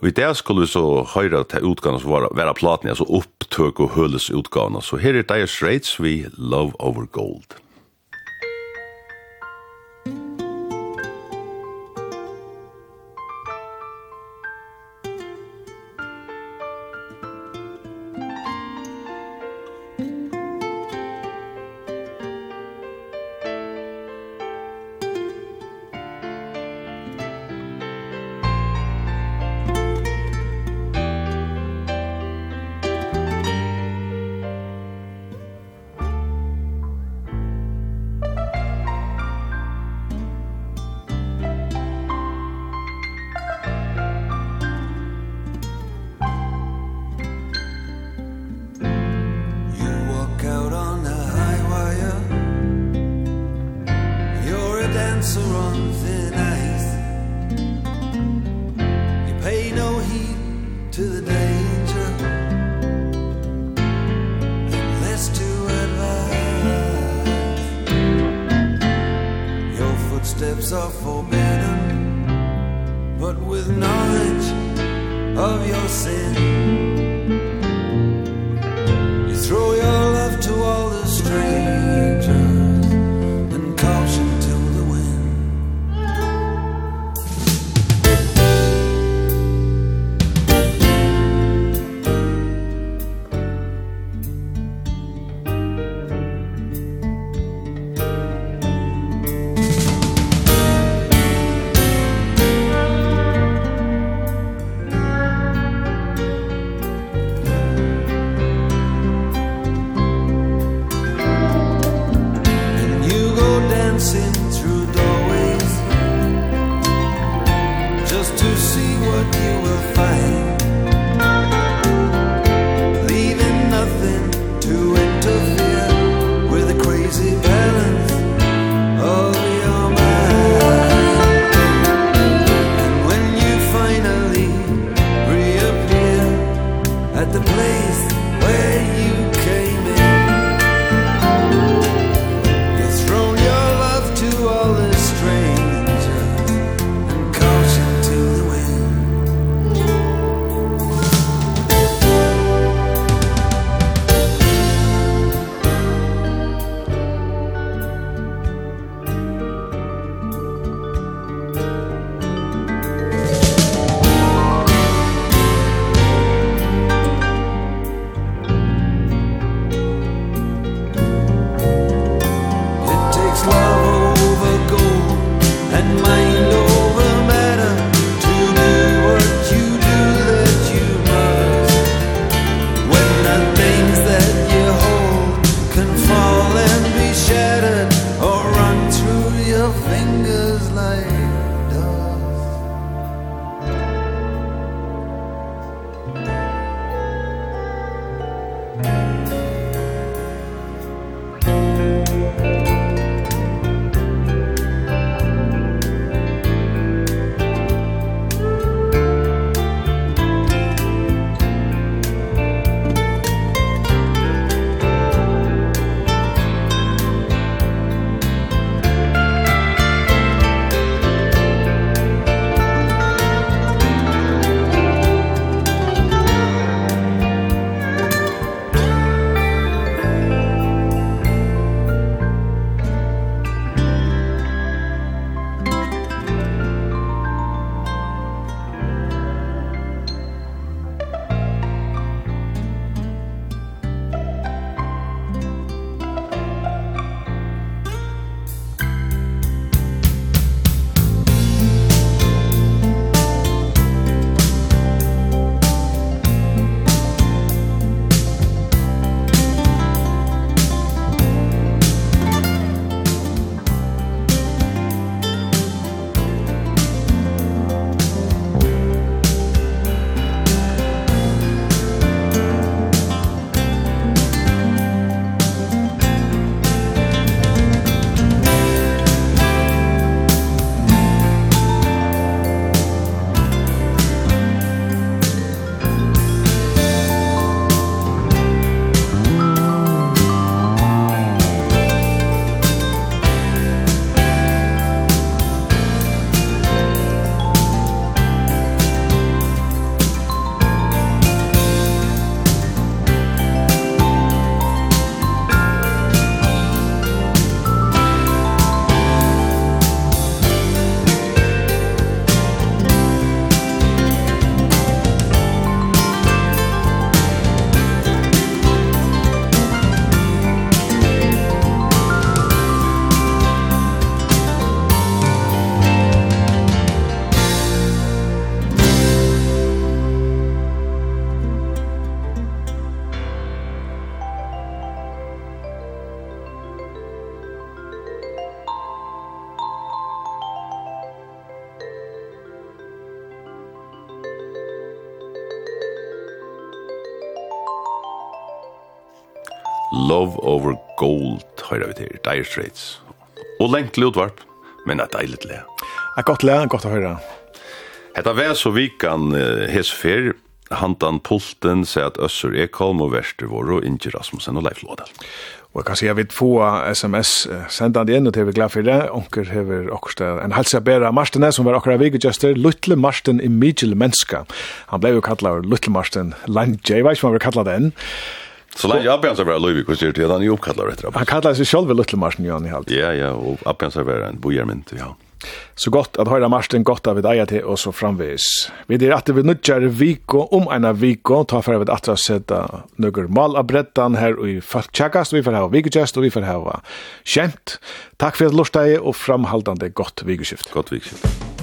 Og i det skulle vi så høyre til utgavene som var, være platen, altså opptøk og høles utgavene. Så her er Dire Straits vi Love Over Gold. over gold, høyra vi til, Dire Straits. Og lengt lutvarp, men et deilig le. Et godt le, godt å høre. Hetta vær så vikan hes fer, handan pulten, se at Øsser Ekholm og Verster vår og Inge Rasmussen og Leif Lådal. Og jeg kan si at vi få sms sendan inn, og det er vi glad for det. Onker hever okkurst en halsa bæra Marstene, som var akkurat vigegjester, Lutle Marsten i Migel Menska. Han ble jo kallet Lutle Marsten Lange, jeg vet ikke om han var kallet den. Så länge jag bensar vara Löjvik och ser till att han är uppkallad efter Han kallar sig själv Little Martin Jan i allt. Ja, ja, och Abbas är en bojermynt, ja. Så gott att höra Martin gott av dig till och så framvis. Vi det att vi nutjar viko om ena viko ta för att att sätta några mal av brettan här i Falkchakast vi för här vikogest och vi för här. Skämt. Tack för att lustade och framhållande gott vikoskift. Gott vikoskift.